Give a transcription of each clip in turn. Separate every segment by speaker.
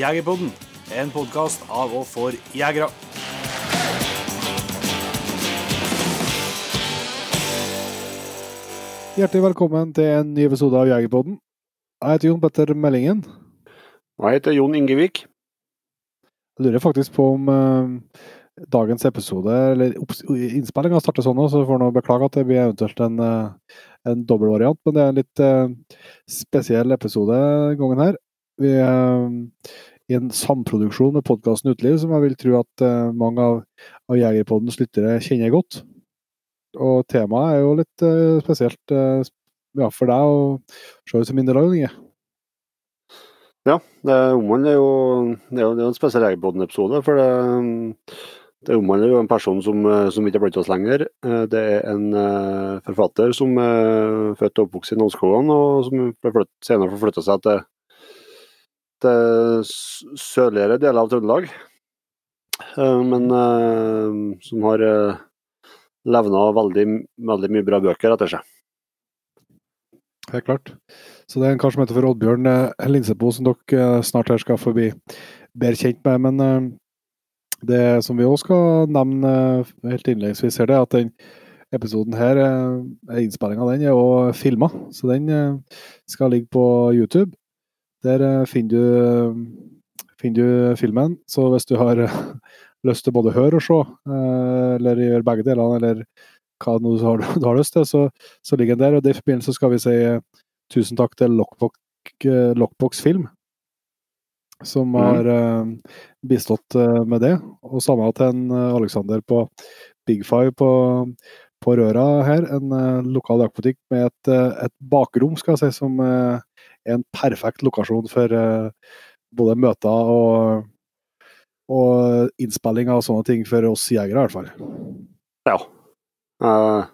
Speaker 1: Jegerpodden, en podkast av og for jegere.
Speaker 2: Hjertelig velkommen til en ny episode av Jegerpodden. Jeg heter Jon Petter Meldingen.
Speaker 3: Jeg heter Jon Ingevik.
Speaker 2: Jeg lurer faktisk på om uh, dagens episode, eller innspillinga starter sånn nå, så får jeg beklage at det blir eventuelt en, uh, en dobbeltvariant. Men det er en litt uh, spesiell episode gangen her. Vi er i en samproduksjon med podkasten Uteliv, som jeg vil tro at uh, mange av, av Jegerpoddens lyttere kjenner godt. Og temaet er jo litt uh, spesielt uh, ja, for deg og se ut som mindre Inge.
Speaker 3: Ja, det omhandler jo Det er jo det er en spesiell Jegerpodden-episode. For det, det omhandler jo en person som, som ikke er blant oss lenger. Det er en forfatter som er født og oppvokst i Nålskogan, og som senere forflytta seg til, til s- sørligere deler av Trøndelag. Eh, Men eh, som har eh, levna veldig, veldig mye bra bøker etter seg.
Speaker 2: Helt klart. Så det er en kar som heter for Oddbjørn eh, Linsebo, som dere eh, snart her skal bli bedre kjent med. Men eh, det som vi òg skal nevne eh, helt innledningsvis, her, det er at den episoden her, eh, innspillinga den, er òg filma. Så den eh, skal ligge på YouTube. Der eh, finner du, finner du filmen. Så hvis du har eh, lyst til både å høre og se, eh, eller gjøre begge delene, eller hva du har, du har lyst til, så, så ligger den der. Og i forbindelse skal vi si tusen takk til Lockbox, Lockbox Film, som har eh, bistått med det. Og samme til en Alexander på Big Five på, på Røra her. En uh, lokal jaktbutikk med et, uh, et bakrom, skal jeg si, som en perfekt lokasjon for eh, både møter og, og innspilling av sånne ting for oss jegere, i hvert fall.
Speaker 3: Ja. Jeg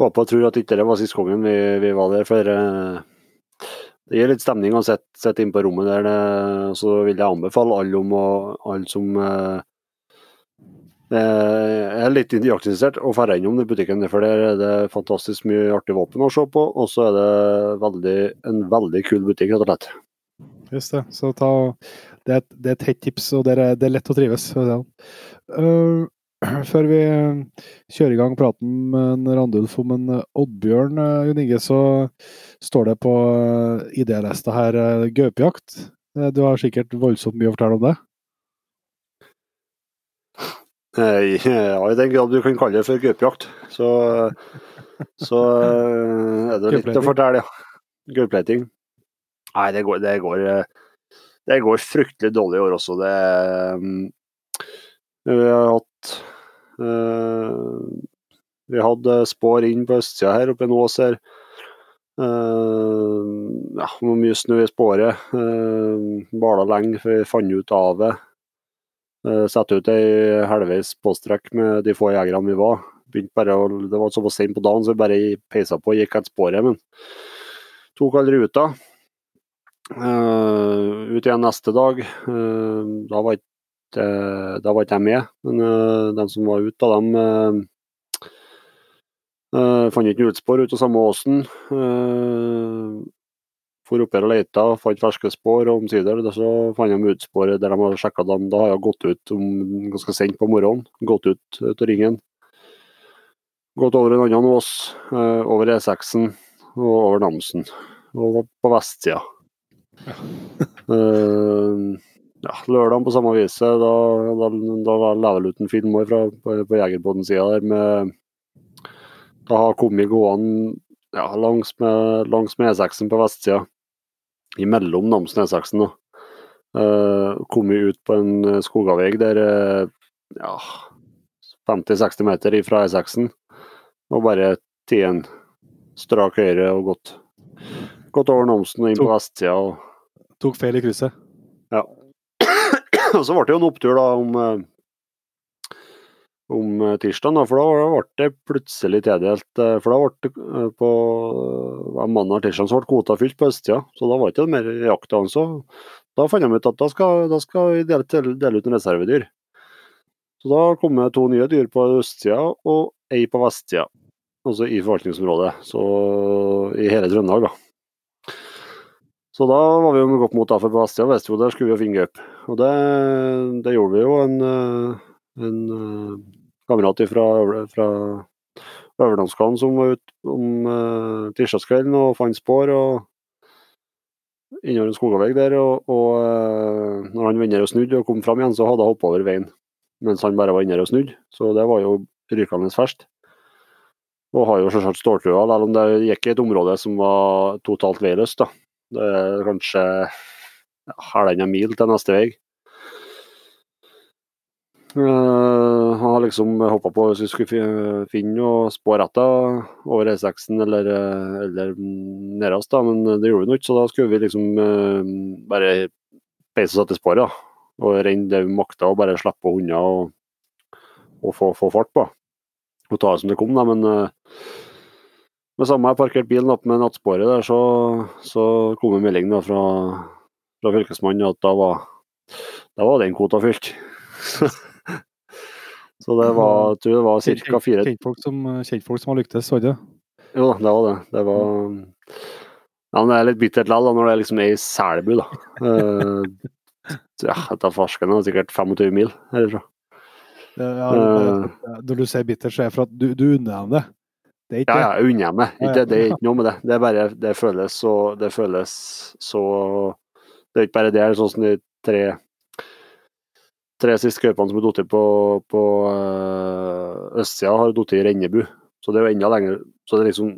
Speaker 3: håper og tror at ikke det var sist gangen vi, vi var der, for eh, det gir litt stemning å sitte inne på rommet der. Så vil jeg anbefale alle om å alle som eh, er litt jaktinteressert, å drar innom den butikken. For der er det fantastisk mye artig våpen å se på, og så er det veldig, en veldig kul butikk, rett og slett.
Speaker 2: Just det. Så ta, det, er et, det er et hett tips, og det er, det er lett å trives. Eh, før vi kjører i gang praten med Randulf om en Oddbjørn, uh, Jon Inge, så står det på uh, idélista her uh, gaupejakt. Eh, Du har sikkert voldsomt mye å fortelle om det?
Speaker 3: Eh, Ja, i den grad du kan kalle det for gaupejakt, så, så eh, er det litt å fortelle, ja. Gaupleiting. Nei, det går, det, går, eh, det går fryktelig dårlig i år også. Det Vi har hatt Vi hadde spår inn på østsida her, oppe i en ås her. Ja, det mye snø i spårer. Uh, Bala lenge før vi fant ut av det. Uh, Sette ut ei halvveis påstrekk med de få jegerne vi var. Bare det var såpass sent på dagen, så vi bare peisa på og gikk etter sporet. Men tok aldri ruta. Uh, ut igjen neste dag. Uh, da, var ikke, ikke jeg med, men uh, de som var ute, de uh, uh, fant ikke hjulspor ut av samme åsen. Uh, for oppe og leita, fant ferske spor, og omsider så fant de utsporet der de hadde sjekka dem. Da har jeg gått ut om ganske sent på morgenen, gått ut ut av ringen. Gått over en annen ås, eh, over E6-en og over Namsen. Og på vestsida. Eh, ja, lørdagen på samme viset, da, da, da var Leveluten vel ut en film fra, på, på Jegerpodden-sida der med Da har kommet gående ja, langs med, langs med E6-en på vestsida, imellom Namsen og E6-en. da. Uh, kommet ut på en eh, skogavvei der uh, ja, 50-60 meter fra E6-en, og bare tatt en strak høyre og gått, gått over Namsen og inn på vestsida. og
Speaker 2: Tok feil i krysset. Ja.
Speaker 3: og så ble det jo en opptur da om, eh, om eh, tirsdagen, for da ble det plutselig tildelt. eh, For da ble det eh, på mandag tirsdag så ble kvota fylt på østsida, så da var det ikke mer jakt. da, Så da fant de ut at da skal, da skal vi dele, dele, ut en reservedyr. Så da kom det to nye dyr på østsida og ei på vestsida, altså i forvaltningsområdet. Så i hele Trøndelag, da. Så da var vi jo godt mot, da, for på Vestia visste jo der skulle vi jo finne gaup. Og det, det, gjorde vi jo. En, en uh, kamerat fra, fra Øverlandskanen som var ute om uh, tirsdagskvelden og fant spor. og innover en skogavegg der, og, og uh, når han inne og snudde og kom fram igjen, så hadde han hoppa over veien mens han bare var inne og snudde. Så det var jo rykende ferskt. Og har jo selvsagt ståltrua, selv om det gikk i et område som var totalt veiløst. da. Det er kanskje halvannen mil til neste vei. Uh, har liksom hoppa på hvis vi skulle finne noe spor etter over E6-en eller, eh, eller nærmest, da, men det gjorde vi ikke. Så da skulle vi liksom uh, bare peise oss etter sporet og renne det vi makta og bare slippe unna og, og få, få, fart på. Og ta det som det kom, da. Men uh, med samme jeg parkerte bilen opp med nattsporet der, så, så kom en melding da fra, fra fylkesmannen at da var, da var den kvota fylt. så det var, jeg tror det var ca. fire
Speaker 2: Kjentfolk som, kjentfolk som har lyktes, var det?
Speaker 3: Jo det var det. Det var ja, men det er litt bittert likevel når det liksom er i Selbu, da. Uh, ja, etter farsken er det sikkert 25 mil herfra.
Speaker 2: Ja, uh, når du sier bittert, så er det for at du, du unner dem det?
Speaker 3: Det ja, ja, jeg unner meg. Ikke, det er ikke noe med det. Det er bare Det føles så Det føles så Det er ikke bare det. Sånn som de tre tre siste cupen som har falt på, på uh, østsida, har falt i Rennebu. Så det er jo enda lenger Så det er liksom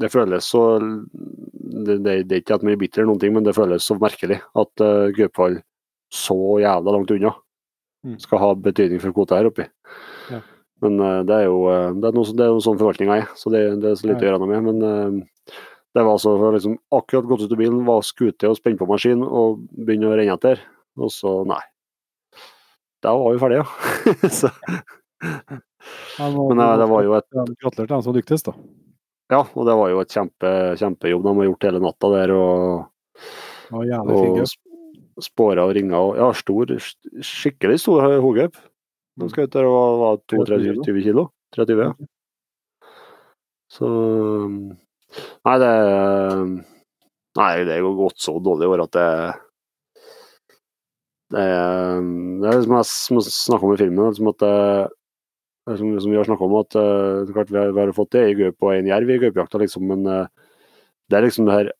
Speaker 3: Det føles så Det, det, det er ikke at man er bitter, eller noen ting, men det føles så merkelig at uh, Gaupfall så jævla langt unna mm. skal ha betydning for kvota her oppe. Ja. Men uh, det er jo det er noe, det er noe sånn forvaltninga er, så det, det, er så lite å gjøre noe med. Men uh, det var altså liksom akkurat gått ut av bilen, var skute og spent på maskin og begynne å renne etter. Og så, nei. Da var vi ferdige, ja. så. Men det var jo et
Speaker 2: Gratulerer til dem som lyktes, da.
Speaker 3: Ja, og det var jo et kjempe, kjempejobb de har gjort hele natta der. Og,
Speaker 2: og, og
Speaker 3: spåra og ringa. Og, ja, stor, skikkelig stor hoggaup. De skal ut der og var 22 kilo. 30, ja. Så Nei, det Nei, det er jo gått så dårlig i år at det det er, det er som jeg snakka om i filmen, liksom at det, som, som, vi har snakka om, at det, klart vi har, vi har fått det i gaupe og en jerv i gaupejakta, liksom, men det er liksom det her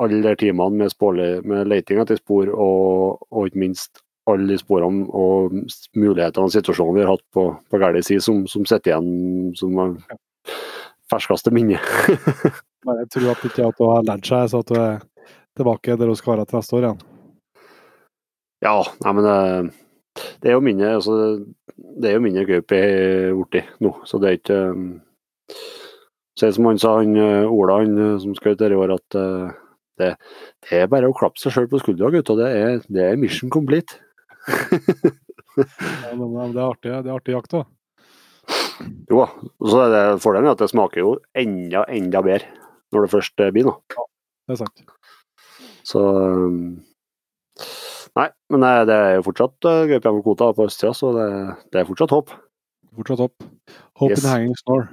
Speaker 3: alle de timene med, spårle, med leting etter spor og, og ikke minst alle de sporene og mulighetene og situasjonene vi har hatt på, på gæren side, som, som sitter igjen som ferskeste minne.
Speaker 2: jeg tror at ikke at du har lært seg, så at du er tilbake der du skal være til neste år igjen.
Speaker 3: Ja, nei, men det, det er jo mindre altså, det er jo mindre gaupe borti nå, så det er ikke Så som han sa, han Ola han, som skal ut her i år, at det, det, er bare å klappe seg sjøl på skuldra, gutta. Det er, det er mission complete
Speaker 2: ja, men det er artig, det er artig jakt, da.
Speaker 3: Jo og så er det fordelen at det smaker jo enda, enda bedre når det først blir noe.
Speaker 2: Ja, det er sant.
Speaker 3: Så Nei, men det er jo fortsatt uh, gaupe på kvota på østsida, så det, det, er fortsatt håp.
Speaker 2: Fortsatt håp. Hope yes. in hanging snore.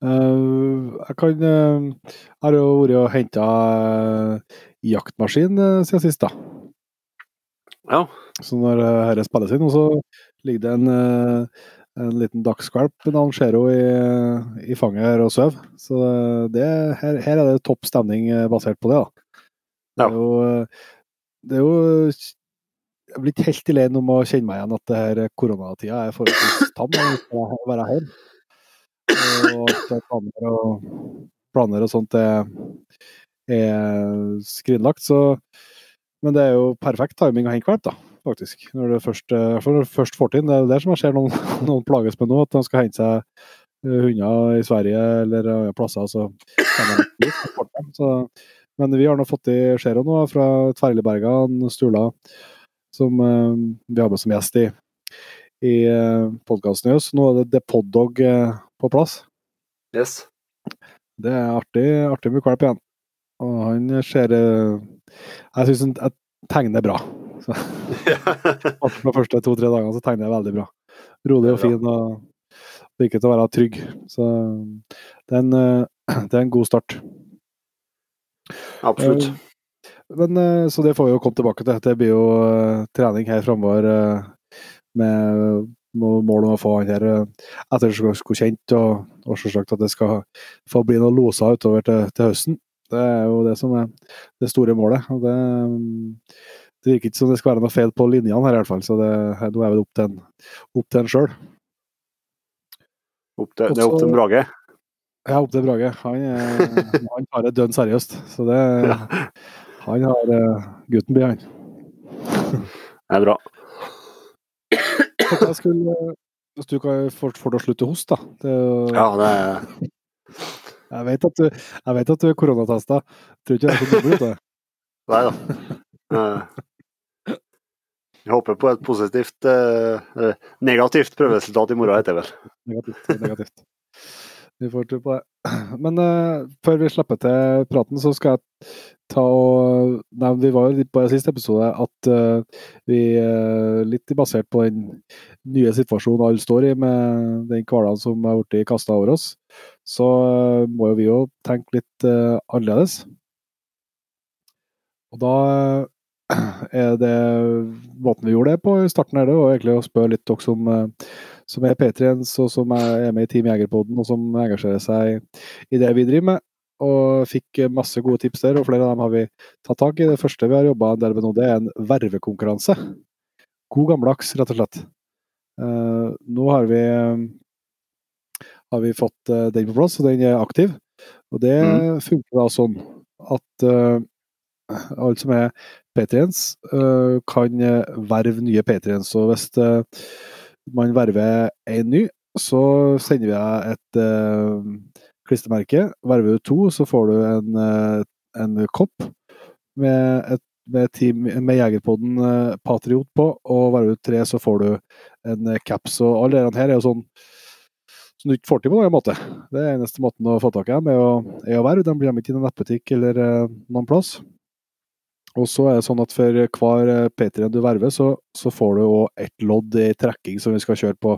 Speaker 2: Uh, jeg kan uh, har jo vært og henta uh, jaktmaskin siden sist, da.
Speaker 3: Ja.
Speaker 2: Så når dette spilles inn, så ligger det en, en liten dagskvalp med navn Zero i, i, fanget her og sover. Så det, her, her, er det topp stemning basert på det. da. Det er jo, det er jo Jeg er blitt helt alene om å kjenne meg igjen at det her koronatida er forholdsvis tam å være hjemme. Og planer og, planer og sånt er, er skrinlagt. Så men det er jo perfekt timing å hente valp, da, faktisk. Når du først, eh, først får til Det er det som jeg ser noen, noen plages med nå, at de skal hente seg eh, hunder i Sverige eller andre plasser. Så, så, men vi har nå fått i Skjero nå, fra Tverrligbergan, Stula, som uh, vi har med som gjest i, i uh, podkasten i oss. Nå er det The Poddog uh, på plass.
Speaker 3: Yes.
Speaker 2: Det er artig, artig med Kvalp igjen. Og han ser Jeg syns han tegner bra. Så, de første to-tre dagene så tegner jeg veldig bra. Rolig og fin og virker til å være trygg. Så det er en, det er en god start.
Speaker 3: Absolutt.
Speaker 2: Men, eh, så det får vi jo komme tilbake til. Det blir jo eh, trening her framover eh, med mål om å få han her ettergodkjent, og, og selvsagt at det skal få bli noen loser utover til, til høsten. Det er jo det som er det store målet. og det, det virker ikke som det skal være noe feil på linjene her, i hvert fall. Så det, nå er det opp til en, opp til en sjøl.
Speaker 4: Det er opp til Brage.
Speaker 2: Ja, opp til Brage. Han, er- han tar det dønn seriøst. Så det Han har uh, gutten blir, han.
Speaker 4: Det er bra.
Speaker 2: Jeg skulle, hvis du kan få å slutte å hoste, da. Det,
Speaker 4: Ja, det er
Speaker 2: jeg, vet at du, jeg vet at du er koronatesta. Tror ikke det er så dumt. det.
Speaker 4: Nei da. Eh, Jeg håper på et positivt eh, eh, Negativt prøveresultat i morgen, heter det vel.
Speaker 2: Negativt. negativt. Vi får tro på det. Men uh, før vi slipper til praten, så skal jeg ta og nevne Vi var jo på siste episode at uh, vi uh, litt basert på den nye situasjonen alle står i, med den hverdagen som har blitt kasta over oss, så må jo vi jo tenke litt annerledes. Og da er det måten vi gjorde det på i starten, her, det var egentlig å spørre litt dere som eh, som er Patriens, og som er er med i Team Jegerpoden, og som engasjerer seg i det vi driver med. Og fikk masse gode tips der, og flere av dem har vi tatt tak i. Det første vi har jobba en del med nå, det er en vervekonkurranse. God gammeldags, rett og slett. Eh, nå har vi, har vi fått eh, den på plass, og den er aktiv. Og det funker da sånn at alle som er Patriens, eh, kan eh, verve nye Patriens. Og hvis eh, man verver en ny, så sender vi deg et klistremerke. Verver du to, så får du en, en kopp med, et, med, team, med Jegerpodden eh, Patriot på, og verver du tre, så får du en eh, caps. Og alle de her er jo sånn som du ikke får til på noen måte. Det er eneste måten å få tak i dem, er å, å verve. De blir ikke i noen nettbutikk eller eh, noen plass. Og så er det sånn at for hver eh, Patrion du verver, så, så får du òg ett lodd i trekking som vi skal kjøre på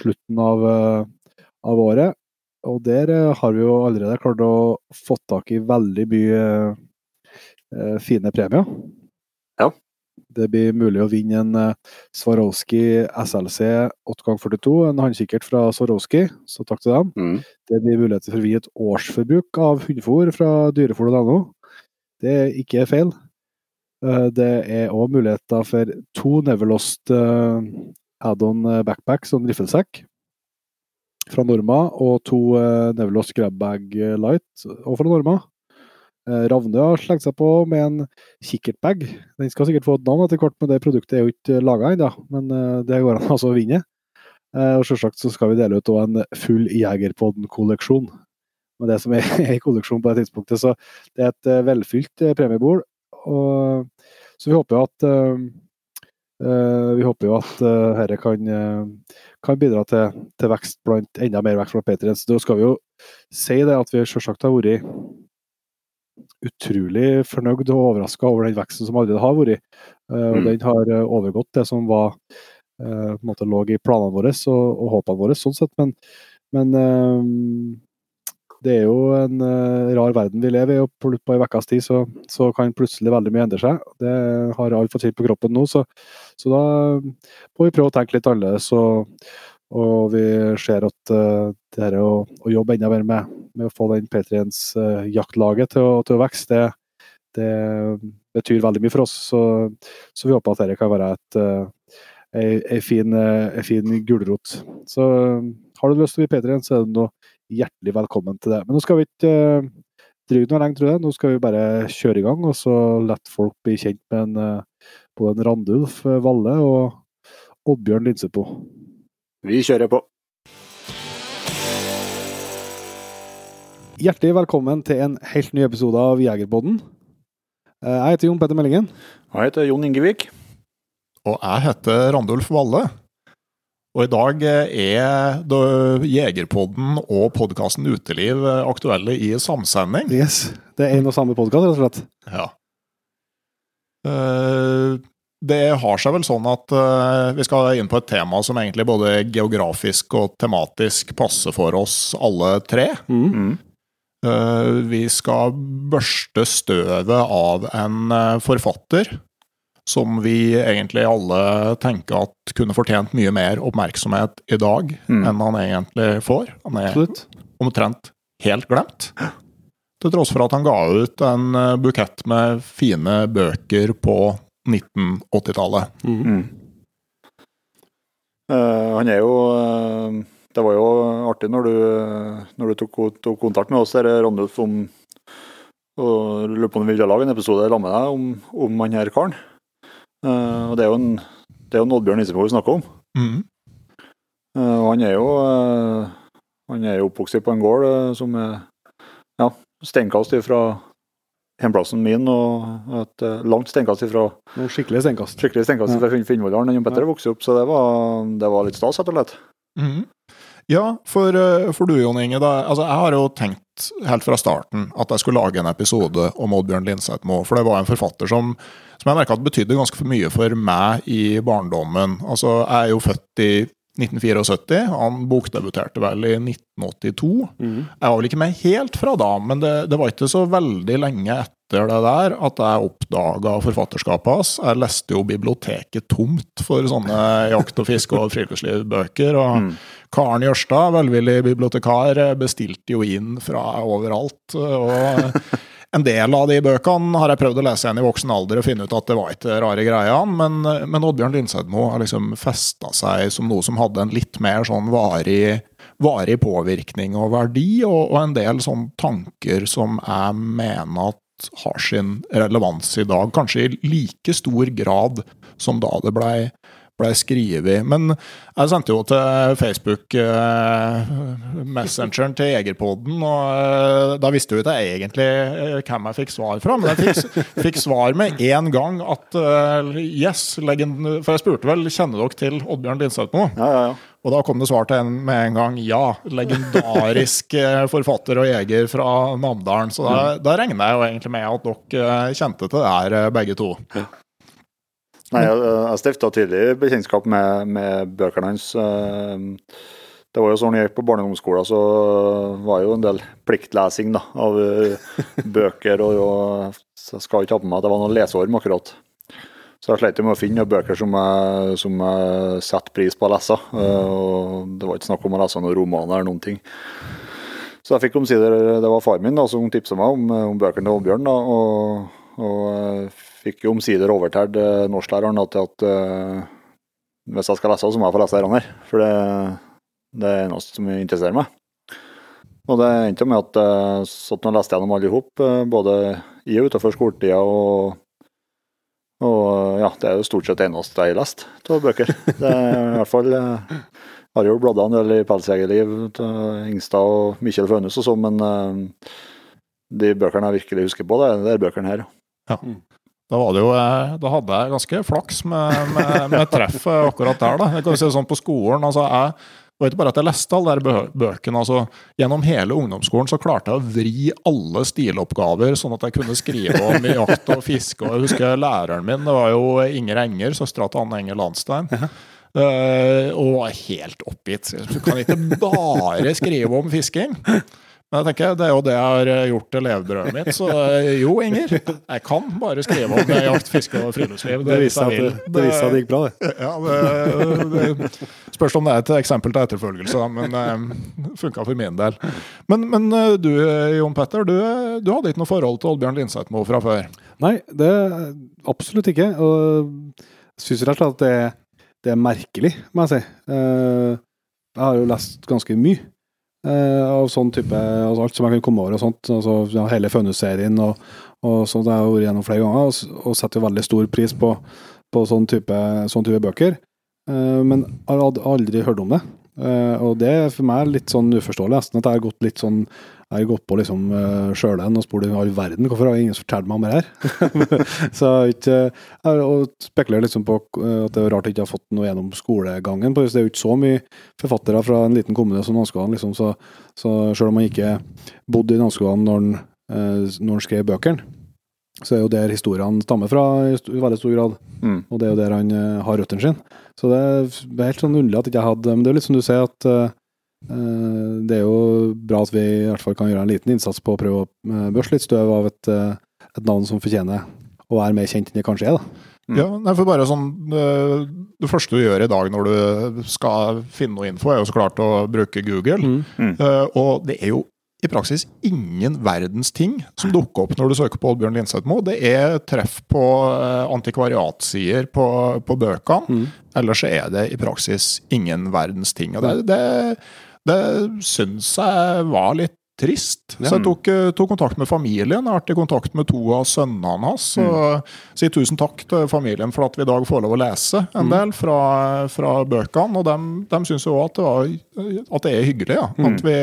Speaker 2: slutten av, eh, av året. Og der eh, har vi jo allerede klart å få tak i veldig mye eh, fine premier.
Speaker 4: Ja.
Speaker 2: Det blir mulig å vinne en Swarovski SLC 8x42, en håndkikkert fra Swarovski, så takk til dem.
Speaker 4: Mm.
Speaker 2: Det blir muligheter for å vinne et årsforbruk av hundefôr fra dyrefòr.no. Det er ikke feil. Eh, Det er òg muligheter for to Neverlost eh, add-on backpack som riffelsekk fra Norma, og to eh, Neverlost grabbag light og fra Norma. Eh, Ravne har slengt seg på med en kikkertbag. Den skal sikkert få et navn etter hvert, men det produktet er jo ikke laga ennå. Men eh, det går an altså å vinne. Eh, Og selvsagt så skal vi dele ut en full Jegerpodden-kolleksjon. Med det som er i kolleksjonen på det tidspunktet. Så det er et eh, velfylt eh, premiebord. Og, så vi håper jo at eh, vi håper jo at uh, dette kan, uh, kan bidra til, til vekst blant enda mer vekst blant Patriens. Da skal vi jo si det at vi selvsagt har vært utrolig fornøyd og overraska over den veksten som allerede har vært. Uh, og
Speaker 4: Mm.
Speaker 2: den har overgått det som var lå i planene våre og, og håpene våre, sånn sett. Men, men det er jo en uh, rar verden vi lever i, og på en ukes tid så, så kan plutselig veldig mye endre seg. Det har alle fått tid på kroppen nå, så, så da må vi prøve å tenke litt annerledes. Og, og vi ser at uh, det her å, å jobbe enda mer med, med å få den P3-ens uh, jaktlaget til til å vokse, det, det betyr veldig mye for oss. Så, så vi håper at dette kan være et, uh, ei, ei fin, fin gulrot. Så har du lyst til å bli P3-en, så er det nå hjertelig velkommen til det. Men nå skal vi ikke uh, drive noe lenge, tror jeg. Nå skal vi bare kjøre i gang, og så la folk bli kjent med en, uh, både en Randulf uh, Valle og Oddbjørn på.
Speaker 4: Vi kjører på.
Speaker 2: Hjertelig velkommen til en helt ny episode av Jegerpodden. Eh, Jeg heter Jon Petter Meldingen.
Speaker 5: Jeg heter Jon Ingevik. Og jeg heter Randulf Valle. Og i dag er da Jegerpodden og podkasten Uteliv aktuelle i samsending.
Speaker 2: Yes, Det er en og samme podkast, rett og slett.
Speaker 5: Ja. Eh, Det har seg vel sånn at eh, vi skal inn på et tema som egentlig både geografisk og tematisk passer for oss alle tre.
Speaker 2: Mm.
Speaker 5: Mm. Eh, vi skal børste støvet av en eh, forfatter som vi egentlig alle tenker at kunne fortjent mye mer oppmerksomhet i dag
Speaker 3: Mm.
Speaker 5: enn han egentlig får. Han er
Speaker 2: Absolutt.
Speaker 5: omtrent helt glemt. Til tross for at han ga ut en eh, bukett med fine bøker på 1980-tallet.
Speaker 3: Mm. Eh, han er jo uh, Det var jo artig når du, når du tok, tok kontakt med oss, Randulf, om og lurer på om vi ville lage en episode sammen med deg om, om han her karen. Eh, og det er jo en det er jo en Oddbjørn Isefjord vi snakker om.
Speaker 5: Mm.
Speaker 3: Uh, og han er jo uh, han er jo oppvokst på en gård som er ja, steinkast fra hjemplassen min, og et langt steinkast fra
Speaker 2: skikkelig steinkast.
Speaker 3: skikkelig steinkast
Speaker 2: Ja.
Speaker 3: fra Finn- Finnvollaren. Han Petter vokste opp, så det var, det var litt stas, rett og slett.
Speaker 5: Mhm. Ja, for, eh, for du Jon Inge, da, altså jeg har jo tenkt helt fra starten at jeg skulle lage en episode om Oddbjørn Lindsetmo, for det var en forfatter som, som jeg merka betydde ganske for mye for meg i barndommen. Altså, jeg er jo født i 1974, han bokdebuterte vel i 1982.
Speaker 2: Mm.
Speaker 5: Jeg var vel ikke med helt fra da, men det, det var ikke så veldig lenge etter det der at jeg oppdaga forfatterskapet hans. Jeg leste jo biblioteket tomt for sånne jakt- og fiske- og friluftslivbøker. og
Speaker 3: Mm.
Speaker 5: Karen Jørstad, velvillig bibliotekar, bestilte jo inn fra overalt. og en del av de bøkene har jeg prøvd å lese igjen i voksen alder og finne ut at det var ikke rare greiene, men, men Oddbjørn Lindsedmo har liksom festa seg som noe som hadde en litt mer sånn varig, varig påvirkning og verdi, og, og en del sånne tanker som jeg mener at har sin relevans i dag, kanskje i like stor grad som da det blei ble skrevet. Men jeg sendte jo til Facebook eh, Messengeren til Egerpodden og eh, da visste jo ikke jeg egentlig eh, hvem jeg fikk svar fra. Men jeg fikk, fikk svar med en gang at eh, yes, legend, For jeg spurte vel kjenner dere til Oddbjørn Lindsetmo?
Speaker 3: Ja, ja, ja.
Speaker 5: Og da kom det svar til en med en gang ja. Legendarisk eh, forfatter og jeger fra Namdalen. Så da, da regner jeg jo egentlig med at dere eh, kjente til det her, eh, begge to.
Speaker 3: Nei, jeg, jeg stifta tidlig bekjentskap med, med bøkene hans. Det var jo sånn jeg gikk på barneungdomsskolen, så var det jo en del pliktlesing da, av bøker. Og, og så jeg skal ikke ha på meg at det var noen leseorm akkurat. Så jeg slet med å finne bøker som jeg, som jeg setter pris på å lese. eh, Og det var ikke snakk om å lese noen romaner eller noen ting. Så jeg fikk omsider, det var far min da, som tipsa meg om, om bøkene til Oddbjørn. da, og, og fikk jo omsider overtalt eh, norsklæreren til at uh, hvis jeg skal lese, så må jeg få lese dette her. For det, det er noe som interesserer meg. Og det endte med at jeg satt og leste gjennom alle i hop, både i og utenfor skoletida. Og, og ja, det er jo stort sett eneste jeg har lest av bøker. Det er i hvert fall jeg har jo bladd en del i Pelsjegerliv til Ingstad og Mikkjel Fønhus og sånn, men eh, de bøkene jeg virkelig husker på, det er de bøkene her. Ja.
Speaker 5: Da, var det jo, eh, da hadde jeg ganske flaks med, med, med treff eh, akkurat der. da. Jeg kan si sånn på skolen, altså jeg, Det var ikke bare at jeg leste alle de bø bøkene. altså Gjennom hele ungdomsskolen så klarte jeg å vri alle stiloppgaver, sånn at jeg kunne skrive om jakt og fiske. og Jeg husker læreren min, det var jo Inger Enger, søstera til Anne Enger Landstein. eh, og var helt oppgitt. Du kan ikke bare skrive om fisking. Men jeg tenker, det er jo det jeg har eh, gjort til levebrødet mitt. Så eh, jo, Inger. Jeg kan bare skrive om eh, jakt, fiske og friluftsliv.
Speaker 2: Det
Speaker 5: det
Speaker 2: viste seg at det, det, det gikk bra, det.
Speaker 5: Ja, det, det spørs om det er et eksempel til etterfølgelse, men det funka for min del. Men, men eh, du Jon Petter, du, du hadde ikke noe forhold til Oddbjørn Lindsetmo fra før?
Speaker 2: Nei, det absolutt ikke. Og jeg syns rett og slett at det, det er merkelig, må jeg si. Eh, Jeg har jo lest ganske mye eh, av sånn type altså Alt som jeg kan komme over og sånt. Altså ja, hele Fønhus-serien og, og sånt har jeg vært gjennom flere ganger, og, og setter jo veldig stor pris på, på sånn, type, sånn type bøker. Eh, men har aldri hørt om det. Eh, og det er for meg litt sånn uforståelig. Nesten at jeg har gått litt sånn jeg har gått på liksom uh, sjølen og spurt i all verden hvorfor har ingen fortalt meg om det her. så jeg ikke jeg og spekulerer liksom på eh, at det er rart jeg ikke har fått noe gjennom skolegangen. Det er jo ikke så mye forfattere fra en liten kommune som Nanskogan, liksom, så, så selv om han ikke bodde i Nanskogan når, han, eh, skrev bøkene, så er jo der historiene stammer fra i, veldig stor grad.
Speaker 3: Mm.
Speaker 2: Og det er jo der han eh, har røttene sine. Så det er, helt sånn underlig at jeg ikke hadde Men det er jo litt som du sier, at eh, Eh, Det er jo bra at vi i hvert fall kan gjøre en liten innsats på å prøve å eh, børste litt støv av et, eh, et navn som fortjener å være mer kjent enn det kanskje er. da.
Speaker 3: Mm.
Speaker 5: Ja, nei, for bare sånn, det, første du gjør i dag når du skal finne noe info, er jo så klart å bruke Google.
Speaker 3: Mm.
Speaker 5: Mm. og det er jo i praksis ingen verdens ting som dukker opp når du søker på Oddbjørn Linseth-Moe. Det er treff på antikvariatsider på, på bøkene.
Speaker 2: Mm.
Speaker 5: Ellers er det i praksis ingen verdens ting. Og det, det, det syns jeg var litt trist. Så jeg tok, eh, tok kontakt med familien. Jeg har vært i kontakt med to av sønnene hans. Og sier tusen takk til familien for at vi i dag får lov å lese en del fra, fra bøkene. Og de, de syns jo òg at, at det er hyggelig. Ja. At vi,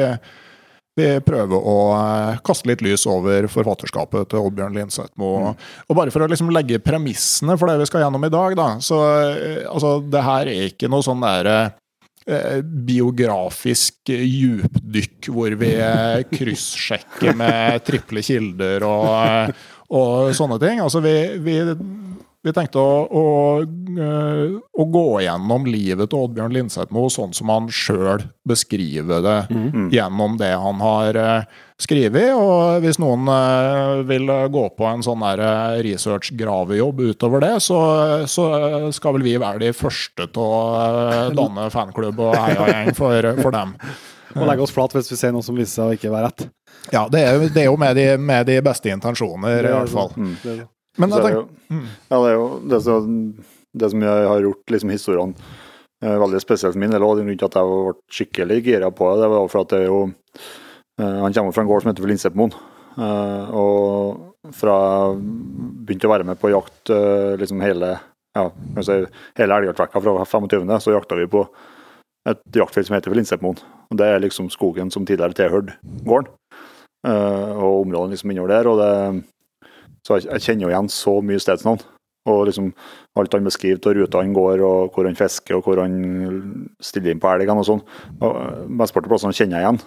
Speaker 5: vi prøver å eh, kaste litt lys over forfatterskapet til Oddbjørn Linseth-Moe. Og bare for å liksom legge premissene for det vi skal gjennom i dag, da. Så eh, altså, det her er ikke noe sånn derre biografisk djupdykk hvor vi eh, kryssjekker med triple kilder og, eh, og sånne ting. Altså vi, vi, vi tenkte å, å, eh, å gå gjennom livet til Oddbjørn Linseth-Moe sånn som han sjøl beskriver det gjennom det han har eh, skrevet. Og hvis noen eh, vil gå på en sånn research-gravejobb utover det, så, så skal vel vi være de første til å danne fanklubb og heiagjeng for, for dem.
Speaker 2: Og legge oss flat hvis vi ser noe som viser seg å ikke være rett.
Speaker 5: Ja, det er, det er jo med de, med de beste intensjoner, i hvert fall.
Speaker 3: Mm.
Speaker 5: Men jeg
Speaker 3: er
Speaker 5: tenker,
Speaker 3: jo, ja, det er jo det som, det som jeg har gjort liksom historiene veldig spesielt for min del, grunnen til at jeg ble skikkelig gira på det, det var for at det er jo eh, Han kommer fra en gård som heter for Linsepmoen. Eh, og fra begynte å være med på jakt eh, liksom hele ja, si, hele elgjaktvekka fra 25., så jakta vi på et jaktfelt som heter. Og Det er liksom skogen som tidligere tilhørte gården, og områdene liksom innover der. og det så jeg, jeg kjenner jo igjen så mye stedsnavn. Og liksom alt han beskriver av ruta han går, og hvor han fisker, og hvor han stiller inn på elgene og sånn. Mesteparten av plassene kjenner jeg igjen.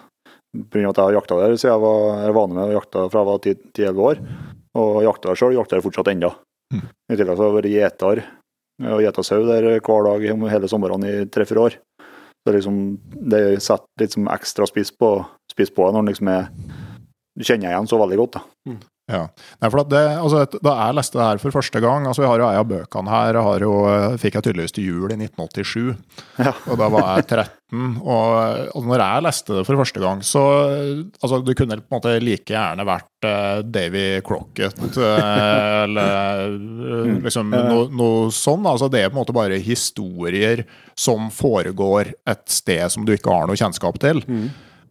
Speaker 3: Av at jeg har jakta der siden jeg var jeg er vane med å jakte fra jeg var 10-11 år. Og jakta der sjøl, jakter jeg fortsatt ennå.
Speaker 5: Mm.
Speaker 3: I tillegg så har jeg vært gjeter og gjeta sau der hver dag hele sommeren i tre-fire år. Så liksom, det setter litt som ekstra spiss på, spiss på når en liksom er Du kjenner igjen så veldig godt, da.
Speaker 5: Ja. Nei, for det, altså, da jeg leste det her for første gang altså Vi har jo ei av bøkene her. Jeg har jo, eh, fikk jeg tydeligvis til jul i 1987.
Speaker 3: Ja.
Speaker 5: Og da var jeg 13. Og, og når jeg leste det for første gang, så altså, Det kunne på en måte like gjerne vært uh, Davy Crocket uh, eller uh, liksom noe noe sånn. Altså, det er på en måte bare historier som foregår et sted som du ikke har noe kjennskap til.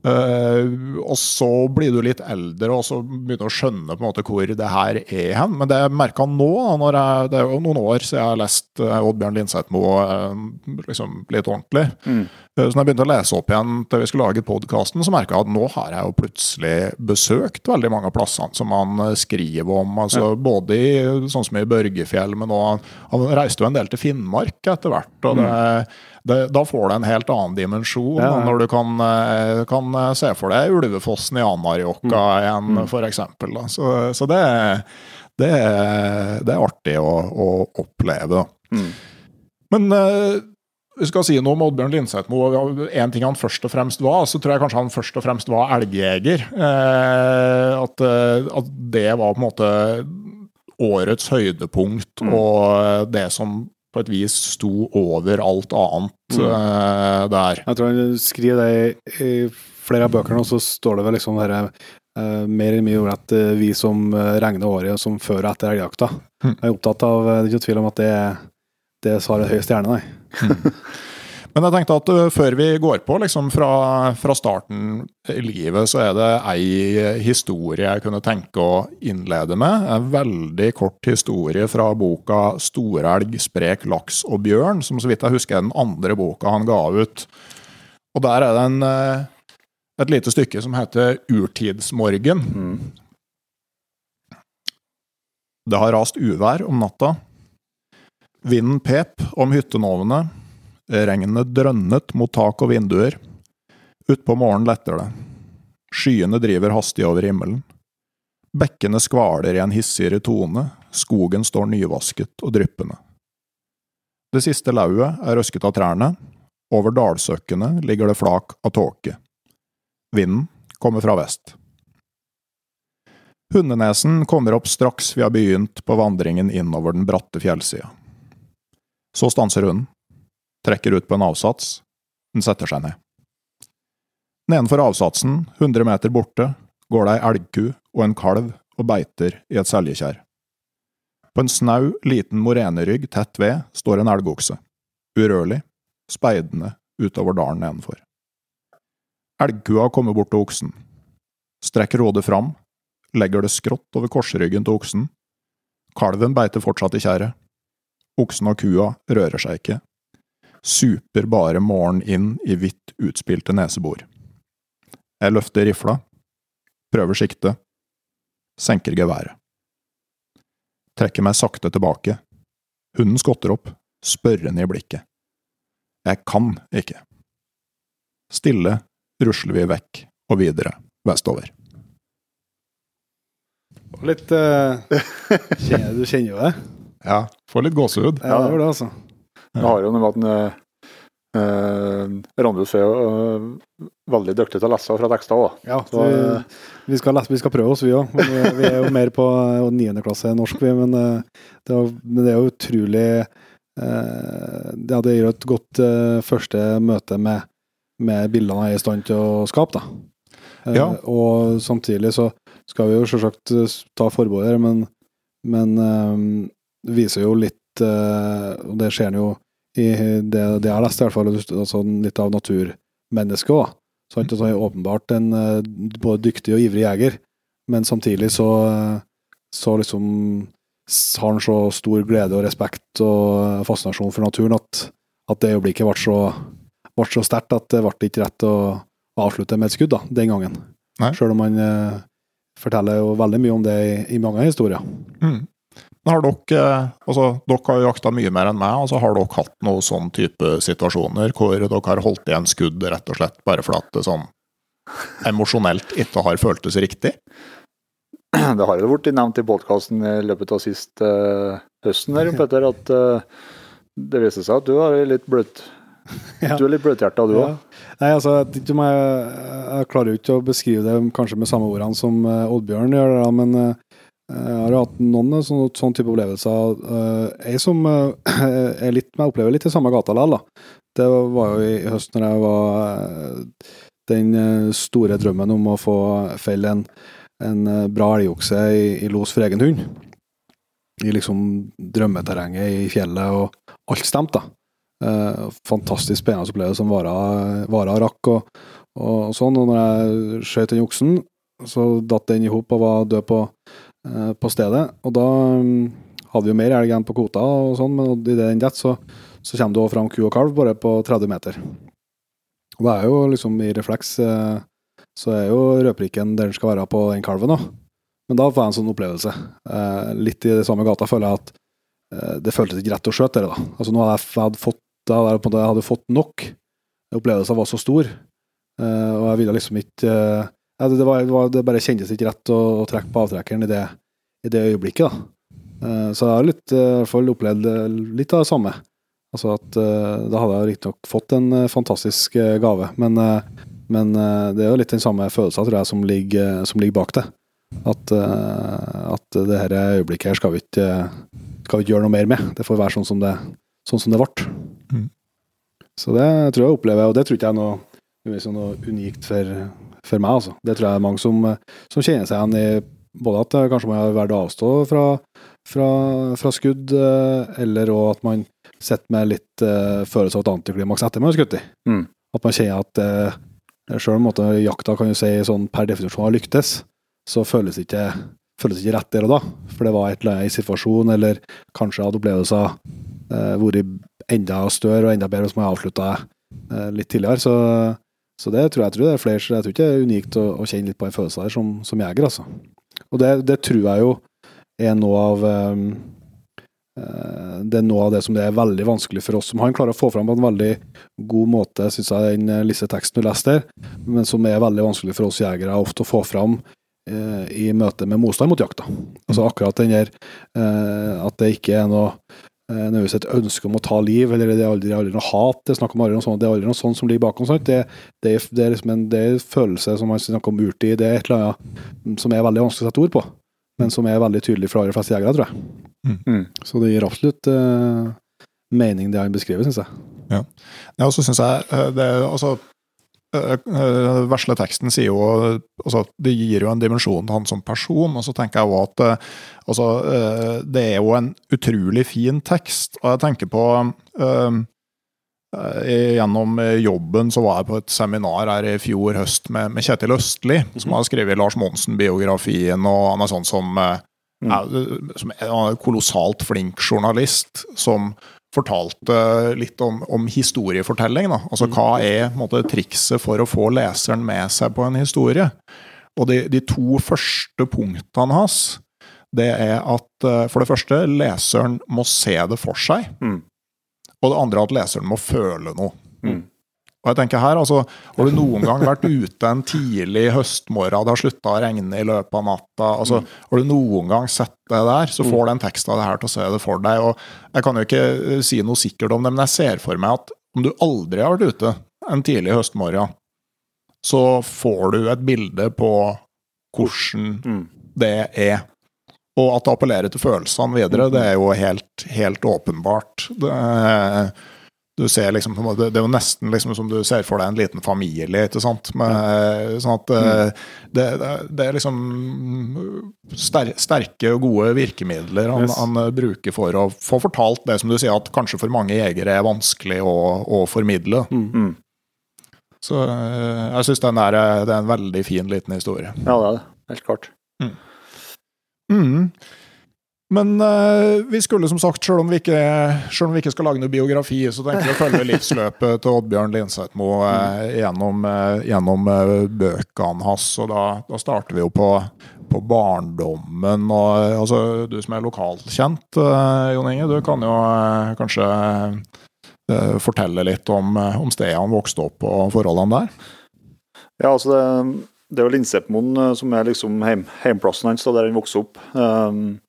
Speaker 5: Eh, og så blir du litt eldre og så begynner du å skjønne på en måte hvor det her er hen. Men det jeg merka nå, jeg, det er jo noen år siden jeg har lest eh, Oddbjørn Linseth-Moe eh, liksom litt ordentlig.
Speaker 3: Mm.
Speaker 5: Eh, Så når jeg begynte å lese opp igjen til vi skulle lage podkasten, så merka jeg at nå har jeg jo plutselig besøkt veldig mange av plassene som han eh, skriver om. altså Både i, sånn som i Børgefjell, men òg han reiste jo en del til Finnmark etter hvert. og det, det, Da får det en helt annen dimensjon
Speaker 2: Ja, ja.
Speaker 5: når du kan, eh, kan se for deg Ulvefossen i Anarjokka igjen, for eksempel. Så, så det, det, det er artig å, å oppleve.
Speaker 3: Mm.
Speaker 5: Men vi skal si noe om Oddbjørn Linseth-Moe. En ting han først og fremst var, så tror jeg kanskje han først og fremst var elgjeger. Eh, at, eh, at det var på en måte årets høydepunkt, og det som på et vis sto over alt annet eh, der.
Speaker 2: Jeg tror han skriver det i, i flere av bøkene, og så står det vel liksom her eh, mer eller mindre at eh, vi som eh, regner året som før og etter elgjakta.
Speaker 5: Mm.
Speaker 2: Jeg er opptatt av eh, Det er ikke tvil om at det, det svarer høy stjerne, nei.
Speaker 5: Men jeg tenkte at uh, før vi går på liksom fra, fra starten i livet, så er det ei historie jeg kunne tenke å innlede med. En veldig kort historie fra boka 'Storelg, sprek laks og bjørn', som så vidt jeg husker er den andre boka han ga ut. Og der er det en, uh, et lite stykke som heter 'Urtidsmorgen'.
Speaker 3: Mm.
Speaker 5: Det har rast uvær om natta. Vinden pep om hyttenovene. Regnet drønnet mot tak og vinduer. Utpå morgenen letter det. Skyene driver hastig over himmelen. Bekkene skvaler i en hissigere tone, skogen står nyvasket og dryppende. Det siste lauet er røsket av trærne, Over dalsøkkene ligger det flak av tåke. Vinden kommer fra vest. Hundenesen kommer opp straks vi har begynt på vandringen innover den bratte fjellsida. Så stanser hunden, trekker ut på en avsats, den setter seg ned. Nedenfor avsatsen, 100 meter borte, går det ei elgku og en kalv og beiter i et seljekjær. På en snau, liten morenerygg tett ved står en elgokse, urørlig, speidende utover dalen nedenfor. Elgkua kommer bort til oksen, strekker hodet fram, legger det skrått over korsryggen til oksen. Kalven beiter fortsatt i kjæret. Oksen og kua rører seg ikke. Super bare måren inn i hvitt utspilte nesebor. Jeg løfter rifla, prøver sikte, senker geværet. Trekker meg sakte tilbake. Hunden skotter opp, spørrende i blikket. Jeg kan ikke. Stille rusler vi vekk og videre vestover.
Speaker 2: Litt uh, Du kjenner jo det?
Speaker 5: Ja, får litt gåsehud.
Speaker 2: Ja, det gjør det, altså.
Speaker 4: Det har jo noe med at uh, Randulf er jo uh, veldig dyktig til å lese fra tekster òg.
Speaker 2: Ja,
Speaker 4: Så,
Speaker 2: vi,
Speaker 4: eh,
Speaker 2: vi, skal lese, vi skal prøve oss, vi òg. Vi, vi er jo mer på niendeklasse niende klasse norsk, vi. Men, eh, det er, men det er jo utrolig eh, Ja, det gir jo et godt eh, første møte med, med bildene jeg er i stand til å skape, da. Eh,
Speaker 5: Ja.
Speaker 2: Og samtidig så skal vi jo selvsagt eh, ta forbehold her, men, men eh, det viser jo litt eh, Og det en jo i det, det jeg har lest, i hvert fall, altså litt av naturmennesket òg. Altså, han er åpenbart en eh, både dyktig og ivrig jeger, men samtidig så, eh, så liksom har han så stor glede og respekt og fascinasjon for naturen at, at det øyeblikket ble så, ble så sterkt at det ble ikke rett å avslutte med et skudd da, den gangen.
Speaker 5: Nei.
Speaker 2: Selv om han forteller jo veldig mye om det i, i mange historier.
Speaker 5: Mm. Men har dere, eh, altså, dere har jo jakta mye mer enn meg, altså har dere hatt noen sånn type situasjoner hvor dere har holdt igjen skudd rett og slett bare fordi det sånn emosjonelt ikke har føltes riktig?
Speaker 4: Det har jo blitt nevnt i podkasten i løpet av sist uh, høsten her, Petter, at uh, det viser seg at du har litt bløtt
Speaker 2: Ja.
Speaker 4: Du er litt bløthjerta, du òg.
Speaker 2: Ja. Nei, altså, jeg, jeg, jeg klarer jo ikke å beskrive det kanskje med samme ordene som uh, Oddbjørn gjør, da, men eh, jeg har jo hatt noen eh, sånne, sånn type opplevelser. Uh, jeg som eh, er litt, jeg opplever litt i samme gata likevel. Det var jo i høst når jeg var eh, den eh, store drømmen om å få felle en, en eh, bra elgokse i, i los for egen hund. I liksom drømmeterrenget i fjellet, og alt stemte, da. Eh, fantastisk spennende opplevelse som varer rakk og, og sånn. Og når jeg skjøt den oksen, så datt den i hop og var død på, eh, på stedet. Og da mm, hadde vi jo mer elg enn på kvota, og sånn, men idet den detter, så, så kommer det òg fram ku og kalv bare på 30 meter. Og det er jo liksom i refleks eh, så er jo rødprikken der den skal være på den kalven òg. Men da får jeg en sånn opplevelse. Eh, litt i det samme gata føler jeg at eh, det føltes ikke rett å skjøte det, da. Altså nå hadde jeg, jeg hadde fått, da hadde jeg, fått nok. Opplevelsen var så stor, eh, og jeg ville liksom ikke eh, det, det, var, det, var, det bare kjentes ikke rett å, å trekke på avtrekkeren i det, i det øyeblikket, da. Eh, så jeg har litt, eh, i hvert fall opplevd eh, litt av det samme. Altså at Da hadde jeg riktignok fått en fantastisk gave, men, men det er jo litt den samme følelsen tror jeg, som ligger, som ligger bak det. At, at det her øyeblikket her skal vi ikke, skal vi ikke gjøre noe mer med. Det får være sånn som det, sånn som det ble.
Speaker 5: Mm.
Speaker 2: Så det tror jeg opplever, og det tror ikke jeg er noe, noe unikt for, for meg. Altså. Det tror jeg er mange som, som kjenner seg igjen i både at kanskje man har valgt å avstå fra, fra, fra skudd, eh, eller òg at man sitter med litt uh, følelse av et antiklimaks etter man har skutt i.
Speaker 4: Mm.
Speaker 2: At man kjenner at uh, selv om måte, jakta kan jo si sånn per definisjon har lyktes, så føles det ikke, føles ikke rett der og da. For det var et eller annet i situasjon, eller kanskje hadde opplevelser uh, vært enda større og enda bedre hvis man avslutta uh, litt tidligere. Så, så det tror jeg, jeg tror det er flere, så jeg tror ikke det er unikt å, å kjenne litt på en følelse der som, som jeger, altså. Og det, det tror jeg jo er noe av um, det er noe av det som det er veldig vanskelig for oss. Som han klarer å få fram på en veldig god måte, syns jeg, den eh, lille teksten du leste der, men som er veldig vanskelig for oss jegere ofte å få fram eh, i møte med motstand mot jakta. Altså akkurat den der eh, at det ikke er noe nødvendigvis et ønske om å ta liv, eller det er aldri, aldri noe hat, det er snakk om aldri noe sånt, det er aldri noe sånt som ligger bakom. sånt. Det, det, er- det er liksom en, det er en følelse som man snakker om urtid, det er et eller annet som er veldig vanskelig å sette ord på, men som er veldig tydelig for de aller fleste jegere, tror jeg.
Speaker 3: Mm.
Speaker 2: Så det gir absolutt uh, mening, det han beskriver, syns jeg.
Speaker 5: Ja, og så synes jeg eh, det Altså, eh, eh, vesle teksten sier jo altså, Det gir jo en dimensjon til han som person, og så tenker jeg òg at eh, altså, eh, det er jo en utrolig fin tekst. Og jeg tenker på eh, eh, Gjennom jobben så var jeg på et seminar her i fjor høst med, med Kjetil Østli, som har skrevet Lars Monsen-biografien, og han er sånn som mm. er, som er en kolossalt flink journalist som fortalte litt om, om historiefortelling. Da. Altså hva er måte, trikset for å få leseren med seg på en historie? Og de, de to første punktene hans, det er at eh, for det første, leseren må se det for seg.
Speaker 3: Mm.
Speaker 5: Og det andre at leseren må føle noe.
Speaker 3: Mm.
Speaker 5: Og jeg tenker her, altså, Har du noen gang vært ute en tidlig høstmorgen, det har slutta å regne i løpet av natta altså, Har du noen gang sett det der, så får den teksten av det her til å se det for deg. og Jeg kan jo ikke eh, si noe sikkert om det, men jeg ser for meg at om du aldri har vært ute en tidlig høstmorgen, så får du et bilde på hvordan
Speaker 3: Mm.
Speaker 5: det er. Og at det appellerer til følelsene videre, det er jo helt, helt åpenbart. Det er, du ser liksom, på det er jo nesten liksom som du ser for deg en liten familie. ikke sant? Med, sånn at eh, det, det, det er liksom ster, sterke og gode virkemidler han,
Speaker 2: Yes.
Speaker 5: han eh, bruker for å få fortalt det som du sier at kanskje for mange jegere er vanskelig å, å formidle.
Speaker 3: Mm.
Speaker 5: Så eh, jeg syns det er en veldig fin liten historie.
Speaker 3: Ja, det er det. Helt klart.
Speaker 5: Mm. Men uh, vi skulle som sagt, selv om, om vi ikke skal lage noe biografi, så tenker vi å følge livsløpet til Oddbjørn Linsethmo uh, gjennom, uh, gjennom eh, bøkene hans. Og da, da starter vi jo på, på barndommen. Og, eh, altså, du som er lokalkjent, eh, Jon Inge, du kan jo eh, kanskje eh, fortelle litt om, eh, om stedet han vokste opp og forholdene der?
Speaker 3: Ja, altså det, det er jo Linsepmoen eh, som er liksom heim, heimplassen hans, der han vokste opp. Um,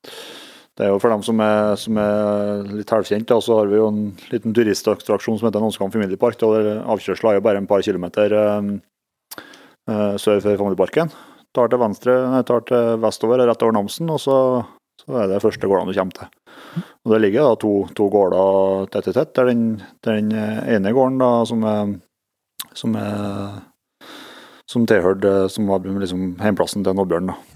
Speaker 3: det er jo for dem som er, som er litt halvkjent, da, så har vi jo en liten turistattraksjon som heter Nonskam familiepark. Der avkjørselen er jo bare en par kilometer eh, sør for familieparken. Tar til venstre, nei, tar til vestover, rett over Namsen, og så, så er det første gårdene du kommer til. Og Det ligger da to, to gårder tett i tett. Det er den, den ene gården da, som er, som er som tilhørte som var liksom hjemplassen til Oddbjørn. da.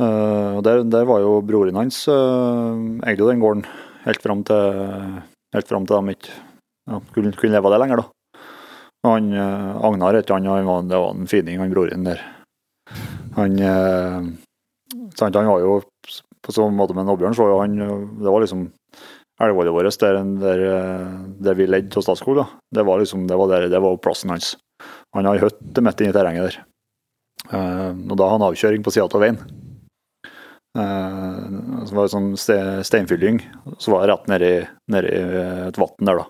Speaker 3: Eh, og der, der var jo broren hans uh, eide jo den gården helt fram til helt fram til de ikke ja, kunne, kunne leve av det lenger. da. Og han uh, Agnar het han, han var, det var en fining, han broren der. Han sant, han var jo på sånn måte med Oddbjørn, så var han Det var liksom elgvollet vårt der, der, der vi ledde til Statskog. da. Det var liksom, det var, der, det var plassen hans. Han har hytte midt inne i terrenget der. Eh, og da har han avkjøring på sida av veien. Uh, så var det sånn ste, steinfylling, så var det rett nedi, nedi et vann der, da.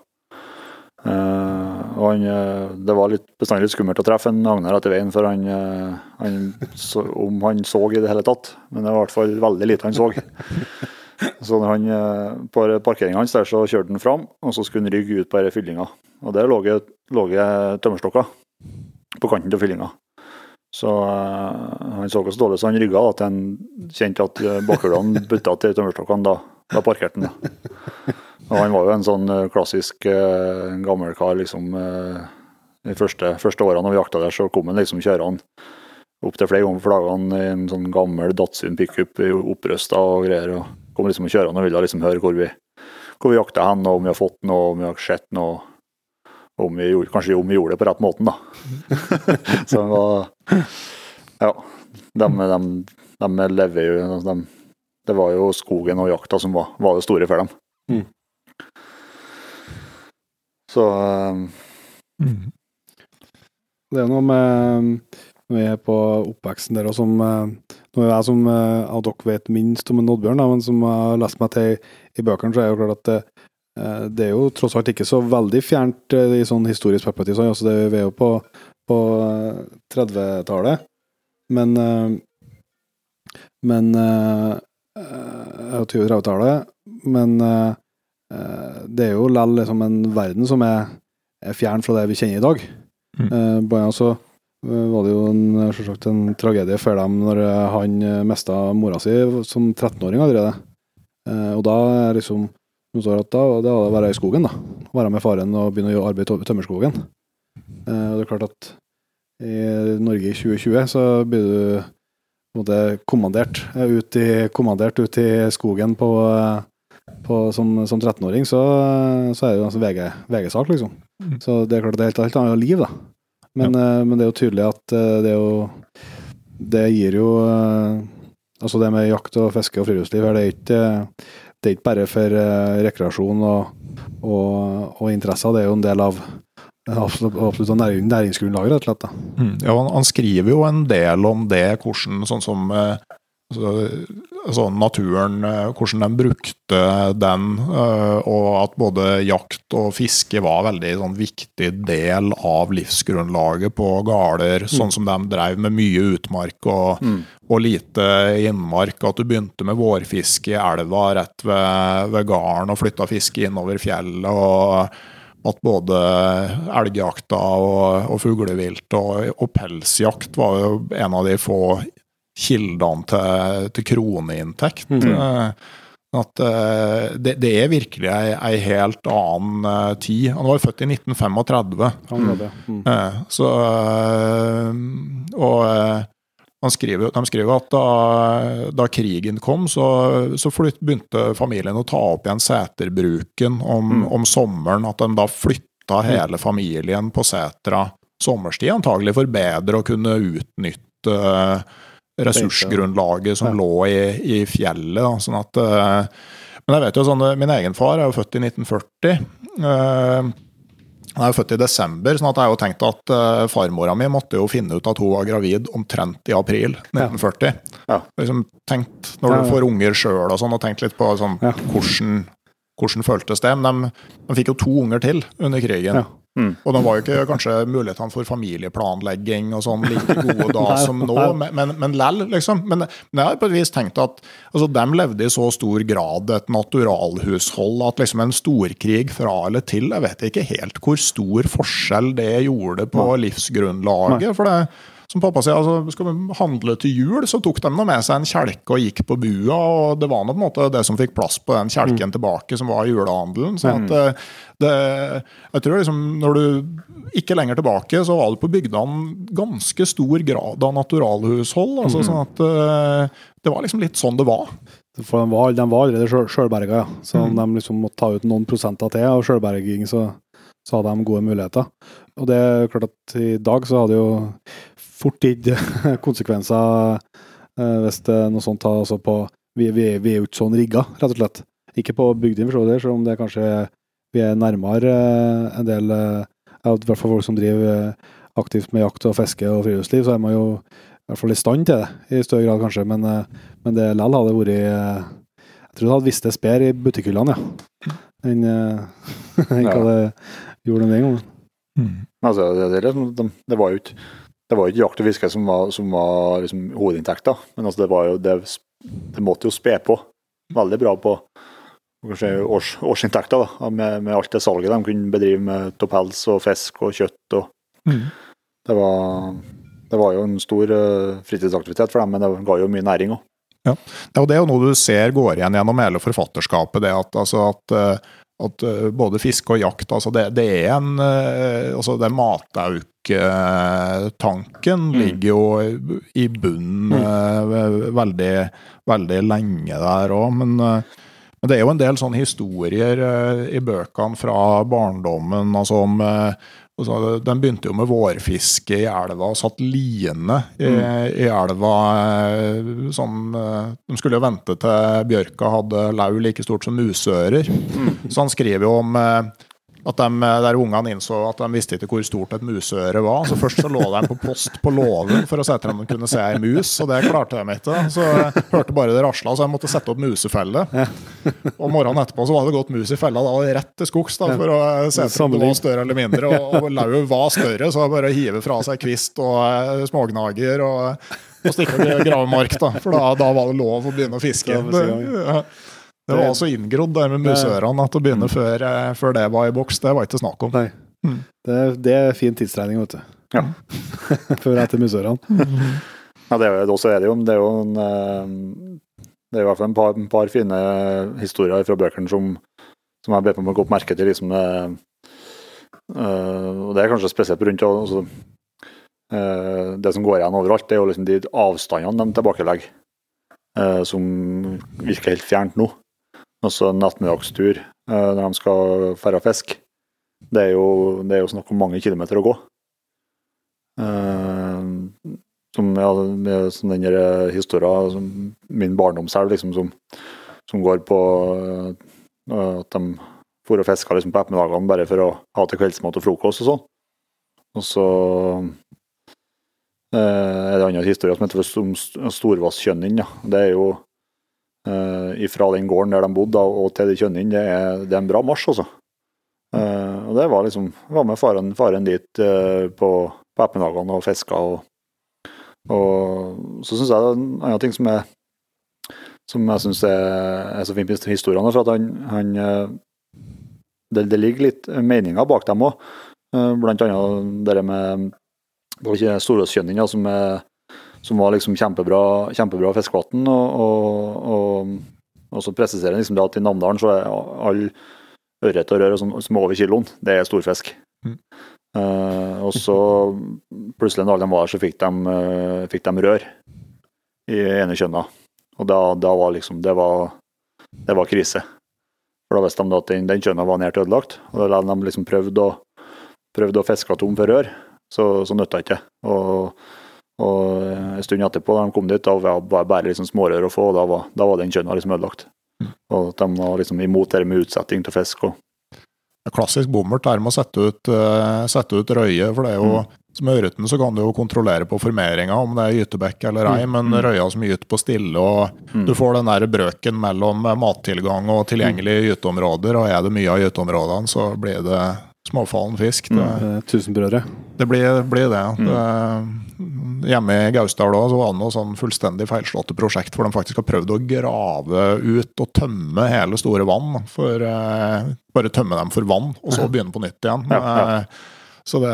Speaker 3: Eh, og han, eh, det var litt, bestandig litt skummelt å treffe en Agnar etter veien, for han, eh, han så, om han så i det hele tatt. Men det var i hvert fall veldig lite han så. Så når han, eh, på parkeringa hans der så kjørte han fram, og så skulle han rygge ut på denne fyllinga. Og der lå det lå det tømmerstokker på kanten av fyllinga. Så eh, han så så dårlig, så han rygga til han kjente at uh, bakhjulene butta til tømmerstokkene. Da, da parkerte han. da. Og han var jo en sånn eh, klassisk uh, gammel kar, liksom. Uh, de første, første årene når vi jakta der, så kom han liksom kjørende opptil flere ganger for dagene i en sånn gammel Datsun pickup opprøsta og greier. og Kom liksom kjørende og ville liksom høre hvor vi, hvor vi jakta hen, og om vi har fått noe, om vi har sett noe. Om vi gjorde, kanskje om vi gjorde det på rett måten, da. så det var Ja. De, de, de lever jo de, Det var jo skogen og jakta som var, var det store for dem.
Speaker 2: Mm.
Speaker 3: Så um,
Speaker 5: Mm.
Speaker 2: Det er noe med Når vi er på oppveksten der, og som eh, Nå er jeg som eh, av dere vet minst om en Oddbjørn, da, men som jeg har lest meg til i, i bøkene, så er det jo klart at det, eh, er jo tross alt ikke så veldig fjernt eh, i sånn historisk perspektiv. Altså det, vi er jo på, på eh, 30-tallet, men eh, Men eh, 20-30-tallet, men det er jo likevel liksom en verden som er, er fjern fra det vi kjenner i dag.
Speaker 5: Mm.
Speaker 2: Blant så var det jo en, selvsagt en tragedie for dem når han mista mora si som 13-åring allerede. Og da er liksom noen står at da, det var å være i skogen, da. Være med faren og begynne å arbeide i tømmerskogen. Eh, og det er klart at i Norge i 2020 så blir du på en måte kommandert eh, ut i, kommandert ut i skogen på, eh, på, som, som 13-åring, så, så er det jo en sånn VG, VG-sak, liksom.
Speaker 5: Mm.
Speaker 2: Så det er klart det er helt, helt annet liv, da. Men, ja. men det er jo tydelig at det er jo Det gir jo Altså det med jakt og fiske og friluftsliv her, det er ikke, det er ikke bare for eh, rekreasjon og, og, og interesser, det er jo en del av absolutt, absolutt av næring, næringsgrunnlaget, rett og slett.
Speaker 5: Mm. Ja, han, han skriver jo en del om det, hvordan sånn som eh, altså, altså naturen, eh, hvordan de brukte den, eh, og at både jakt og fiske var veldig sånn, viktig del av livsgrunnlaget på gårder, sånn som de drev med mye utmark og,
Speaker 3: Mm.
Speaker 5: og lite innmark. At du begynte med vårfiske i elva rett ved, ved gården og flytta fiske innover fjellet. og at både elgjakta og, og fuglevilt og, og pelsjakt var jo en av de få kildene til, til kroneinntekt.
Speaker 2: Mhm.
Speaker 5: Eh, At eh, det, det er virkelig ei, ei helt annen eh, tid. Han var jo født i 1935.
Speaker 2: Han var det. Mm.
Speaker 5: Eh, Så Og han skriver, de skriver at da, da krigen kom, så, så flytt, begynte familien å ta opp igjen seterbruken om,
Speaker 3: Mm.
Speaker 5: om sommeren. At de da flytta hele familien på setra sommerstid, antagelig for bedre å kunne utnytte ressursgrunnlaget som lå i, i fjellet. Da, sånn at, eh, men jeg vet jo sånn, min egen far er jo født i 1940. eh, han er jo født i desember, sånn at jeg har jo tenkt at farmora mi måtte jo finne ut at hun var gravid omtrent i april 1940.
Speaker 3: Ja.
Speaker 5: Liksom tenkt, Når du får unger sjøl og sånn, og tenkt litt på sånn, hvordan, hvordan føltes det. Men de, de fikk jo to unger til under krigen.
Speaker 2: Ja.
Speaker 3: Mm.
Speaker 5: Og da var jo ikke kanskje mulighetene for familieplanlegging og sånn like gode da
Speaker 2: Nei,
Speaker 5: som nå, men, men, men lell, liksom. Men, men jeg har på et vis tenkt at altså, de levde i så stor grad et naturalhushold at liksom en storkrig fra eller til Jeg vet ikke helt hvor stor forskjell det gjorde på livsgrunnlaget. For det som pappa sier, altså, skal vi handle til jul, så tok de nå med seg en kjelke og gikk på bua. og Det var nå på en måte det som fikk plass på den kjelken tilbake, som var julehandelen. så at eh, det, jeg tror liksom når du ikke lenger tilbake, så var det på bygdene ganske stor grad av naturalhushold. altså sånn at eh, Det var liksom litt sånn det var.
Speaker 2: For de var, de var allerede sjøl- sjølberga, ja. Så
Speaker 5: Mm.
Speaker 2: de liksom måtte ta ut noen prosenter til av sjølberging, så, så hadde de gode muligheter. Og det er klart at i dag så hadde jo fort gitt konsekvenser eh, hvis det er noe sånt har altså på vi, vi, vi er jo ikke sånn rigga, rett og slett. Ikke på bygdene, for så vidt, selv om det kanskje vi er nærmere eh, en del eh, I hvert fall folk som driver aktivt med jakt og fiske og friluftsliv, så er man jo i hvert fall i stand til det, i større grad kanskje. Men, men det likevel hadde vært Jeg tror det hadde vist det bedre i butikkhyllene, ja. Enn en hva det gjorde den gangen.
Speaker 3: Altså, det, det, er liksom- det var jo ikke det var jo ikke jakt og fiske som var, som var liksom hovedinntekta, men altså det, var jo, det, det måtte jo spe på veldig bra på kanskje års, årsinntekta da, med, med alt det salget de kunne bedrive med av pels og fisk og kjøtt. og det, var, det var jo en stor eh, fritidsaktivitet for dem, men det ga jo mye næring òg.
Speaker 5: Ja, og Det er jo noe du ser går igjen gjennom hele forfatterskapet. det at, altså at, eh, at eh, både fiske og jakt altså det, det er en altså det Matauke-tanken ligger jo i bunnen eh, veldig, veldig lenge der òg. Men, eh, men det er jo en del sånne historier eh, i bøkene fra barndommen altså om Altså, Den begynte jo med vårfiske i elva og satt line i, i elva. Sånn, de skulle jo vente til bjørka hadde lau like stort som musører. Så han skriver jo om at de, der ungene innså at de visste ikke hvor stort et museøre var. Så Først så lå de på post på låven for å se etter om de kunne se ei mus, og det klarte de ikke. Så jeg hørte bare det rasla, så jeg måtte sette opp musefelle. Og morgenen etterpå så var det gått mus i fella, da var det rett til skogs da, for å se etter om det var større eller mindre. Og, og lauvet var større, så bare å hive fra seg kvist og eh, smågnager. og og stikke og grave mark, da. For da, da var det lov å begynne å fiske.
Speaker 2: Det,
Speaker 5: ja. Det var altså inngrodd der med musørene at å begynne før, eh, før det var i boks, det var ikke snakk om.
Speaker 2: Nei.
Speaker 5: Mm.
Speaker 2: Det, er- det er fin tidsregning, vet du.
Speaker 3: Ja.
Speaker 2: Før etter musørene.
Speaker 3: Ja, det er også er det jo, det er jo en, eh, det er i hvert fall en par, en par fine historier fra bøkene som, som jeg ber meg godt merke til. liksom det, eh, og det er kanskje spesielt rundt altså, eh, Det som går igjen overalt, det er jo liksom de avstandene de tilbakelegger, eh, som virker helt fjernt nå. En ettermiddagstur eh, når de skal ferde og fiske. Det er jo, det er jo snakk om mange kilometer å gå. Eh, som, ja, med sånn den der historien som min barndomselv, liksom, som, som går på eh, at de for og fiska liksom, på ettermiddagene bare for å ha til kveldsmat og frokost og sånn. Og så eh, er det en annen historie som heter om St- Ja. Det er jo eh, ifra den gården der de bodde og til de Kjønnin, det er, det er en bra marsj, altså. Eh, og det var liksom Var med faren, faren dit eh, på, på ettermiddagene og fiska og og så syns jeg det er en annen ting som, er, som jeg syns er, er så fint med historiene, for at han, han det, det ligger litt meninger bak dem òg. Blant annet det med det var som, er- som var liksom kjempebra, kjempebra fiskevann. Og, og, og, og så presiserer han liksom at i Namdalen så er all ørret og rør sånn som er over kiloen, det er storfisk.
Speaker 5: Mm.
Speaker 3: Eh, og så plutselig når alle de var der, så fikk de, uh, fikk de rør i ene kjønna. Og da, da var liksom Det var, det var krise. For da visste de at den, den kjønna var nært ødelagt. Og da de liksom prøvd å, prøvde å fiske tom for rør, så, så nytta ikke det. Og, og en stund etterpå, da de kom dit, da var det bare liksom smårør å få, og da var, da var den kjønna liksom ødelagt. Og at de var liksom imot det med utsetting til fisk. og
Speaker 5: Klassisk bommert er med å sette ut, uh, sette ut røye, for det er jo
Speaker 3: Mm.
Speaker 5: som ørreten så kan du jo kontrollere på formeringa om det er gytebekk eller ei, men røya som gyter på stille, og
Speaker 3: Mm.
Speaker 5: du får den der brøken mellom mattilgang og tilgjengelige gyteområder, og er det mye av gyteområdene, så blir det småfallen fisk. Det,
Speaker 2: mm, Tusenbrødre.
Speaker 5: det blir, blir det. det. Hjemme i Gausdal også, var det noe sånn fullstendig feilslåtte prosjekt hvor de faktisk har prøvd å grave ut og tømme hele store vann. For, eh, bare tømme dem for vann, og så begynne på nytt igjen.
Speaker 3: Ja, ja.
Speaker 5: Eh, Så det,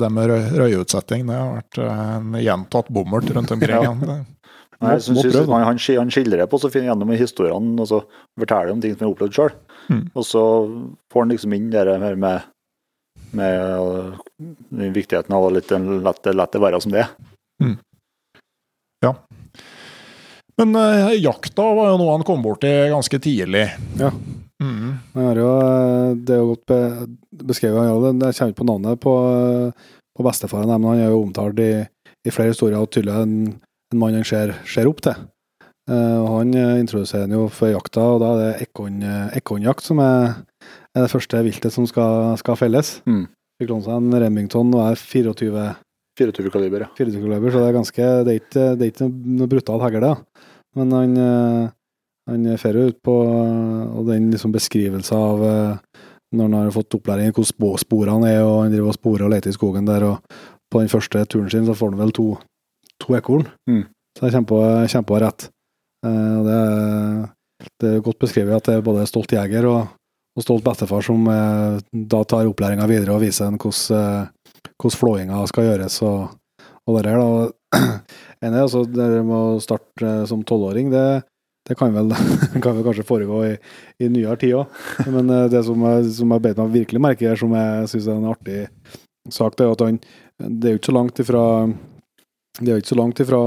Speaker 5: det med røy- røyeutsetting det har vært en gjentatt bommert rundt omkring.
Speaker 3: Ja. Nei, jeg synes,
Speaker 2: synes,
Speaker 3: han, han, skildrer det på så fint gjennom historiene, og så forteller om ting som han har opplevd sjøl.
Speaker 5: Mm.
Speaker 3: Og så får han liksom inn det her med, med uh, den viktigheten av å litt, lett, lette det være som det er. Ja.
Speaker 5: Men eh, jakta var jo noe han kom borti ganske tidlig.
Speaker 2: Ja.
Speaker 5: Mm.
Speaker 2: Jo, eh, det er jo godt be, beskrevet, han gjør det. Jeg kommer ikke på navnet på, eh, på bestefaren, men han er jo omtalt i, i flere historier, og tydelig en, en mann han ser, ser opp til. Eh, Han eh, introduserer den jo for jakta, og da er det eh, ekornjakt som er, er det første viltet som skal, skal felles.
Speaker 3: Mm.
Speaker 2: Fikk låne seg en Remington og er 24
Speaker 3: 24 kaliber, ja.
Speaker 2: 24 kaliber, så det er ganske Det er ikke, det er ikke noe brutalt hagl, da. Men han, han fer ut på Og den liksom beskrivelsen av når han har fått opplæring i hvor sporene er, og han driver og sporer og leter i skogen der, og på den første turen sin så får han vel to, to ekorn.
Speaker 3: Mm.
Speaker 2: Så det er kjempe, kjempe rett. Eh, det, det er godt beskrevet at det er både stolt jeger og, og stolt bestefar som eh, da tar opplæringa videre og viser en hvordan eh, hvordan flåinga skal gjøres og, og det her. da. En er altså det med å starte som tolvåring, det, det kan, vel, kan vel kanskje foregå i, i nyere tid òg. Men det som, jeg- som jeg beit meg virkelig merke i som jeg syns er en artig sak, det er at han Det er jo ikke så langt ifra det er jo ikke så langt ifra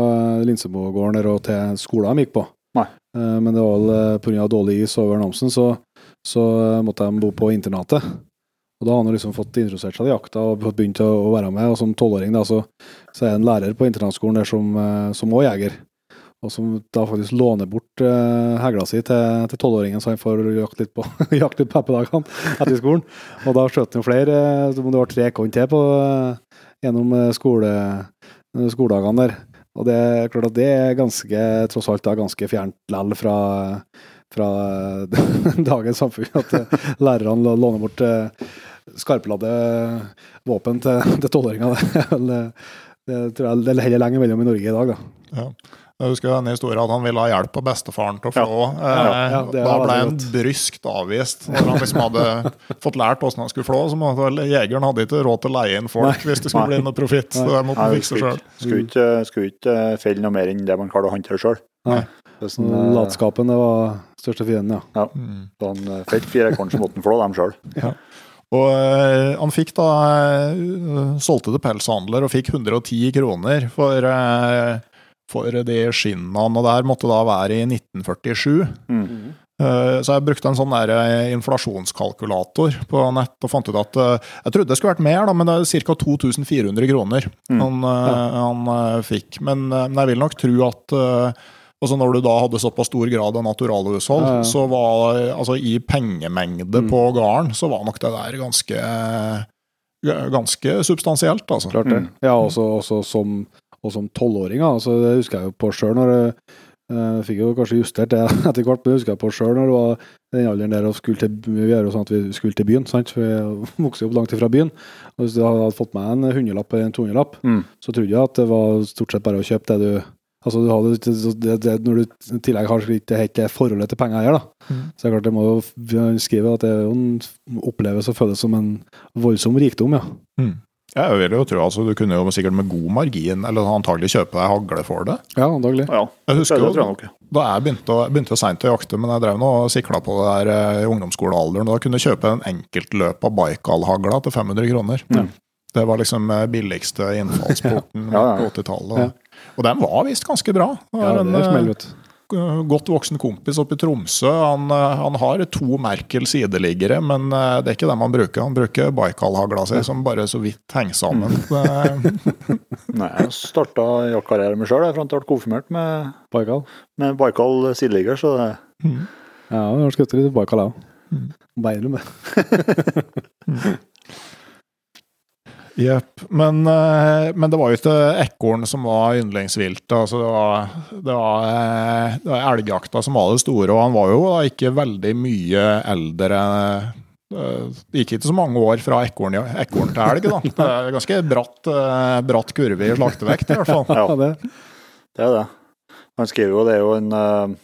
Speaker 2: Linsebogården der og til skolen de gikk på.
Speaker 3: Nei.
Speaker 2: Eh, Men det var vel eh, pga. dårlig is over Namsen, så, så eh, måtte de bo på internatet. Og da har han liksom fått introdusert seg til jakta og begynt å, være med. Og som tolvåring så, så er det en lærer på internatskolen der som, eh, som også jeger. Og som da faktisk låner bort hegla si til, tolvåringen, så han får jakte litt på jakte litt på eppedagene etter skolen. Og da skjøt han jo flere, så må det var tre ekorn til på, eh, gjennom eh, skole, eh, skoledagene der. Og det er klart at det er ganske, tross alt da, ganske fjernt lell fra, fra dagens samfunn. At eh, lærerne låner bort eh, skarpladde våpen til til tolvåringer. Det eh, Det tror jeg det er heller lenger mellom i Norge i dag, da.
Speaker 5: Jeg husker denne historien at han ville ha hjelp av bestefaren til å flå.
Speaker 2: Ja, ja, ja,
Speaker 5: da ble han bryskt avvist. Når han liksom hadde fått lært hvordan han skulle flå. Så måtte vel, Jegeren hadde ikke råd til å leie inn folk hvis det skulle
Speaker 3: Nei.
Speaker 5: bli noe profitt. Så det måtte han fikse sjøl.
Speaker 3: skulle ikke, skulle ikke eh, felle noe mer enn det man klarer å håndtere sjøl.
Speaker 2: Sånn, Latskapen, det var største fienden, ja.
Speaker 5: Mm.
Speaker 3: Han eh, felte fire korn, så måtte han flå dem sjøl.
Speaker 5: Og øh, han fikk da øh, solgte til pelshandler og fikk 110 kroner for, eh, for de skinnene. Og det her måtte da være i 1947.
Speaker 3: Mm.
Speaker 5: Uh, Så jeg brukte en sånn der eh, inflasjonskalkulator på nett og fant ut at uh, Jeg trodde det skulle vært mer, da, men det er ca. 2400 kroner
Speaker 3: Mm.
Speaker 5: han, ja. han fikk. Men, men jeg vil nok tro at altså når du da hadde såpass stor grad av naturalhushold,
Speaker 2: Ja, ja.
Speaker 5: så var altså i pengemengde
Speaker 2: Mm.
Speaker 5: på gården, så var nok det der ganske Ganske substansielt, altså.
Speaker 2: Klart det.
Speaker 3: Mm.
Speaker 2: Ja, også, også som, og som tolvåring, altså, det husker jeg jo på sjøl når jeg eh, fikk jo kanskje justert det etter hvert, men det husker jeg på sjøl når det var den alderen der og skulle til Vi gjør jo sånn at vi skulle til byen, sant? for vi vokste jo opp langt ifra byen. Og Hvis du hadde fått med en hundrelapp eller en 200-lapp,
Speaker 3: Mm.
Speaker 2: så trodde jeg at det var stort sett bare å kjøpe det du Altså du hadde, det, det, Når du i tillegg har ikke helt det forholdet til penger her, da.
Speaker 5: Mm.
Speaker 2: Så det er klart det må jo skrive at det oppleves og føles som en voldsom rikdom, ja.
Speaker 5: Mm. Jeg vil jo tro altså, Du kunne jo sikkert med god margin, eller antagelig kjøpe deg hagle for det.
Speaker 2: Ja, antagelig.
Speaker 3: Ja,
Speaker 5: Jeg husker
Speaker 3: det
Speaker 5: jo
Speaker 3: tror jeg nok.
Speaker 5: Da jeg begynte, å- begynte seint å jakte, men jeg drev nå og sikla på det der eh, i ungdomsskolealderen. Da kunne du kjøpe en enkeltløp av Baikal-hagla til 500 kroner.
Speaker 3: Ja.
Speaker 5: Det var liksom eh, billigste innfallsporten
Speaker 3: Ja, ja.
Speaker 5: på 80-tallet. Og den var visst ganske bra. Det
Speaker 2: Ja,
Speaker 5: var en
Speaker 2: det
Speaker 5: eh,
Speaker 2: smeller, vet du.
Speaker 5: Godt voksen kompis oppe i Tromsø. Han, eh, han har to Merkel sideliggere, men eh, det er ikke dem han bruker. Han bruker Baikal-hagla si, som bare så vidt henger sammen.
Speaker 3: Nei, jeg starta jaktkarrieren min sjøl fram til jeg ble konfirmert med,
Speaker 2: Baikal.
Speaker 3: med Baikal sideligger, så det
Speaker 2: Ja, jeg har skutt litt Baikal, jeg òg.
Speaker 5: Mm.
Speaker 2: Bare innrømme.
Speaker 5: Jepp. Men, eh, men det var jo ikke ekorn som var yndlingsviltet. Altså det, var, det, var, eh, det var elgjakta som var det store, og han var jo ikke veldig mye eldre. eh, Det gikk ikke så mange år fra ekorn, ekorn til elg. da. Det er ganske bratt, bratt kurve i slaktevekt, i hvert fall.
Speaker 3: Ja.
Speaker 2: Det.
Speaker 3: Det er det. Han skriver jo, det er jo en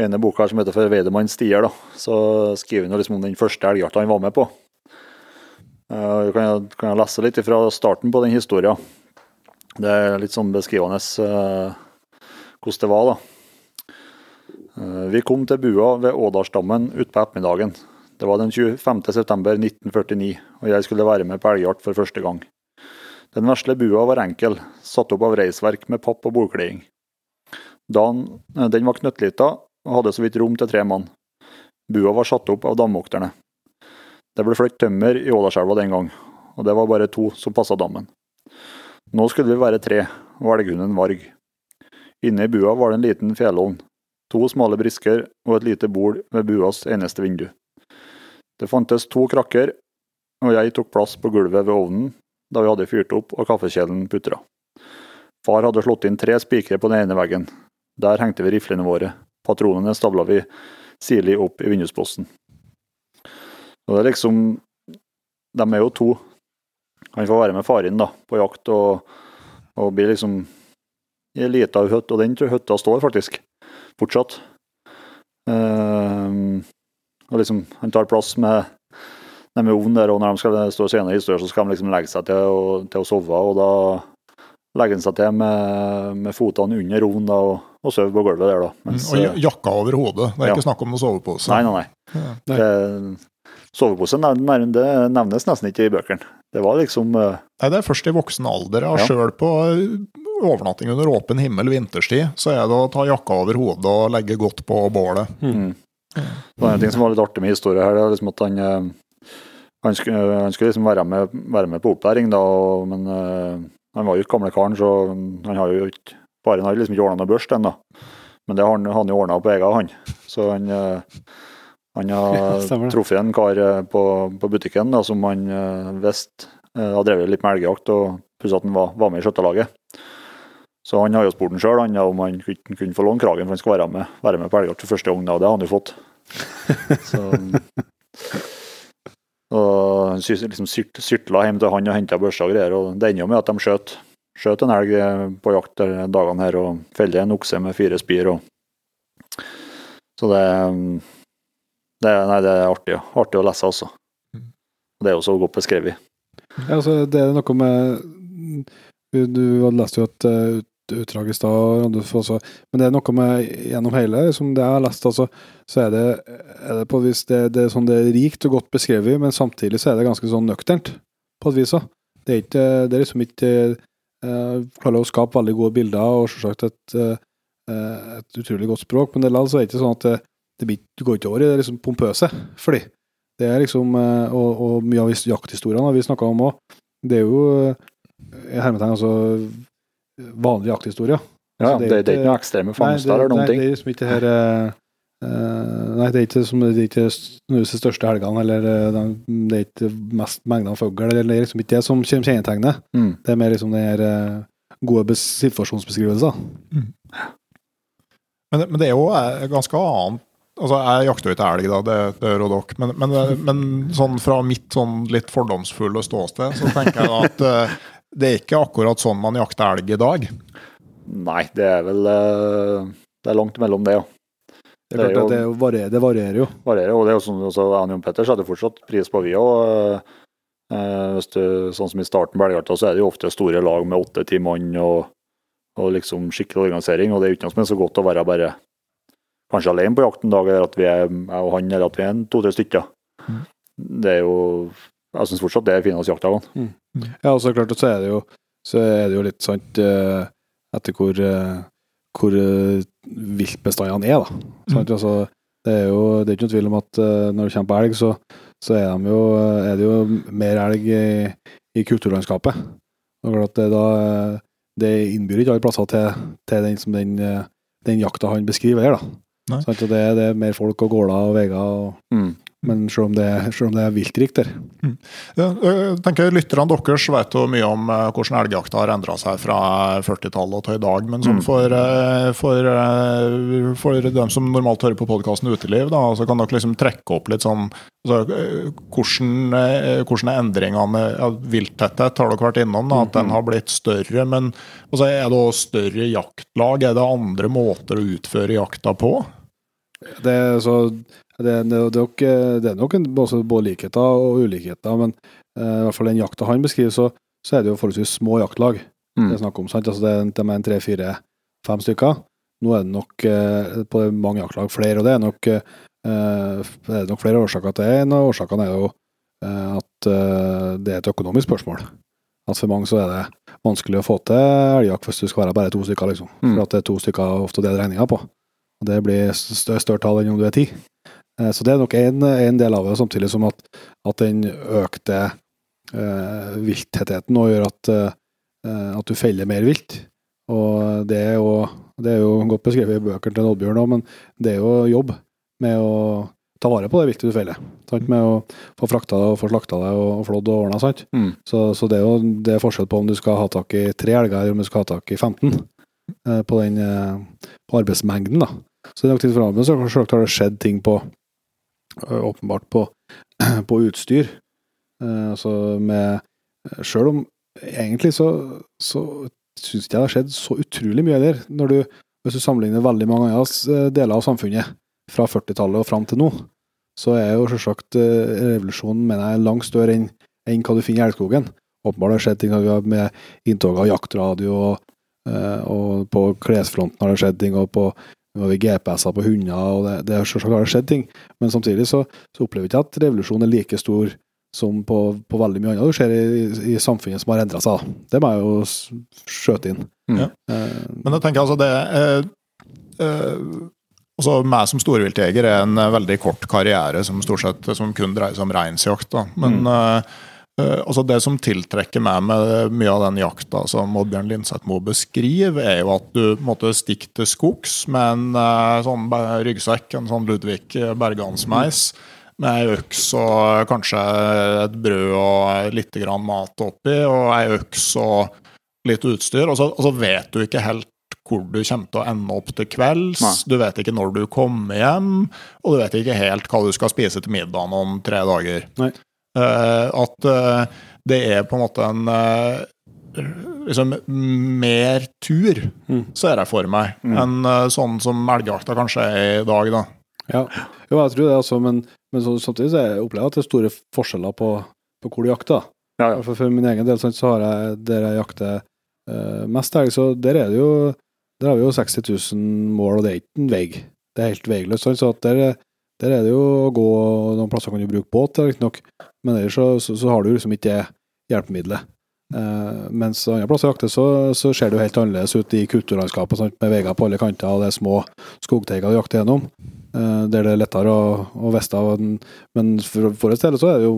Speaker 3: ene boka som heter 'For Weidemanns stier', da. Så skriver han liksom om den første elgjakta han var med på. Uh, kan, jeg, kan jeg lese litt fra starten på den historien. Det er litt sånn beskrivende uh, hvordan det var, da. Uh, vi kom til bua ved Ådalsdammen utpå ettermiddagen. Det var den 25. september 1949, og jeg skulle være med på elgjakt for første gang. Den vesle bua var enkel, satt opp av reisverk med papp og bordkleding. Eh, den var knøttlita og hadde så vidt rom til tre mann. Bua var satt opp av damvokterne. Det ble fløyt tømmer i Ådalselva den gang, og det var bare to som passa dammen. Nå skulle vi være tre, og elghunden Varg. Inne i bua var det en liten fjellovn, to smale brisker og et lite bord ved buas eneste vindu. Det fantes to krakker, og jeg tok plass på gulvet ved ovnen da vi hadde fyrt opp og kaffekjelen putra. Far hadde slått inn tre spikere på den ene veggen. Der hengte vi riflene våre. Patronene stabla vi sirlig opp i vindusposten. Og det er liksom De er jo to. Han får være med faren da, på jakt og, og blir liksom i ei lita hytte, og den hytta står faktisk fortsatt. Uh, og liksom, han tar plass med dem med ovnen der, og når de skal stå senere i historien, så skal de liksom legge seg til å, til å sove. Og da legger han seg til med, med fotene under ovnen da, og, og sover på gulvet der. da. Mens,
Speaker 5: Og jakka over hodet. Det er
Speaker 3: Ja.
Speaker 5: ikke snakk om noe sovepose.
Speaker 3: nei, nei, nei.
Speaker 5: Ja.
Speaker 2: Nei.
Speaker 3: Det- Sovepose nevnes nesten ikke i bøkene. Det var liksom eh,
Speaker 5: Nei, det er først i voksen alder.
Speaker 3: Ja.
Speaker 5: sjøl på overnatting under åpen himmel vinterstid, så er det å ta jakka over hodet og legge godt på bålet.
Speaker 3: mm. Det var en ting som var litt artig med historien her, det er liksom at han eh, han skulle, han skulle liksom være med, være med på opplæring, da, og, men eh, han var jo ikke gamle karen, så han har jo ikke Faren har liksom ikke ordna noe børst ennå. Men det har han, han jo ordna på egen hånd. Så han, eh, han har
Speaker 2: Stemmer
Speaker 3: truffet en kar eh, på, på butikken da, som han uh, visste eh, har drevet litt med elgjakt, og plutselig at han var, var med i skjøtterlaget. Så han har jo spurt han sjøl om han kunne, kunne få låne kragen for han skal være med, være med på elgjakt for første gang, og det har han jo fått. Så, og han liksom syrt, syrtla hjem til han og henta børsa og greier, og det ender jo med at de skjøt skjøt en elg eh, på jakt de dagene her, og feller en okse med fire spir. Og... Så det, det, nei, det er artig, ja. artig å lese, også.
Speaker 5: Mm.
Speaker 3: Det er jo så godt beskrevet.
Speaker 2: Ja, altså, det er noe med Du, hadde lest jo et ut, utdrag i stad, også, men det er noe med gjennom hele som det jeg har lest, altså, så er det, er det på et vis det, det, sånn, det er rikt og godt beskrevet, men samtidig så er det ganske sånn nøkternt, på et vis òg. Det er ikke Det er liksom ikke uh, Klarer å skape veldig gode bilder, og selvsagt et, uh, et utrolig godt språk, men det er altså ikke sånn at det blir, du går ikke over i det liksom pompøse, fordi det er liksom uh, og, og, mye av jakthistoriene vi snakka om òg, det er jo hermetegn altså vanlige jakthistorier.
Speaker 3: Ja,
Speaker 2: altså,
Speaker 3: det, er, det, er ikke noe ekstreme fangster eller noen
Speaker 2: nei,
Speaker 3: ting.
Speaker 2: Det er liksom ikke her uh, Nei, det er ikke som det er ikke de største helgene, eller det er ikke mest mengder av fugl, eller det er liksom ikke det som kjennetegner.
Speaker 3: Mm.
Speaker 2: Det er mer liksom det her gode situasjonsbeskrivelser.
Speaker 5: Mm. Men, men, det er jo ganske annet Altså, Jeg jakter jo ikke elg, da, det, det gjør jo dere. Men, men, men sånn fra mitt sånn litt fordomsfulle ståsted, så tenker jeg at det er ikke akkurat sånn man jakter elg i dag.
Speaker 3: Nei, det er vel Det er langt mellom det, ja.
Speaker 2: Det, er det, er jo, det, varierer, det varierer jo.
Speaker 3: Varierer, og det er jo sånn, også, Jon Petter setter fortsatt pris på, vi òg. Eh, sånn som i starten på elgjakta, så er det jo ofte store lag med åtte-ti mann og, og, liksom skikkelig organisering. Og det er jo ikke noe som er så godt å være bare kanskje alene på jakt en dag, eller at vi er jeg og han, eller at vi er to-tre stykker. Mm. Det er jo Jeg syns fortsatt det er fineste jaktdagene.
Speaker 2: Mm. Ja, og så klart, så er det jo, så er det jo litt sant uh, etter hvor, uh, hvor uh, viltbestandene er, da. Mm. Altså, det er jo det er ikke noe tvil om at når det kommer på elg, så, så er, de jo, er, det jo mer elg i, i kulturlandskapet. Og klart det, da, det innbyr ikke alle plasser til, til den, som den, den jakta han beskriver her, da. Sant? Det, det, er mer folk og gårder og veier. Og,
Speaker 3: mm.
Speaker 2: Men selv om det, selv om det er viltrikt der.
Speaker 5: Mm. Jeg tenker Lytterne deres vet jo mye om hvordan elgjakta har endra seg fra 40-tallet til i dag. Men sånn for, for, for, dem som normalt hører på podkasten Uteliv, da, så kan dere liksom trekke opp litt sånn altså, hvordan, hvordan endringene ja, Vilttetthet har dere vært innom, da, at den har blitt større. Men altså, er det også større jaktlag? Er det andre måter å utføre jakta på?
Speaker 2: Det er så det, det, det, det, er nok en, både likheter og ulikheter, men uh, i hvert fall den jakta han beskriver, så, så, er det jo forholdsvis små jaktlag mm. det er snakk om. sant? Altså det, de er en tre, fire, fem stykker. Nå er det nok uh, på mange jaktlag flere, og det er nok, uh, det er nok flere årsaker til det. En av årsakene er jo at det er et økonomisk spørsmål. At for mange så er det vanskelig å få til elgjakt hvis du skal være bare to stykker, liksom. Mm. For at det er to stykker ofte å dele regninga på. Og det blir større, større tall enn om du er ti. Eh, så det er nok en, del av det, samtidig som at, at den økte eh, vilttettheten nå gjør at, eh, at, du feller mer vilt. Og det er jo, det er jo godt beskrevet i bøkene til Oddbjørn òg, men det er jo jobb med å ta vare på det viltet du feller. Sant? Med å få frakta det og få slakta det og, flådd og ordna.
Speaker 3: Mm.
Speaker 2: Så, så, det er jo det er forskjell på om du skal ha tak i tre elger eller om du skal ha tak i 15 eh, på, den, eh, på arbeidsmengden. da. Så det er nok tid for så har det skjedd ting på Eh, åpenbart på, på utstyr. Uh, altså med Sjøl om egentlig så, så syns jeg det har skjedd så utrolig mye der. Når du, hvis du sammenligner veldig mange andre deler av samfunnet fra 40-tallet og fram til nå, så er jo selvsagt revolusjonen mener jeg, langt større enn, enn hva du finner i Elgskogen. Åpenbart har det skjedd ting med inntog av jaktradio, og, og på klesfronten har det skjedd ting, og på nå har vi GPS-er på hunder, og det, det har skjedd ting. Men samtidig så, så opplever jeg ikke at revolusjonen er like stor som på, på veldig mye annet du ser i, i, samfunnet som har endra seg. Det må jeg jo skjøte inn.
Speaker 5: Mm. Ja. Uh, Men jeg tenker altså det uh, uh, altså meg som storviltjeger er en veldig kort karriere som stort sett som kun dreier seg om reinsjakt. Men mm. Uh, altså Det som tiltrekker meg med mye av den jakta som Oddbjørn Linseth må beskrive, er jo at du måtte stikke til skogs med en uh, sånn ryggsekk, en sånn Ludvig Bergansmeis, med ei øks og kanskje et brød og litt grann mat oppi, og ei øks og litt utstyr. Og så, og så vet du ikke helt hvor du kommer til å ende opp til kvelds. Nei. Du vet ikke når du kommer hjem, og du vet ikke helt hva du skal spise til middagen om tre dager.
Speaker 2: Nei.
Speaker 5: Eh, at eh, det er på en måte en, eh, liksom mer tur,
Speaker 2: Mm.
Speaker 5: ser jeg for meg,
Speaker 3: Mm.
Speaker 5: enn sånn som elgjakta kanskje er i dag, da.
Speaker 2: Ja, jo, jeg tror det, altså, men, men så, samtidig så jeg opplever jeg at det er store forskjeller på, på hvor du jakter.
Speaker 3: Ja, ja.
Speaker 2: For, For min egen del så har jeg der jeg jakter uh, mest elg, så der er det jo Der har vi jo 60 000 mål, og det er ikke en vei. Det er helt veiløst. Så der, der er det jo å gå Noen plasser kan du bruke båt, riktignok, men ellers så, så, så har du liksom ikke det hjelpemiddelet. Eh, mens andre plasser i jakter, så, så ser det jo helt annerledes ut i kulturlandskapet, sant, med veier på alle kanter, og det er små skogteiger du jakter gjennom. eh, der det er lettere å, å vite av. en- Men for vår del så er det jo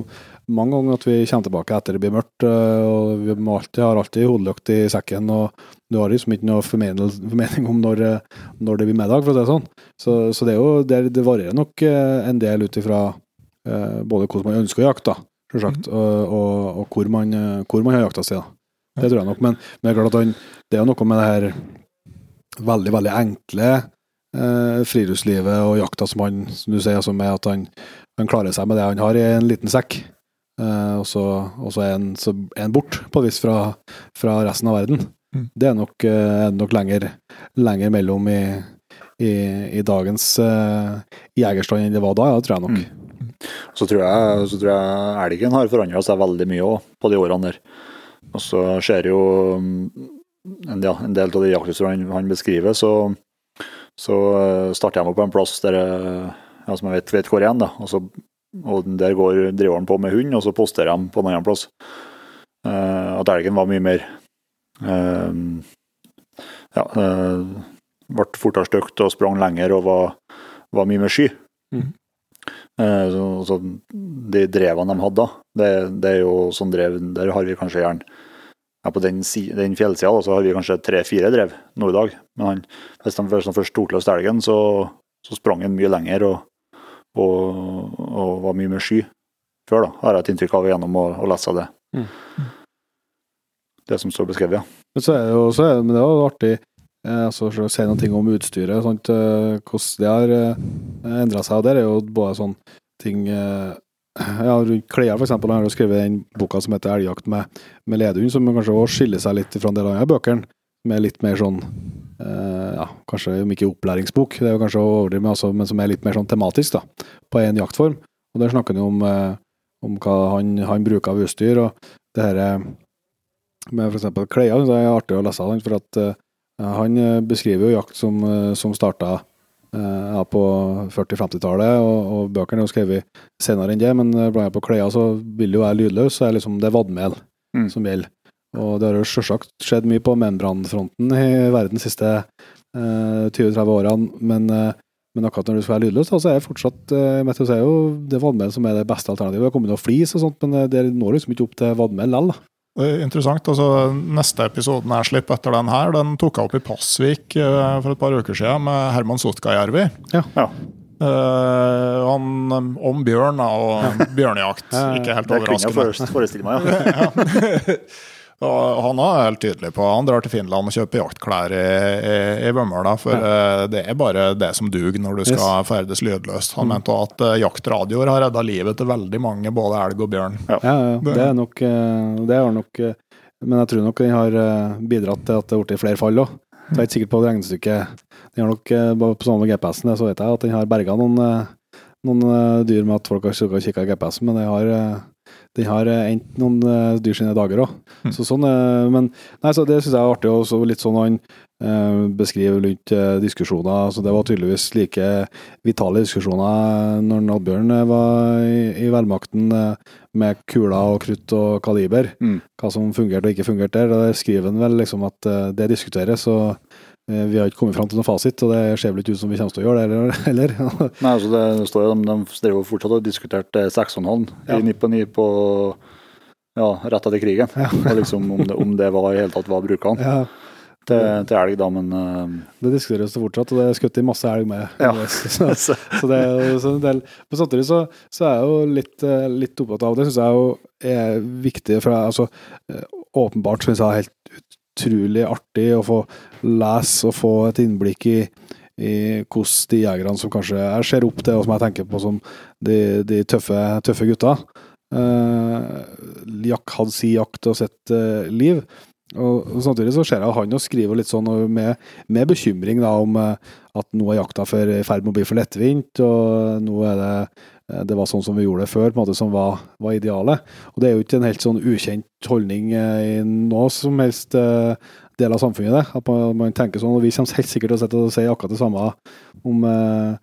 Speaker 2: mange ganger at vi kommer tilbake etter det blir mørkt, øh, og vi alltid, har alltid hodelykt i sekken, og du har liksom ikke noe formening om når, øh, når det blir middag, for å si det sånn. Så, så det er jo, det, det varierer nok øh, en del ut ifra både hvordan man ønsker å jakte, selvsagt, og, og, og hvor, man, øh, hvor man har jakta si. Det tror jeg nok, men, men det er klart at han, det er noe med det her veldig, veldig enkle eh, friluftslivet og jakta som han, som du sier, som med at han, han klarer seg med det han har i en liten sekk. Eh, og så og så er han så er han bort, på et vis, fra, fra resten av verden.
Speaker 5: Mm.
Speaker 2: Det er nok, eh, er nok lenger, lenger mellom i, i, i dagens eh, jegerstand enn det var da, ja, tror jeg nok.
Speaker 3: Så tror jeg, så tror jeg elgen har forandra seg veldig mye òg, på de årene der. Og så ser jo mm, en, ja, en del av de jaktutstyret han, beskriver, så, så eh, starter meg på en plass der jeg, ja, som jeg vet, vet hvor er da. Og, så, og der går driveren på med hund, og så posterer de på en annen plass. Uh, at elgen var mye mer uh, Ja, uh, ble fortere støkt og sprang lenger og var, var mye mer sky.
Speaker 2: Mhm.
Speaker 3: Eh, så, så de drevene de hadde det, det er jo sånn drev Der har vi kanskje gjerne ja, På den, den fjellsida så har vi kanskje tre-fire drev nå i dag. Men han, hvis de først, først tok løs elgen, så, så sprang han mye lenger og, og, og var mye mer sky før, da, har jeg et inntrykk av gjennom å, å lese det.
Speaker 2: Mm.
Speaker 3: Det som står beskrevet, ja.
Speaker 2: Men så er det jo, så er det, men det er jo artig eh, skal for å si ting om utstyret, sant, eh, hvordan det har eh, endra seg. og Der er jo både sånne ting ja, Rundt klær, han har jo skrevet den boka som heter 'Elgjakt med, med ledehund', som kanskje også skiller seg litt fra en del andre bøkene, med litt mer sånn ja, Kanskje om ikke opplæringsbok, det er jo kanskje å overdrive, men, som er litt mer sånn tematisk, da, på en jaktform. Og Der snakker han jo om, om hva han, han bruker av utstyr, og det eh, med f.eks. klær. Det er artig å lese for at han eh, beskriver jo jakt som, eh, som starta eh, ja, på 40-50-tallet, og, og bøkene er jo skrevet senere enn det, men eh, blant annet på klær så vil jo være lydløs, så er liksom det vadmel
Speaker 3: Mm.
Speaker 2: som gjelder. Og det har jo selvsagt skjedd mye på membranfronten i verden de siste eh, 20-30 årene, men, eh, men akkurat når du skal være lydløs, så er det fortsatt eh, sier jo det vadmel som er det beste alternativet. Det har kommet noe flis og sånt, men eh, det når liksom ikke opp til vadmel likevel.
Speaker 5: Det er interessant. altså Neste episoden jeg slipper etter den her, den tok jeg opp i Pasvik eh, for et par uker siden med Herman Sotkajärvi.
Speaker 2: Ja.
Speaker 3: Ja.
Speaker 5: Uh, han, om bjørn og bjørnejakt.
Speaker 2: Ja, ja.
Speaker 5: Ikke helt
Speaker 3: Det kunne jeg
Speaker 5: overraskende.
Speaker 3: forestille meg, ja.
Speaker 5: Og han er helt tydelig på Han drar til Finland og kjøper jaktklær i, i, i Vømmøla, for eh, det er bare det som duger når du skal ferdes lydløst. Han mente at uh, jaktradioer har redda livet til veldig mange, både elg og bjørn.
Speaker 2: Ja, ja, det er nok eh, Det er nok eh, Men jeg tror nok den har eh, bidratt til at det har blitt flere fall òg. Jeg er ikke sikker på det regnestykket. Den har nok, eh, bare på samme GPS-en, så vet jeg at den har berga noen, eh, noen eh, dyr med at folk har kikka i GPS-en, men det har, eh, den har eh, endt noen eh, dyr sine dager òg. Så sånn, eh, men nei, så det syns jeg er artig, Også litt sånn han beskriver rundt diskusjoner. Så det var tydeligvis like vitale diskusjoner når Oddbjørn var i, i velmakten med kuler og krutt og kaliber.
Speaker 3: Mm.
Speaker 2: Hva som fungerte og ikke fungerte der. Der skriver han vel liksom at det diskuteres, og vi har ikke kommet fram til noen fasit, og det ser vel ikke ut som vi kommer til å gjøre det heller.
Speaker 3: Nei, altså det, det står jo, de, strever drev jo fortsatt og diskuterte seksåndhalm
Speaker 2: Ja.
Speaker 3: i Nipp og Ni på ja, rett etter krigen. Og liksom om det, om det var i hele tatt var brukene
Speaker 2: ja,
Speaker 3: til, til elg, da, men uh...
Speaker 2: det diskuteres det fortsatt, og det er skutt i masse elg med.
Speaker 3: Ja.
Speaker 2: Så,
Speaker 3: så,
Speaker 2: det er jo så en del Men samtidig så, så er jeg jo litt, eh, litt opptatt av det. syns jeg jo er viktig. For jeg, altså, eh, åpenbart syns jeg er helt utrolig artig å få lese og få et innblikk i, i hvordan de jegerne som kanskje jeg ser opp til, og som jeg tenker på som de, de tøffe, tøffe gutta, eh, jak, hadde si jakt og sitt eh, liv. Og Samtidig så ser jeg han og skriver litt sånn med, med bekymring da om eh, at nå er jakta i ferd med å bli for lettvint, og nå er det eh, det var sånn som vi gjorde det før, på en måte som var, var idealet. Og Det er jo ikke en helt sånn ukjent holdning i noe som helst del av samfunnet, det. At man, man tenker sånn. og Vi kommer helt sikkert til å sette og si akkurat det samme om eh,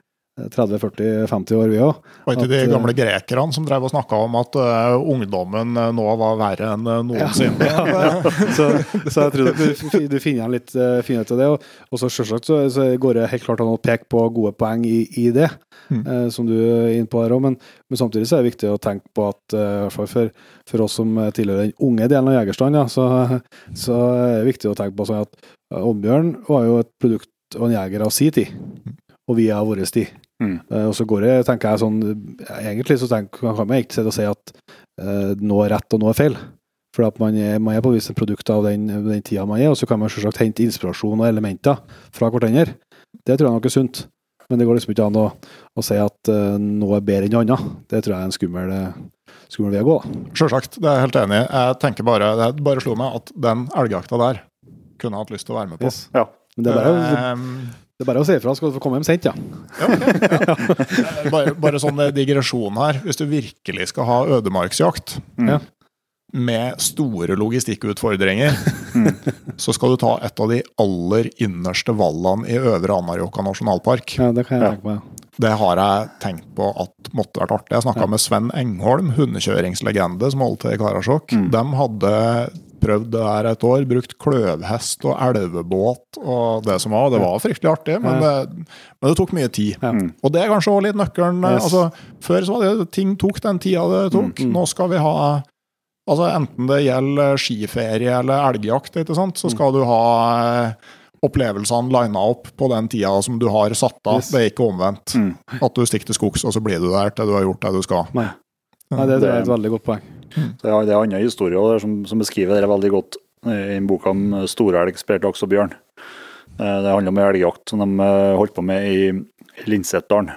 Speaker 2: 30-40-50 år, vi òg.
Speaker 5: Var ikke de gamle grekerne som drev og snakka om at uh, ungdommen nå var verre enn noensinne?
Speaker 2: Ja, ja, ja. Så, så, jeg tror du, du finner igjen litt uh, finhet til det. Og, og så selvsagt så, så, går det helt klart an å peke på gode poeng i, i det, mm. uh, som du er inne på her òg. Men, men, samtidig så er det viktig å tenke på at uh, for, for, oss som tilhører den unge delen av jegerstanden, ja, så, så, er det viktig å tenke på sånn at Oddbjørn var jo et produkt og en jeger av si tid, og vi er av vår tid. Mm. Uh, og så går det, tenker jeg sånn Egentlig så tenker, kan man ikke sitte og si at uh, noe er rett og noe er feil. For at man er, man er på et produkt av den, den tida man er, og så kan man selvsagt hente inspirasjon og elementer fra hverandre. Det tror jeg nok er sunt. Men det går liksom ikke an å, å si at uh, noe er bedre enn annet. Det tror jeg er en skummel, skummel vei å gå.
Speaker 5: Selvsagt, det er jeg helt enig i. Jeg tenker bare, Det bare slo meg at den elgjakta der kunne jeg hatt lyst til å være med på. Yes.
Speaker 2: Ja. Men det er bare, um, det er bare å si ifra, skal du få komme hjem sent, ja. ja, ja,
Speaker 5: ja. Bare, bare, sånn digresjon her. Hvis du virkelig skal ha ødemarksjakt mm. med store logistikkutfordringer, mm. så skal du ta et av de aller innerste vallene i Øvre Anárjohka nasjonalpark.
Speaker 2: Ja, Det kan jeg tenke på, ja.
Speaker 5: Det har jeg tenkt på at måtte vært artig. Jeg snakka med Sven Engholm, hundekjøringslegende som holdt til i Karasjok. Mm. De hadde prøvd det her et år. Brukt kløvhest og elvebåt og det som var. Det var fryktelig artig, men det, men det tok mye tid. Ja. Mm. Og det er kanskje òg litt nøkkelen. Yes. Altså, før så var det ting tok den tida det tok. Mm. Nå skal vi ha altså Enten det gjelder skiferie eller elgjakt, ikke sant? så mm. skal du ha eh, opplevelsene lina opp på den tida som du har satt av. Yes. Det er ikke omvendt. Mm. At du stikker til skogs, og så blir du der til du har gjort det du skal.
Speaker 2: Nei. Nei, det, det er et veldig godt poeng.
Speaker 3: Så ja, Det er andre historier som, som, beskriver det veldig godt i en bok om storelg, sprelaks og bjørn. Eh, det handler om elgjakt som de eh, holdt på med i, Linsetdalen.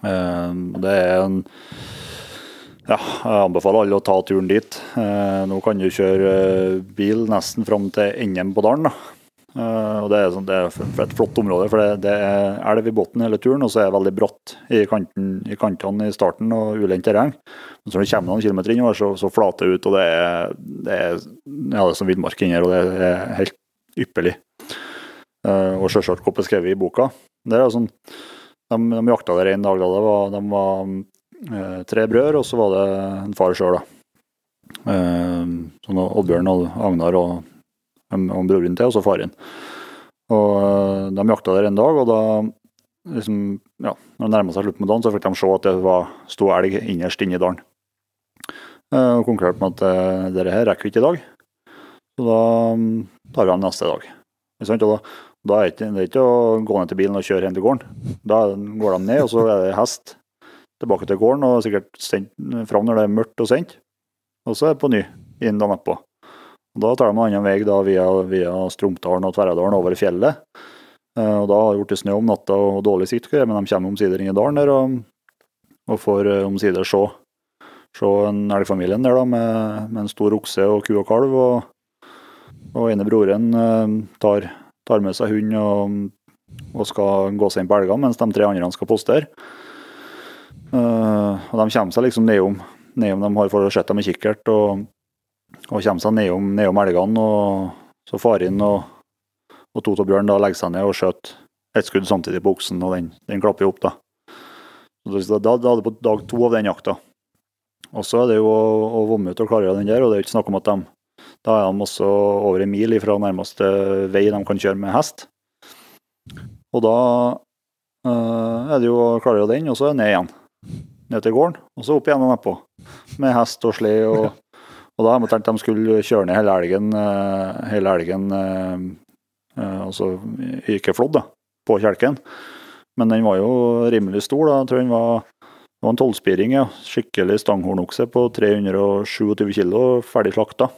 Speaker 3: Eh, det er en ja, jeg anbefaler alle å ta turen dit. Nå kan du kjøre bil nesten fram til enden på dalen. Uh, og Det er, sånn, det er et flott område, for det, det er elv i bunnen hele turen, og så er det veldig bratt i, kanten, i kantene i starten og ulendt terreng. Men så når du kommer noen kilometer innover, så, så flater det ut, og det er, det er, ja, er som villmark inni her, og det er helt ypperlig. Uh, og sjølsagt godt beskrevet i boka. Det er sånn, de, de jakta der en dag da det var, de var uh, tre brødre, og så var det en far sjøl, da. sånn Oddbjørn og Agnar og og broren til, og så faren. Og eh, De jakta der en dag, og da liksom, ja, når det nærma seg slutten på dagen, så fikk de se at det var sto elg innerst inne i dalen. Eh, og konkluderte med at eh, dette her rekker vi ikke i dag, så da mm, tar vi den neste dag. Og da, da er det, ikke å gå ned til bilen og kjøre hjem til gården. Da går de ned, og så er det hest tilbake til gården, og sikkert sendt fram når det er mørkt og sent. Og så er det på ny inn dagen etterpå. Da tar de en annen vei da, via, via Stromdalen og Tverradalen over fjellet. Uh, og Da har det blitt snø om natta og dårlig sikt, men de kommer omsider inn i dalen der og, og får uh, omsider se, se en elgfamilien der da, med, med, en stor okse og ku og kalv. Og, og ene broren uh, tar, tar, med seg hund og, og skal gå seg inn på elgene, mens de tre andre skal postere. og De kommer seg liksom nedom, nedom de har fått sett dem i kikkert. og og kommer seg nedom, nedom elgene. og Så faren og, og Toto Bjørn da legger seg ned og skjøter ett skudd samtidig på oksen, og den, den klapper opp. Da Da, da, da er det på dag to av den jakta. Og så er det jo å, å vomme ut og klargjøre den der, og det er ikke snakk om at de da er de også over en mil fra nærmeste vei de kan kjøre med hest. Og da øh, er det jo å klargjøre den, og så ned igjen. Ned til gården, og så opp igjen og nedpå. Med hest og slede og og da hadde de tenkt at de skulle kjøre ned hele elgen, eh, hele elgen eh, eh, altså ikke flådd, på kjelken. Men den var jo rimelig stor. da, jeg tror den var, Det var en tolvspiring, ja. Skikkelig stanghornokse på 327 kilo, ferdig slakta.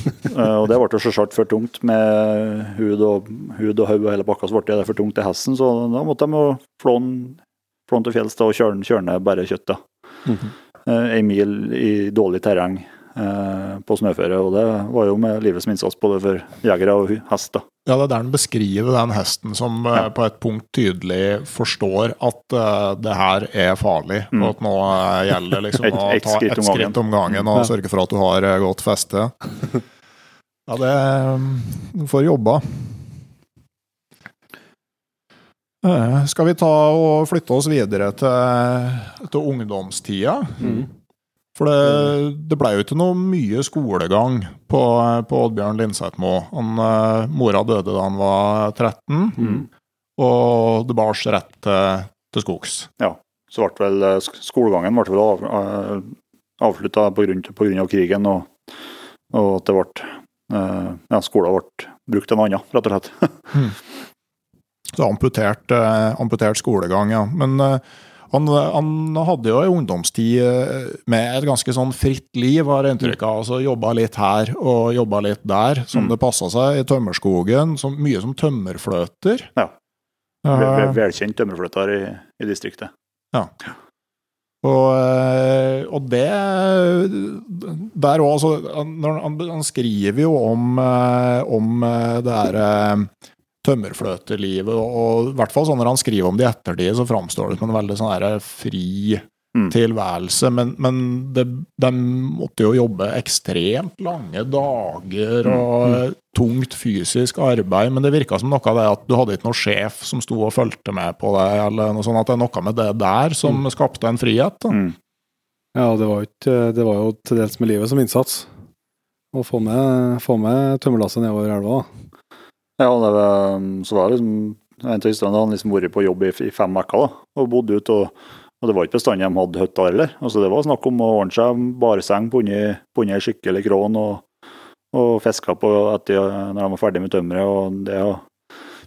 Speaker 3: og det ble selvsagt for tungt med hud og hud og hode og hele pakka, så ble det for tungt til hesten. Så da måtte de flå den til fjells og kjøre, kjøre ned bare kjøttet. Mm -hmm. Ei mil i dårlig terreng på snøføre. Og det var jo med livet som innsats både for jegere og hest. da.
Speaker 5: Ja, det er der den beskriver den hesten som ja. på et punkt tydelig forstår at uh, det her er farlig,
Speaker 3: Mm.
Speaker 5: og at nå eh, gjelder det liksom
Speaker 3: Et-
Speaker 5: å ta ett skritt om gangen og
Speaker 2: Ja.
Speaker 5: sørge for at du har eh, godt feste. Ja, det Du får jobba. Eh, Skal vi ta og flytte oss videre til, til ungdomstida?
Speaker 2: Mm.
Speaker 5: For det, det ble jo ikke noe mye skolegang på, på Oddbjørn Lindseitmo. Han, eh, Mora døde da han var 13,
Speaker 2: Mm.
Speaker 5: og det bars rett til, til skogs.
Speaker 3: Så ble vel eh, sk- skolegangen ble vel av, uh, avslutta pga. krigen, og, og at det ble eh, ja, skolen ble brukt til noe annet, rett og slett.
Speaker 5: Så amputert, eh, amputert skolegang, ja. Men eh, han, han hadde jo en ungdomstid eh, med et ganske sånn fritt liv, har jeg inntrykk av. Altså Jobba litt her og jobba litt der, som
Speaker 3: Mm.
Speaker 5: det passa seg. I tømmerskogen. Som, mye som tømmerfløter.
Speaker 3: Ja.
Speaker 5: Eh,
Speaker 3: Vel- vel- Velkjent tømmerfløter i, i distriktet.
Speaker 5: Og, eh, og det Der òg, altså han, han skriver jo om, eh, om eh, det derre tømmerfløtelivet, og, og i hvert fall sånn når han skriver om det i ettertid, så framstår det som en veldig sånn her fri
Speaker 3: Mm.
Speaker 5: tilværelse. Men, men det, de måtte jo jobbe ekstremt lange dager og tungt fysisk arbeid. Men det virka som noe av det at du hadde ikke noen sjef som sto og fulgte med på deg, eller noe sånt. At det er noe med det der som skapte en frihet. Da.
Speaker 3: Mm.
Speaker 2: Ja, det var, ikke, det var jo til dels med livet som innsats. Å få med, få med tømmerlasset nedover elva. da.
Speaker 3: Ja, det var, så var det liksom en av historiene, han liksom vært på jobb i, i fem uker da, og bodd ut. Og, og det var ikke bestandig de hadde hytta heller. Altså, det var snakk om å ordne seg bareseng på under ei skikkelig krån og, og fiska på etter når de var ferdig med tømmeret. Og det å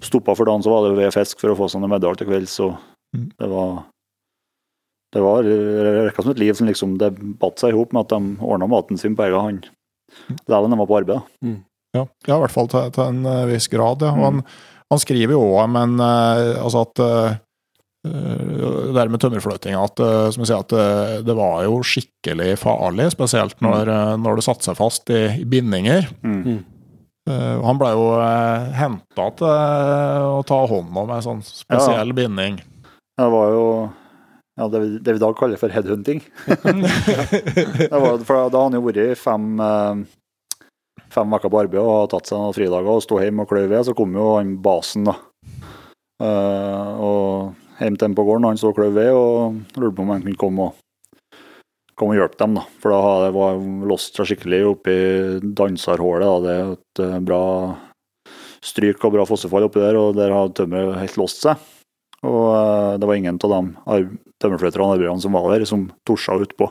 Speaker 3: stoppa for dagen, så var det ved fisk for å få seg medaljer til kvelds. så
Speaker 5: Mm.
Speaker 3: det var det var rekka som et liv som liksom det batt seg i hop med at de ordna maten sin på egen hånd. Selv om de var på arbeid. da.
Speaker 5: Ja, ja, i hvert fall til, til en eh, viss grad. Ja. Han, han skriver jo òg, men eh, altså at eh, det der med tømmerfløtinga, at, som jeg sier, at det var jo skikkelig farlig, spesielt når, eh, når det satte seg fast i, i bindinger.
Speaker 3: Mm.
Speaker 5: Eh, Han ble jo henta til å ta hånd om en sånn spesiell binding.
Speaker 3: Det var jo ja, det, vi, det vi i dag kaller for headhunting. det var, for da hadde han jo vært fem, fem uker på arbeid og hadde tatt seg noen fridager og stå hjemme og kløy ved. Så kom jo han basen, da. Uh, og hjem til ham på gården, han sto og kløy ved og lurte på om han kunne komme og, komme og hjelpe dem. da. For da hadde var låst seg skikkelig oppi danserhullet, da. Det er et eh, bra stryk og bra fossefall oppi der, og der hadde tømmeret helt låst seg. Og uh, det var ingen av de tømmerflytterne og arbeiderne som var der, som torsa utpå.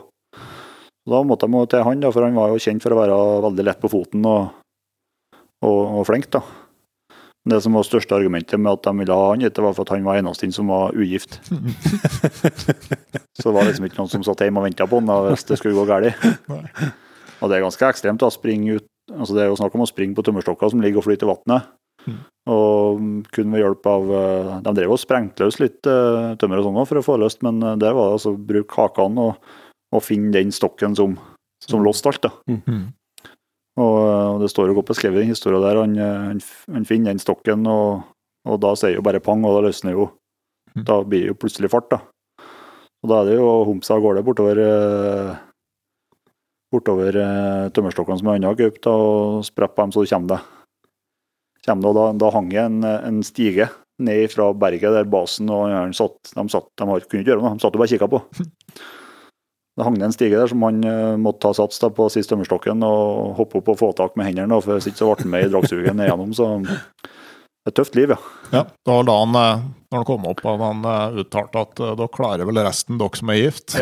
Speaker 3: Da måtte jo til han, da, for han var jo kjent for å være veldig lett på foten og, og, og flink. da. Det som var største argumentet med at de ville ha han det var for at han var eneste som var ugift. Så det var liksom ikke noen som satt hjemme og venta på han da, hvis det skulle gå galt. Og det er ganske ekstremt å springe ut altså Det er jo snakk om å springe på tømmerstokker som ligger og flyter i vannet.
Speaker 5: Mm.
Speaker 3: Og kun ved hjelp av eh, De drev og sprengte løs litt eh, tømmer og sånn for å få løst, men det der var det altså å bruke hakene og, og finne den stokken som, som låste alt. da.
Speaker 5: Mm.
Speaker 3: -hmm. og det står jo godt beskrevet i den historien der. Han, han, han finner den stokken, og, og da sier jo bare pang, og da løsner jo
Speaker 5: Mm.
Speaker 3: Da blir det jo plutselig fart, da. Og da er det jo å humpe seg av gårde bortover eh, bortover eh, tømmerstokkene som er har kjøpt, og spredt på dem så du kommer deg. Kommer og da, da hang det en, en stige ned fra berget der basen og han satt, de satt, de kunne ikke gjøre noe, de satt og bare kikka på. Det hang det en stige der som han eh, måtte ta sats da, på sist tømmerstokken og hoppe opp og få tak med hendene, for hvis ikke så ble han med i dragsuget ned igjennom. Så det er et tøft liv, ja.
Speaker 5: Ja, det var da han, eh, når han kom opp, hadde han eh, uttalte at da dere klarer vel resten, dere som er gift.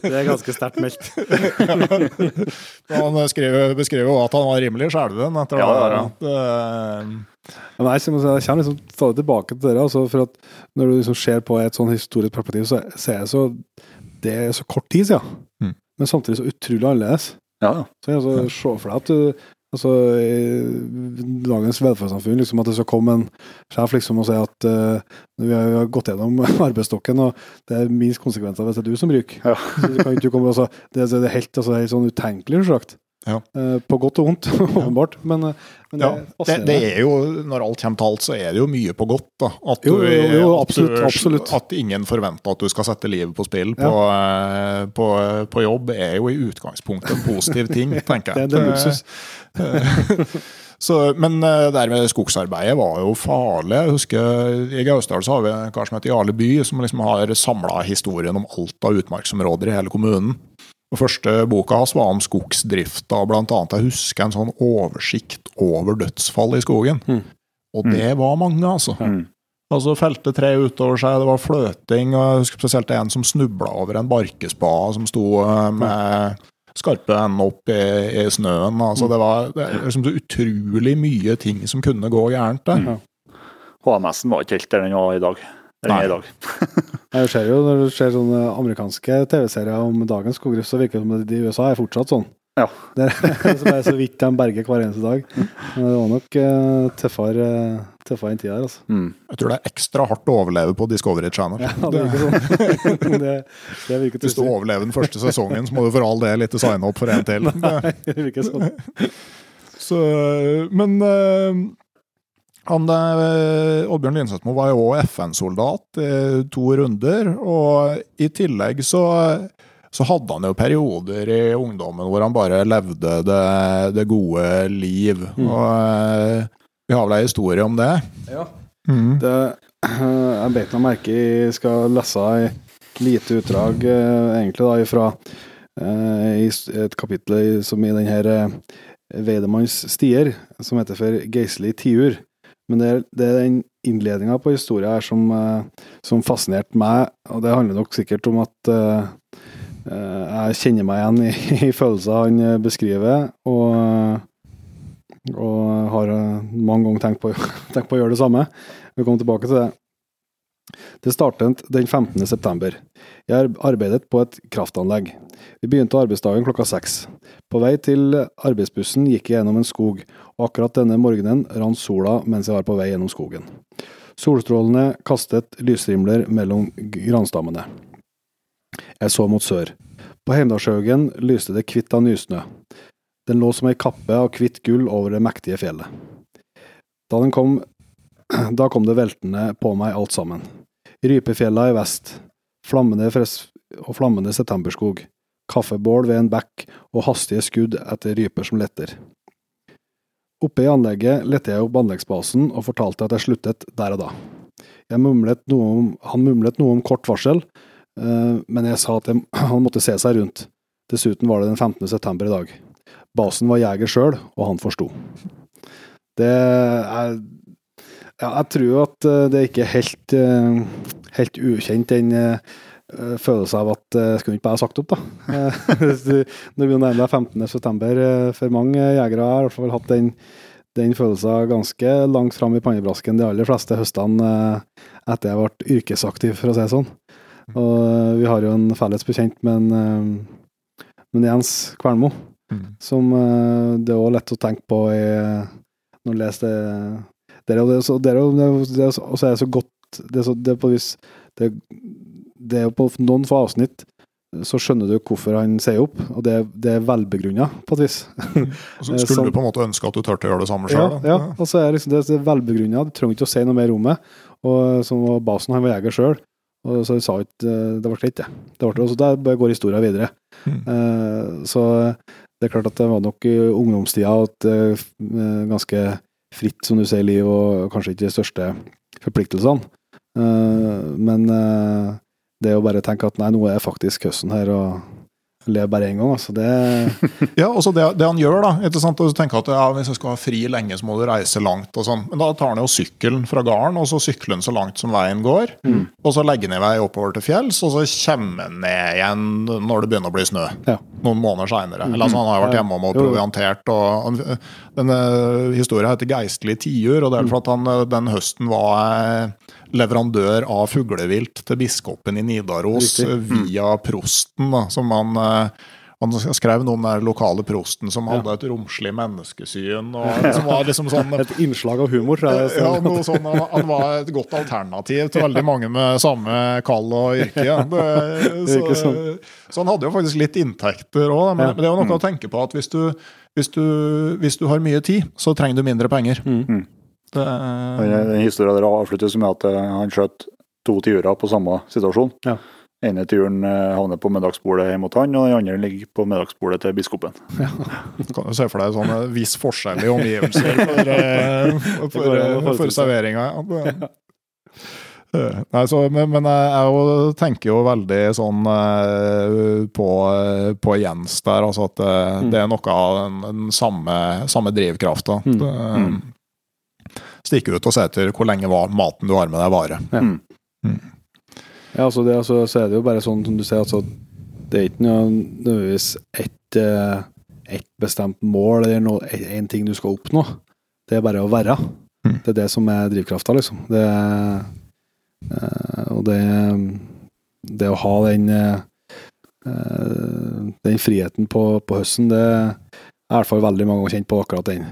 Speaker 2: Det er ganske sterkt meldt.
Speaker 5: han eh, skrev, beskrev jo at han var rimelig skjelven etter
Speaker 3: Ja,
Speaker 5: det
Speaker 3: ja,
Speaker 5: der.
Speaker 3: Ja.
Speaker 2: Ja, Nei, jeg kommer liksom stadig tilbake til dere. Altså, for at når du liksom ser på et sånn historisk perspektiv, så ser jeg så Det er så kort tid siden.
Speaker 5: Mm.
Speaker 2: Men samtidig så utrolig annerledes.
Speaker 3: Ja, ja.
Speaker 2: Så jeg altså, Se for deg at du Altså, i dagens velferdssamfunn, liksom at det skal komme en sjef liksom og si at uh, vi har gått gjennom arbeidsstokken, og det er minst konsekvenser hvis det er du som ryker.
Speaker 3: Ja.
Speaker 2: Så du kan ikke komme, altså, det, det er helt, altså, helt sånn utenkelig, selvsagt.
Speaker 5: Ja.
Speaker 2: Eh, på godt og vondt, åpenbart. Men, eh, men
Speaker 5: Ja,
Speaker 2: det
Speaker 5: det, er jo, når alt kommer til alt, så er det jo mye på godt. da. At,
Speaker 2: Jo, jo, jo,
Speaker 5: at
Speaker 2: absolutt,
Speaker 5: du-
Speaker 2: absolutt.
Speaker 5: at ingen forventer at du skal sette livet på spill på, eh, på, på jobb, er jo i utgangspunktet en positiv ting, tenker jeg.
Speaker 2: det er luksus.
Speaker 5: Så, men det der med skogsarbeidet var jo farlig. Jeg husker I Gausdal så har vi en kar som heter Jarle By, som liksom har samla historien om alt av utmarksområder i hele kommunen. Og Første boka hans var om skogsdrifta, blant annet. Jeg husker en sånn oversikt over dødsfall i skogen.
Speaker 2: Mm.
Speaker 5: Og det var mange, altså.
Speaker 3: Mm.
Speaker 5: Altså Felte tre utover seg, det var fløting, og jeg husker spesielt en som snubla over en barkespade som sto eh, med skarpe ender opp i, i snøen. Altså Det var det liksom så utrolig mye ting som kunne gå gærent der.
Speaker 2: Ja.
Speaker 3: HMS-en var ikke helt der den var i dag.
Speaker 5: Nei.
Speaker 3: i dag.
Speaker 2: Jeg ser jo Når du ser sånne amerikanske TV-serier om dagens skogdrift, så virker det som at de i USA er fortsatt sånn.
Speaker 3: Ja.
Speaker 2: Det er så vidt de berger hver eneste dag. Men det var nok uh, tøffere, tøffere enn tida her, altså.
Speaker 3: Mm.
Speaker 5: Jeg tror det er ekstra hardt å overleve på Discovery Channel.
Speaker 2: Ja, det virker sånn. det, det virker
Speaker 5: Hvis du overlever den første sesongen, så må du for all del ikke signe opp for en til.
Speaker 2: Nei, det virker sånn.
Speaker 5: Så, men eh, han eh, Oddbjørn Linseth-Moe var jo òg FN-soldat i to runder. Og i tillegg så, så hadde han jo perioder i ungdommen hvor han bare levde det, det gode liv. Og eh, vi har vel ei historie om det.
Speaker 2: Ja.
Speaker 5: Mm.
Speaker 2: Det, jeg beit meg merke i skal lese et lite utdrag eh, egentlig da ifra eh, i et kapittel som i denne her eh, Veidemanns stier, som heter for Geisli tiur. Men det er, det er den innledninga på historien her som, eh, som fascinerte meg, og det handler nok sikkert om at eh, eh, jeg kjenner meg igjen i, i følelser han beskriver, og, og har mange ganger tenkt på, tenkt på å gjøre det samme. Vi kommer tilbake til det. Det startet den 15. september. Jeg arbeidet på et kraftanlegg. Vi begynte arbeidsdagen klokka seks. På vei til arbeidsbussen gikk jeg gjennom en skog, og akkurat denne morgenen rant sola mens jeg var på vei gjennom skogen. Solstrålene kastet lysrimler mellom granstammene. Jeg så mot sør. På Heimdalshaugen lyste det hvitt av nysnø. Den lå som ei kappe av hvitt gull over det mektige fjellet. Da den kom da kom det veltende på meg alt sammen. Rypefjella i vest, flammende og flammende septemberskog, kaffebål ved en bekk og hastige skudd etter ryper som letter. Oppe i anlegget lette jeg opp anleggsbasen og fortalte at jeg sluttet der og da. Mumlet om, han mumlet noe om kort varsel, eh, men jeg sa at jeg, han måtte se seg rundt. Dessuten var det den 15. september i dag. Basen var jeger sjøl, og han forsto. Det er ja, jeg tror at eh, det ikke er helt, eh, helt ukjent, den eh, følelsen av at jeg skulle ikke bare sagt opp, da. Når vi nærmer oss 15. september, eh, for mange jegere har i hvert fall hatt den, den følelsen ganske langt fram i pannebrasken de aller fleste høstene etter jeg ble yrkesaktiv, for å si det sånn. Og eh, vi har jo en felles bekjent med, en, med Jens Kvernmo,
Speaker 5: Mm.
Speaker 2: som det er også lett å tenke på i, når du leser er jo det, så, er jo det er er og så er det så godt det er, så, det er på vis det, det er på noen få avsnitt så skjønner du hvorfor han sier opp, og det, det er velbegrunna på et vis.
Speaker 5: Så
Speaker 2: Eh,
Speaker 5: skulle
Speaker 2: så,
Speaker 5: du på en måte ønske at du turte å gjøre det samme
Speaker 2: Ja,
Speaker 5: sjøl?
Speaker 2: ja, og så er liksom det, det er velbegrunna, du trenger ikke å si noe mer om det. Og som var basen, han var jeger sjøl, og så sa ikke Det ble ikke det. det ble, og så der går historia videre.
Speaker 5: Mm.
Speaker 2: Eh, så det er klart at det var nok i ungdomstida at eh, f- ganske fritt, som du sier, liv, og kanskje ikke de største forpliktelsene. Eh, men eh, det jo bare å tenke at nei, nå er faktisk høsten her, og lever bare én gang. Altså, det
Speaker 5: Ja, og så det, det han gjør, da ikke sant? Og så tenker at ja, Hvis jeg skal ha fri lenge, så må du reise langt. og sånn. Men da tar han jo sykkelen fra gården, og så sykler han så langt som veien går.
Speaker 2: Mm.
Speaker 5: Og så legger han i vei oppover til fjells, og så kommer han ned igjen når det begynner å bli snø.
Speaker 2: Ja.
Speaker 5: Noen måneder seinere. Mm. altså, han har jo vært
Speaker 2: hjemme
Speaker 5: hjemme og proviantert. og Denne historien heter 'Geistlige tiur', og det er
Speaker 2: Mm.
Speaker 5: for at han den høsten var leverandør av fuglevilt til biskopen i Nidaros eh, via prosten, da, som han eh, Han skrev noe om den lokale prosten som hadde et romslig menneskesyn. og som var liksom sånn...
Speaker 2: Et innslag av humor, tror jeg.
Speaker 5: Ja, noe sånn, han, var et godt alternativ til veldig mange med samme kall og yrke. Det, så, så han hadde jo faktisk litt inntekter òg, men, det er jo noe å tenke på at hvis du, hvis, du, hvis du har mye tid, så trenger du mindre penger.
Speaker 2: Mm.
Speaker 5: Det,
Speaker 3: Den, den historien der avsluttes med at eh, han skjøt to tiurer på samme situasjon.
Speaker 2: Ja.
Speaker 3: ene turen eh, havner på middagsbordet hjemme hos han, og den andre ligger på middagsbordet til biskopen.
Speaker 5: kan du se for deg sånn eh, viss forskjell i omgivelser for, for, for,
Speaker 2: for,
Speaker 5: serveringa. Ja. Eh, Nei, så, men, men jeg, jeg tenker jo veldig sånn på, på Jens der, altså at det,
Speaker 2: Mm.
Speaker 5: det er noe av den, den samme, samme drivkrafta.
Speaker 2: Mm.
Speaker 3: Mm.
Speaker 5: Stikke ut og se etter hvor lenge var maten du har med deg, varer.
Speaker 2: Ja.
Speaker 3: Mm.
Speaker 2: Ja, altså det, altså, så er det jo bare sånn som du sier, altså, det er ikke nødvendigvis ett et bestemt mål eller en ting du skal oppnå. Det er bare å være.
Speaker 5: Mm.
Speaker 2: Det er det som er drivkrafta, liksom. Det, eh, og det, det å ha den eh, eh, den friheten på, på høsten, det er i hvert fall veldig mange ganger kjent på akkurat den.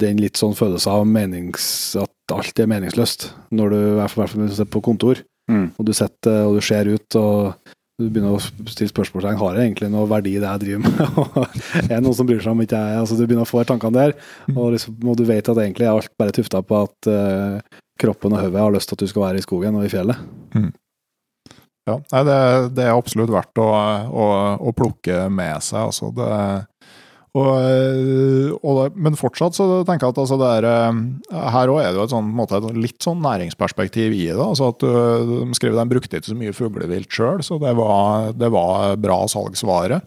Speaker 2: Den litt sånn følelse av menings, at alt er meningsløst. Når du i hvert fall i sitter på kontor
Speaker 3: Mm.
Speaker 2: og du sitter og du ser ut og du begynner å stille spørsmålstegn har det egentlig noe verdi det jeg driver med. Er det noen som bryr seg om ikke jeg altså Du begynner å få tankene der, og, liksom, og du vet at egentlig er alt bare tufta på at uh, kroppen og hodet har lyst til at du skal være i skogen og i fjellet.
Speaker 5: Ja, nei, det, det er absolutt verdt å, å, å plukke med seg. Altså. Det, og, og, det- men fortsatt så tenker jeg at altså, er, eh, her òg er det jo et, sånn, måte, et litt sånn næringsperspektiv i det. Altså at du, de skriver de brukte ikke så mye fuglevilt sjøl, så det var, det var bra salgsvare.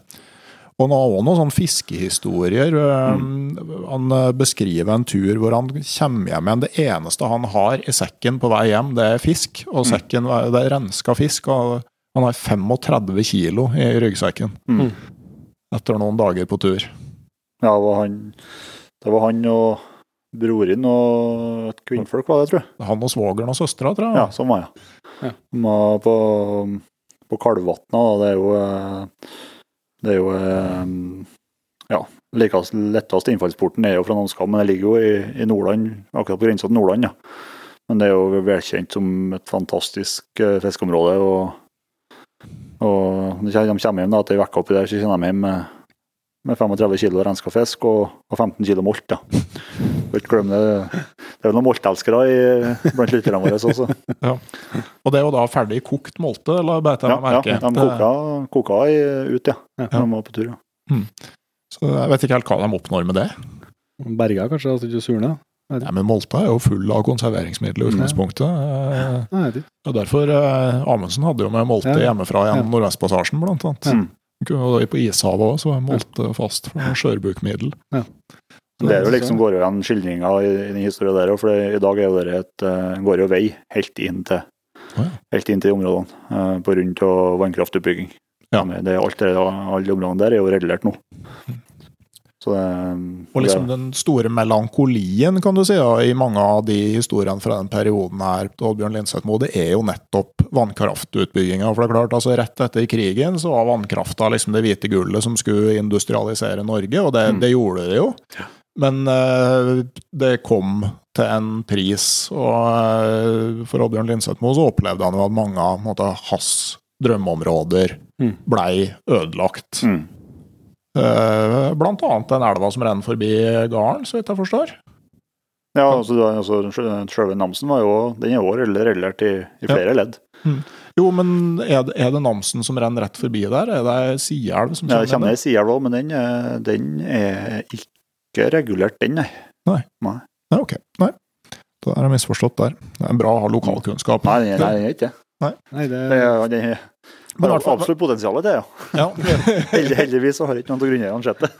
Speaker 5: Og nå òg noen sånne fiskehistorier. Mm. Han eh, beskriver en tur hvor han kommer hjem igjen. Det eneste han har i sekken på vei hjem, det er fisk. Og sekken, det er renska fisk. og Han har 35 kilo i ryggsekken
Speaker 3: Mm.
Speaker 5: etter noen dager på tur.
Speaker 3: Ja, det var han, det var han og broren og et kvinnfolk, var det, tror jeg.
Speaker 5: Han og svogeren og søstera, tror jeg.
Speaker 3: Ja, sånn var jeg.
Speaker 2: Ja.
Speaker 3: De var på, på Kalvvatna, da. Det er jo eh, Det er jo eh, Ja, likest, letteste innfallsporten er jo fra Namskam, men det ligger jo i, i Nordland, akkurat på grensa til Nordland, ja. Men det er jo velkjent som et fantastisk eh, fiskeområde. Og, og de kommer hjem da, etter ei uke oppi der, så kommer de hjem med, med 35 kilo renska fisk og, og 15 kilo molt. da. Ikke glem det. Det er vel noen moltelskere i- blant lytterne våre også.
Speaker 5: Og det er jo da ferdig kokt molte, eller beit jeg
Speaker 3: Ja,
Speaker 5: merke?
Speaker 3: ja, de koka, koka i- ut, ja.
Speaker 2: Ja.
Speaker 3: Når de var på tur. Ja.
Speaker 5: Så jeg vet ikke helt hva de oppnår med det.
Speaker 2: Berga kanskje, at du ikke surner?
Speaker 5: Nei, men Molta er jo full av konserveringsmidler i utgangspunktet.
Speaker 2: Nei, ikke.
Speaker 5: Og derfor eh, Amundsen hadde jo med molte
Speaker 2: Ja.
Speaker 5: hjemmefra gjennom Nordvestpassasjen, blant annet.
Speaker 3: Mm.
Speaker 5: På ishavet òg, så er molte fast for skjørbukmiddel.
Speaker 3: Det er jo liksom går jo igjen skildringa i, i den historien der òg, for det, i dag er det et, eh, går jo vei helt inn til
Speaker 5: oh, ja.
Speaker 3: helt inn til områdene eh, på grunn av vannkraftutbygging.
Speaker 5: Ja.
Speaker 3: Det, alt det, alle områdene der er jo regulert nå. Så
Speaker 5: Og liksom den store melankolien, kan du si, da, i mange av de historiene fra den perioden her Oddbjørn Linseth Moe, det er jo nettopp vannkraftutbygginga. For det er klart, altså rett etter krigen så var vannkrafta liksom det hvite gullet som skulle industrialisere Norge, og det,
Speaker 3: Mm.
Speaker 5: det gjorde det jo. Men eh, det kom til en pris, og eh, for Oddbjørn Linseth Moe så opplevde han jo at mange av måte, hans drømmeområder
Speaker 2: Mm.
Speaker 5: blei ødelagt.
Speaker 3: mm.
Speaker 5: Eh, Blant annet den elva som renner forbi gården, så vidt jeg forstår.
Speaker 3: Ja, altså, altså Sjølve Namsen var jo, den er jo relert i, i flere ledd.
Speaker 5: Jo, men er det, er det Namsen som renner rett forbi der? Er det Sielv som
Speaker 3: Ja, det kommer ei sielv òg, men den, er- den er ikke regulert, den, nei.
Speaker 5: Nei, Nei, ok. Nei. Da er jeg misforstått der. Det er bra å ha lokalkunnskap.
Speaker 3: Nei, nei, nei, nei, ikke det.
Speaker 2: Nei, det
Speaker 3: Det er, det er,
Speaker 5: Men i hvert
Speaker 3: absolutt potensial til det, ja.
Speaker 5: Ja.
Speaker 3: Heldig, heldigvis så har ikke noen av grunneierne sett det.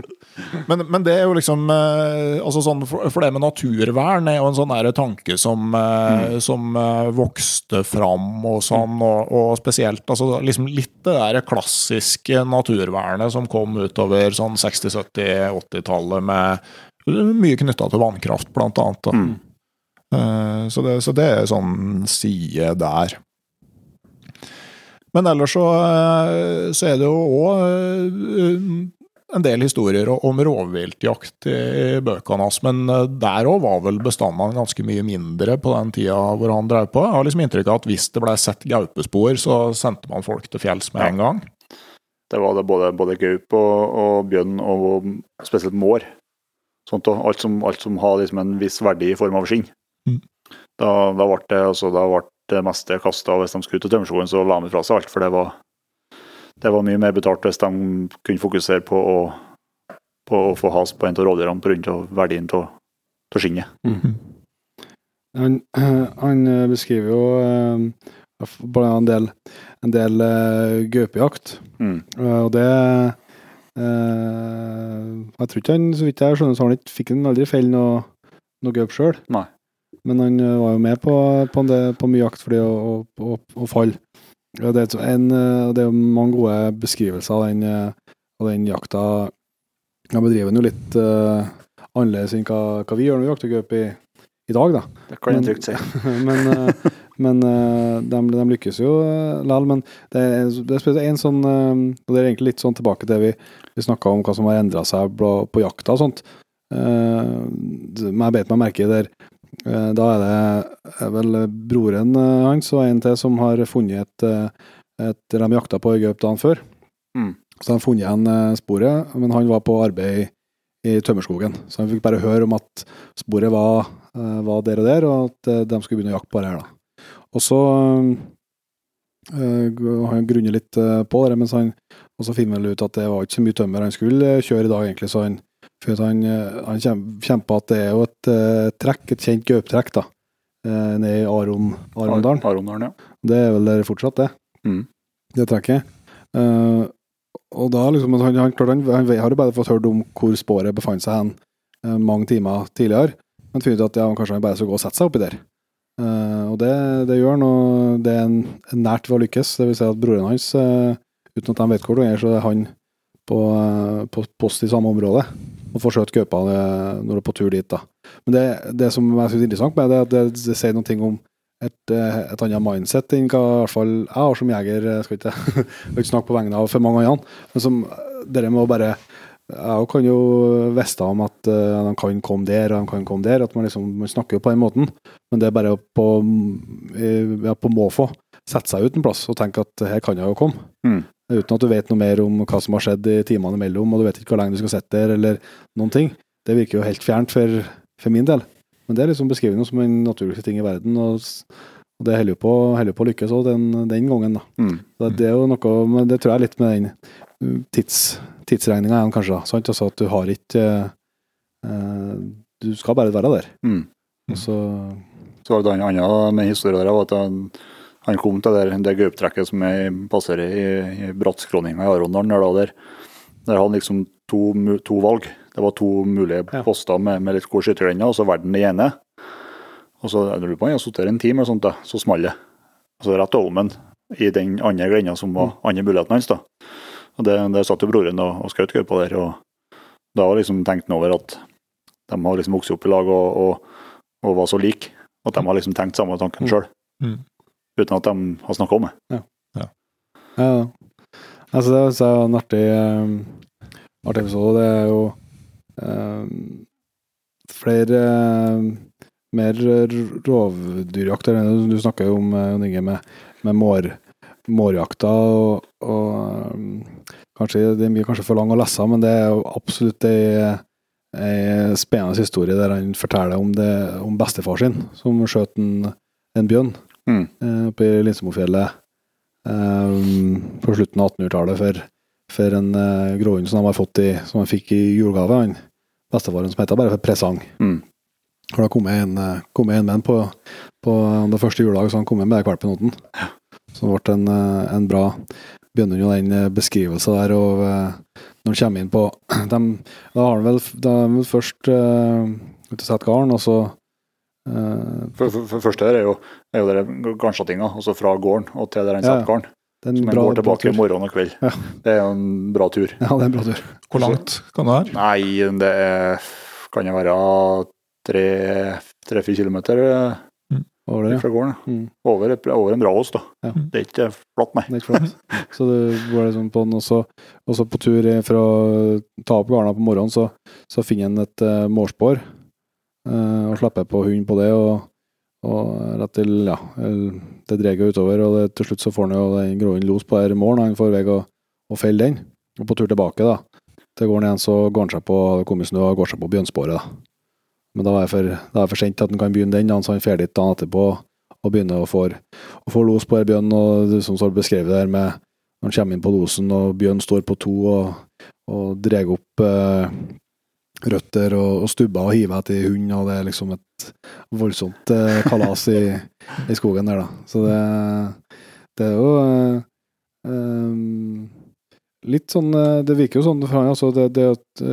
Speaker 5: Men, men det er jo liksom eh, altså sånn, for, det med naturvern er jo en sånn tanke som, mm. som eh, vokste fram og sånn, og, og spesielt altså liksom litt det der klassiske naturvernet som kom utover sånn 60-, 70-, 80-tallet med mye knytta til vannkraft, blant annet. Da.
Speaker 3: Mm.
Speaker 5: Eh, Så det, så det er sånn side der. Men ellers så, eh, så er det jo òg en del historier om rovviltjakt i bøkene hans, men eh, der òg var vel bestandene ganske mye mindre på den tida hvor han drev på. Jeg har liksom inntrykk av at hvis det ble sett gaupespor, så sendte man folk til fjells med en gang.
Speaker 3: Det var det både, både gaup og, og bjørn, og spesielt mår. Sånt, og alt, som, alt som har liksom en viss verdi i form av skinn. Da, da ble det, altså, da ble det meste kasta. Hvis de skulle til tømmerskogen, så la de fra seg alt, for det var det var mye mer betalt hvis de kunne fokusere på å, på å få has på en av rovdyrene pga. verdien av skinnet.
Speaker 2: Mm. Han, han, beskriver jo uh, bare en del, en del uh, gaupejakt,
Speaker 3: mm.
Speaker 2: uh, og det Jeg tror ikke han, så vidt jeg skjønner, så han ikke fikk han aldri felle noe, noe gaup sjøl. Men han var jo med på, på, del, på mye jakt fordi å, å, å, å falle. Det, er en, eh, det er mange gode beskrivelser av den, eh, av den jakta. Han bedriver den jo litt uh, annerledes enn hva, hva, vi gjør når vi jakter gaupe i, i, dag, da.
Speaker 3: Det kan jeg trygt si.
Speaker 2: men uh, men uh, de, de, lykkes jo likevel. Men det er, det er en sånn Og det er egentlig litt sånn tilbake til vi, vi snakka om hva som har endra seg på, på, jakta og sånt. Uh, jeg beit meg merke der Eh, da er det vel broren eh, hans og en til som har funnet et, eh, et De jakta på gaup dagen før.
Speaker 3: Mm.
Speaker 2: Så de har funnet igjen sporet, men han var på arbeid i tømmerskogen. Så han fikk bare høre om at sporet var, var der og der, og at de skulle begynne å jakte på det her. da. Og så har Han grunner litt på det, mens han og så finner han ut at det var ikke så mye tømmer han skulle kjøre i dag, egentlig, så han for han, eh, han kjemper at det er jo et uh, trekk, et kjent gaupetrekk, da. Uh, nede i Aron, Arondalen.
Speaker 3: Arondalen, ja.
Speaker 2: Det er vel der fortsatt, det.
Speaker 3: Mm.
Speaker 2: Det trekket. Uh, og da liksom, han, han, han, han, har jo bare fått hørt om hvor sporet befant seg hen uh, mange timer tidligere, men finner ut at ja, kanskje han bare skal gå og sette seg oppi der. Og det, det, gjør han, og det er en, en nært ved å lykkes. Det vil si at broren hans, uten at de vet hvor det er, så er han på, på post i samme område og får skjøtt gaupa når du er på tur dit. da. Men det, det som jeg synes er interessant med det, er at det, det sier ting om et, et annet mindset enn hva i hvert fall jeg har som jeger. Jeg skal ikke, ikke snakke på vegne av for mange andre, men som dere må bare jeg kan jo vite om at uh, de kan komme der og de kan komme der. at Man liksom, man snakker jo på den måten, men det er bare på, ja, på måfå. Sette seg ut en plass og tenke at her kan jeg jo komme.
Speaker 3: Mm.
Speaker 2: Uten at du vet noe mer om hva som har skjedd i timene imellom, og du vet ikke hvor lenge du skal sitte der, eller noen ting. Det virker jo helt fjernt for, for min del. Men det er liksom beskrivende som en naturlig ting i verden, og, og det holder jo på, på, å lykkes òg den, den, gangen. da.
Speaker 3: Mm.
Speaker 2: Det er jo noe, men det tror jeg er litt med den uh, tids, tidsregninga igjen, kanskje. da, sant? Altså at du har ikke eh, Du skal bare være der.
Speaker 3: Mm.
Speaker 2: Og så
Speaker 3: Så var det en annen med historien der, var at han han kom til det, det gauptrekket som jeg passerer i, i Brattskråninga i Arondalen. Der, der han liksom to, to, valg. Det var to mulige ja. poster med, med litt god skyttergrender, og så verden det ene. Og så jeg lurer på jeg har sittet en time, eller sånt da, så smalt det. Altså rett over men i den andre grenda som var mm. andre muligheten hans. da. Og det, Der satt jo broren og, og skjøt gaupa der. og Da har liksom tenkt over at de har liksom vokst opp i lag og, og, og var så like. At de har liksom tenkt samme tanken sjøl.
Speaker 5: Mm
Speaker 3: uten at de har snakka om det.
Speaker 2: Ja. ja. ja. Altså, det er en artig, um, artig episode. Det er jo um, flere um, mer rovdyrjakter. Du snakker jo om Jon Inge, med, med mår, mårjakta. Og, og um, kanskje, det er kanskje for lang å lese, men det er jo absolutt ei, ei spennende historie der han forteller om, det, om bestefar sin, som skjøt en, en bjørn
Speaker 3: mm.
Speaker 2: Eh, oppe i Linsemofjellet um, på slutten av 1800-tallet for, for, en uh, gråhund som han, fått i, som han fikk i julegave. Han bestefaren som heter bare for Presang.
Speaker 3: Mm.
Speaker 2: Og da kom jeg en, kom jeg en med på, på det første juledag, så han kom med med valpen.
Speaker 3: Ja.
Speaker 2: Så det ble en, en bra begynner jo den beskrivelsen der og når han kommer inn på de, Da har han vel, vel først uh, ute og setter garn, og så
Speaker 3: for, for, for, første er jo, er jo det garnslettinga, altså fra gården og til der han setter garn. Som en går tilbake morgen og kveld.
Speaker 2: Ja.
Speaker 3: Det er jo en bra tur.
Speaker 2: Ja, det er en bra tur.
Speaker 5: Hvor langt kan det være?
Speaker 3: Nei, det er, kan jo være tre-fire kilometer.
Speaker 2: Mm. over det.
Speaker 4: Fra gården.
Speaker 2: Mm.
Speaker 4: Over, over en bra ost, da.
Speaker 2: Ja.
Speaker 4: Det er ikke flatt, nei.
Speaker 2: Det er ikke flott. Så du går liksom på den, og så, på tur for å ta opp garna på morgenen, så, så finner en et uh, mårspor eh, og slipper på hund på det. og og rett til, ja, det dreier jo utover, og det, til slutt så får han jo den gråen los på her målen, han får vei å, å felle den. Og på tur tilbake, da, til gården igjen, så går han seg på snø og går seg på bjørnsporet, da. Men da er det for, for sent at han kan begynne den, så han drar dit dagen etterpå og begynner å få, å få los på her bjørn, og det som står beskrevet der med når han kommer inn på losen, og bjørnen står på to og, og drar opp eh, røtter og, og stubber og hiver etter hund, og det er liksom et voldsomt eh, kalas i, i skogen der, da. Så det, det er jo eh, eh, litt sånn eh, Det virker jo sånn for han, altså, det, det,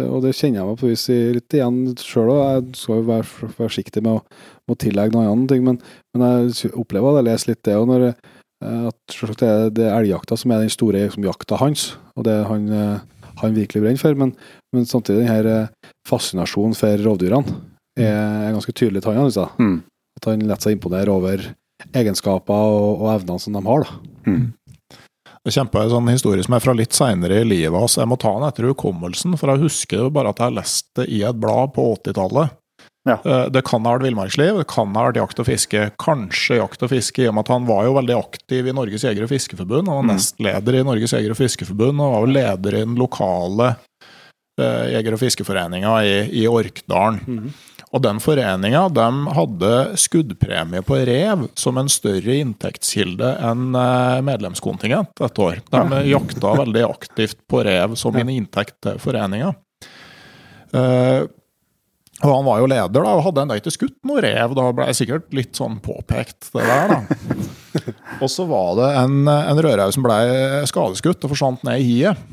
Speaker 2: og det kjenner jeg meg på vis litt igjen sjøl òg. Jeg skal jo være forsiktig med å, med å tillegge noen andre ting, men, men jeg opplever at jeg leser litt det òg, når eh, at selvsagt det er, det elgjakta som er den store liksom, jakta hans, og det han, eh, han virkelig brenner for. Men, men samtidig den her eh, fascinasjonen for rovdyrene er, ganske tydelig til han. Altså.
Speaker 4: Mm.
Speaker 2: At han lar seg imponere over egenskaper og, og evnene som de har. Da.
Speaker 5: Jeg kjempa en sånn historie som er fra litt seinere i livet hans. Jeg må ta den etter hukommelsen, for jeg husker jo bare at jeg har lest det i et blad på 80-tallet.
Speaker 4: Ja.
Speaker 5: Eh, Det kan ha vært villmarksliv, det kan ha vært jakt og fiske. Kanskje jakt og fiske, i og med at han var jo veldig aktiv i Norges jeger- og fiskeforbund. Han var
Speaker 4: Mm.
Speaker 5: nestleder i Norges jeger- og fiskeforbund, og var jo leder i den lokale jeger- og fiskeforeninga i, i Orkdalen. Og den foreninga de hadde skuddpremie på rev som en større inntektskilde enn eh, medlemskontingent et år. De jakta veldig aktivt på rev som en inntekt til foreninga. Eh, og han var jo leder da, og hadde ennå ikke skutt noe rev. Da ble jeg sikkert litt sånn påpekt, det der, da. og så var det en, en rødrev som ble skadeskutt og forsvant ned i hiet.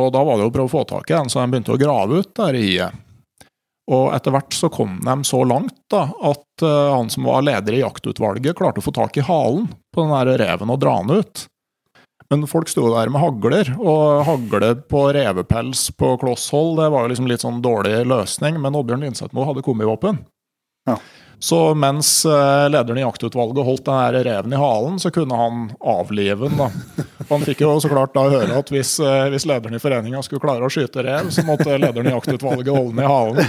Speaker 5: Og da var det jo å prøve å få tak i den, så de begynte å grave ut der i hiet. Og etter hvert så kom de så langt da, at eh, han som var leder i jaktutvalget, klarte å få tak i halen på den der reven og dra den ut. Men folk sto der med hagler, og hagle på revepels på kloss hold, det var jo liksom litt sånn dårlig løsning, men Oddbjørn Lindsetmo hadde kombivåpen.
Speaker 4: Ja.
Speaker 5: Så mens eh, lederen i jaktutvalget holdt den reven i halen, så kunne han avlive den. da. Han fikk jo så klart da høre at hvis, eh, hvis lederen i foreninga skulle klare å skyte rev, så måtte lederen i jaktutvalget holde den i halen.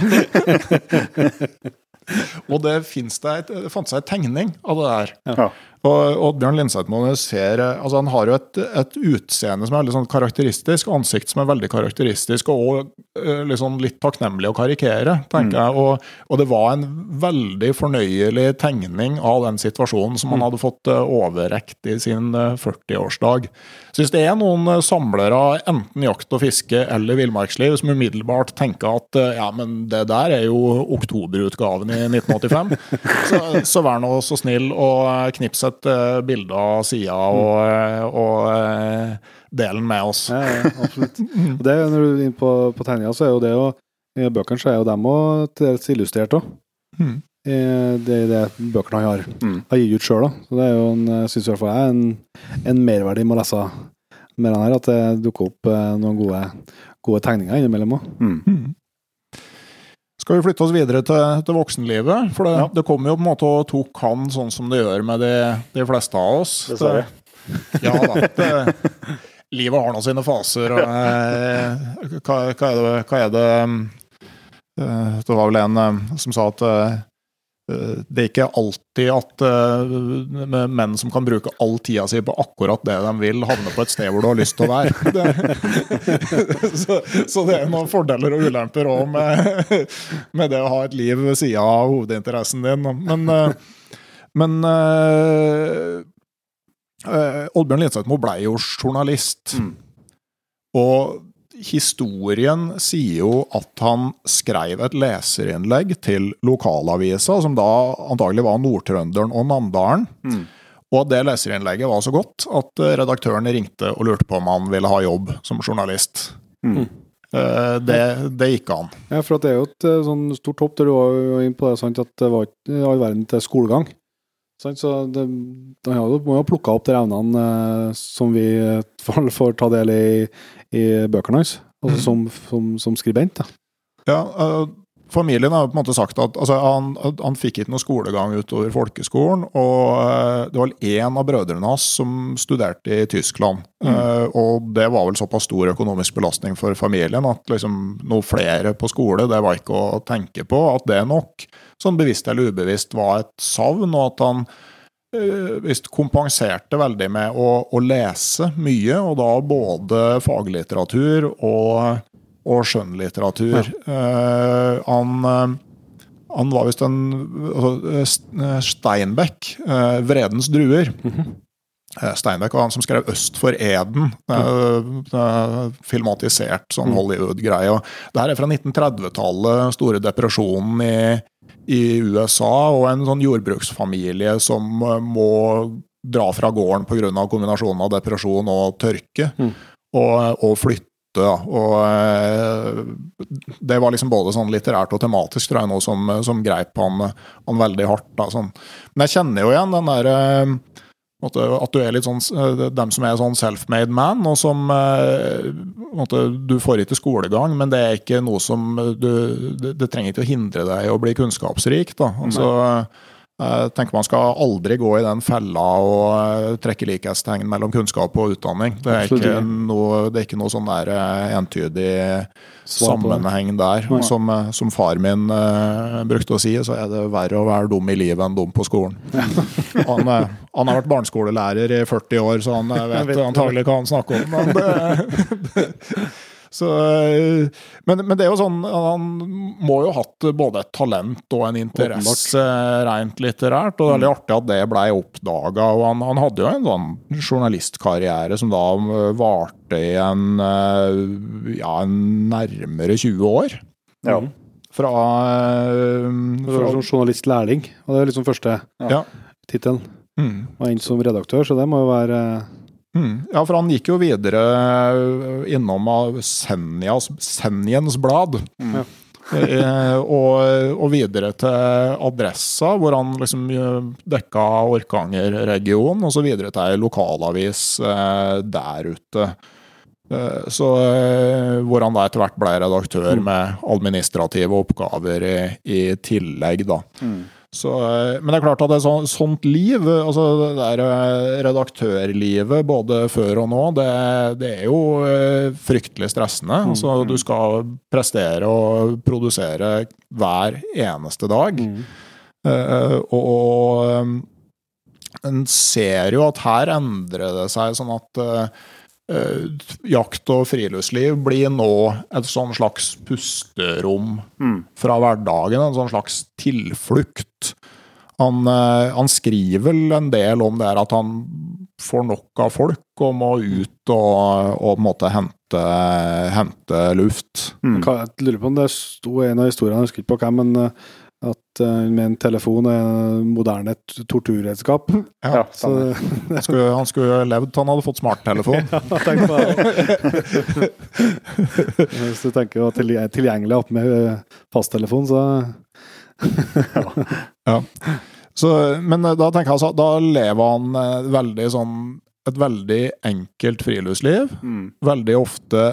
Speaker 5: Og det, det, det fant seg en tegning av det der.
Speaker 4: Ja.
Speaker 5: Og Oddbjørn Lindsetmo ser eh, altså Han har jo et, et utseende som er veldig sånn karakteristisk, ansikt som er veldig karakteristisk, og liksom litt takknemlig å karikere, tenker jeg. Og, og det var en veldig fornøyelig tegning av den situasjonen som han hadde fått eh, overrekt i sin eh, 40-årsdag. Så hvis det er noen eh, samlere, enten jakt og fiske eller villmarksliv, som umiddelbart tenker at eh, ja, men det der er jo oktoberutgaven i 1985, så, så vær nå så snill å knipse et eh, bilder av sida og, eh, og delen del den med oss.
Speaker 2: Ja, ja, absolutt. Og det, når du er inne på, på tegninga, så er jo det jo I bøkene så er jo dem òg til dels illustrert òg.
Speaker 5: Mm.
Speaker 2: Det er det bøkene han har,
Speaker 4: Mm.
Speaker 2: har gitt ut sjøl. Så det er jo en, synes i hvert fall jeg en, en merverdi med å lese mer enn her, at det dukker opp eh, noen gode, gode tegninger innimellom òg.
Speaker 4: Mm.
Speaker 5: Skal vi flytte oss videre til, til voksenlivet? For det,
Speaker 4: Ja.
Speaker 5: det kom jo på en måte og tok han sånn som det gjør med de, de fleste av oss.
Speaker 4: Dessverre.
Speaker 5: Ja da. Det, livet har nå sine faser. Og, eh, hva, hva er det, hva er det eh, Det var vel en eh, som sa at eh, det er ikke alltid at uh, menn som kan bruke all tida si på akkurat det de vil, havner på et sted hvor du har lyst til å være. Det, så, så det er noen fordeler og ulemper òg med, med det å ha et liv ved sida av hovedinteressen din. Men, uh, men uh, eh, Oddbjørn Moe ble jo journalist.
Speaker 4: Mm.
Speaker 5: Og historien sier jo at han skrev et leserinnlegg til lokalavisa, som da antagelig var Nord-Trønderen og Namdalen.
Speaker 4: Mm.
Speaker 5: Og det leserinnlegget var så godt at eh, redaktøren ringte og lurte på om han ville ha jobb som journalist.
Speaker 4: Mm.
Speaker 5: Eh, Det, det gikk an.
Speaker 2: Ja, for at det er jo et eh, sånn stort hopp der du var jo inne på det, sant, at det var ikke all verden til skolegang. Sant? Så det, han må jo ha plukka opp de evnene som vi får ta del i, i bøkene hans, altså
Speaker 5: Mm.
Speaker 2: som, som, som skribent. Da.
Speaker 5: Ja, uh familien har på en måte sagt at altså, han, han fikk ikke noe skolegang utover folkeskolen. Og eh, det var én av brødrene hans som studerte i Tyskland. Eh, og det var vel såpass stor økonomisk belastning for familien at liksom, noe flere på skole, det var ikke å tenke på. At det nok, sånn bevisst eller ubevisst, var et savn, og at han visst kompenserte veldig med å, å lese mye, og da både faglitteratur og og skjønnlitteratur. Eh, han, eh, han var visst en altså, eh, Steinbeck, eh, 'Vredens druer'. Eh, Steinbeck var han som skrev 'Øst for Eden'. eh, eh, filmatisert sånn Hollywood-greie. og Det her er fra 1930-tallet, store depresjonen i, i USA, og en sånn jordbruksfamilie som eh, må dra fra gården pga. kombinasjonen av depresjon og tørke, og, og flytte. Da. Og eh, det var liksom både sånn litterært og tematisk, tror jeg, noe som, som greip han, han veldig hardt. Da, sånn. Men jeg kjenner jo igjen den der eh, måte, at du er litt sånn eh, dem som er sånn self-made man, og som eh, måte, Du får ikke skolegang, men det er ikke noe som du Det, det trenger ikke å hindre deg i å bli kunnskapsrik. da. Altså, jeg tenker Man skal aldri gå i den fella og eh, trekke likhetstegn mellom kunnskap og utdanning. Det er ikke noe, det er ikke noe sånn der eh, entydig sammenheng der. Som, eh, som far min uh, brukte å si, så er det verre å være dum i livet enn dum på skolen. Han, eh, han har vært barneskolelærer i 40 år, så han eh, vet,
Speaker 2: vet
Speaker 5: antagelig hva han snakker om. Men det, så, eh, men, men det er jo sånn Han må jo ha hatt både et talent og en interesse rent litterært. Og det er veldig artig at det blei oppdaga. Han, han hadde jo en sånn journalistkarriere som da eh, varte i en, eh, ja, en nærmere 20 år.
Speaker 3: Ja.
Speaker 5: Fra, eh,
Speaker 2: var
Speaker 5: fra
Speaker 2: som journalistlærling, og det er liksom første
Speaker 5: Ja.
Speaker 2: tittelen.
Speaker 5: mm.
Speaker 2: Og inn som redaktør, så det må jo være
Speaker 5: Mm. Ja, for han gikk jo videre øh, innom Senjas, Senjens blad.
Speaker 2: Ja.
Speaker 5: Eh, og, og videre til Adressa, hvor han liksom øh, dekka Orkanger-regionen, og så videre til ei lokalavis eh, der ute. Eh, så, eh, hvor han da etter hvert ble redaktør med administrative oppgaver i, i tillegg, da. Så, eh, men det er klart at det er sånt liv, eh, altså det der eh, redaktørlivet både før og nå, det, det er jo fryktelig stressende. Altså, du skal prestere og produsere hver eneste dag. Eh, og og eh, en ser jo at her endrer det seg sånn at eh, jakt og friluftsliv blir nå et sånn slags pusterom fra hverdagen, en sånn slags tilflukt. Han, eh, han skriver vel en del om det her at han får nok av folk og må ut og, og på en måte hente, hente luft.
Speaker 2: Hva- Jeg lurer på om det sto en av historiene, jeg husker ikke på hvem, men eh, at uh, med en telefon er moderne torturredskap.
Speaker 5: Ja,
Speaker 2: Så
Speaker 5: han, skulle, han skulle levd til han hadde fått smarttelefon.
Speaker 2: tenk på det. Hvis du tenker at å er tilgjengelig opp med eh, fasttelefon, så
Speaker 5: Ja. Så, men eh, da tenker jeg altså, da lever han veldig sånn et veldig enkelt friluftsliv. Veldig ofte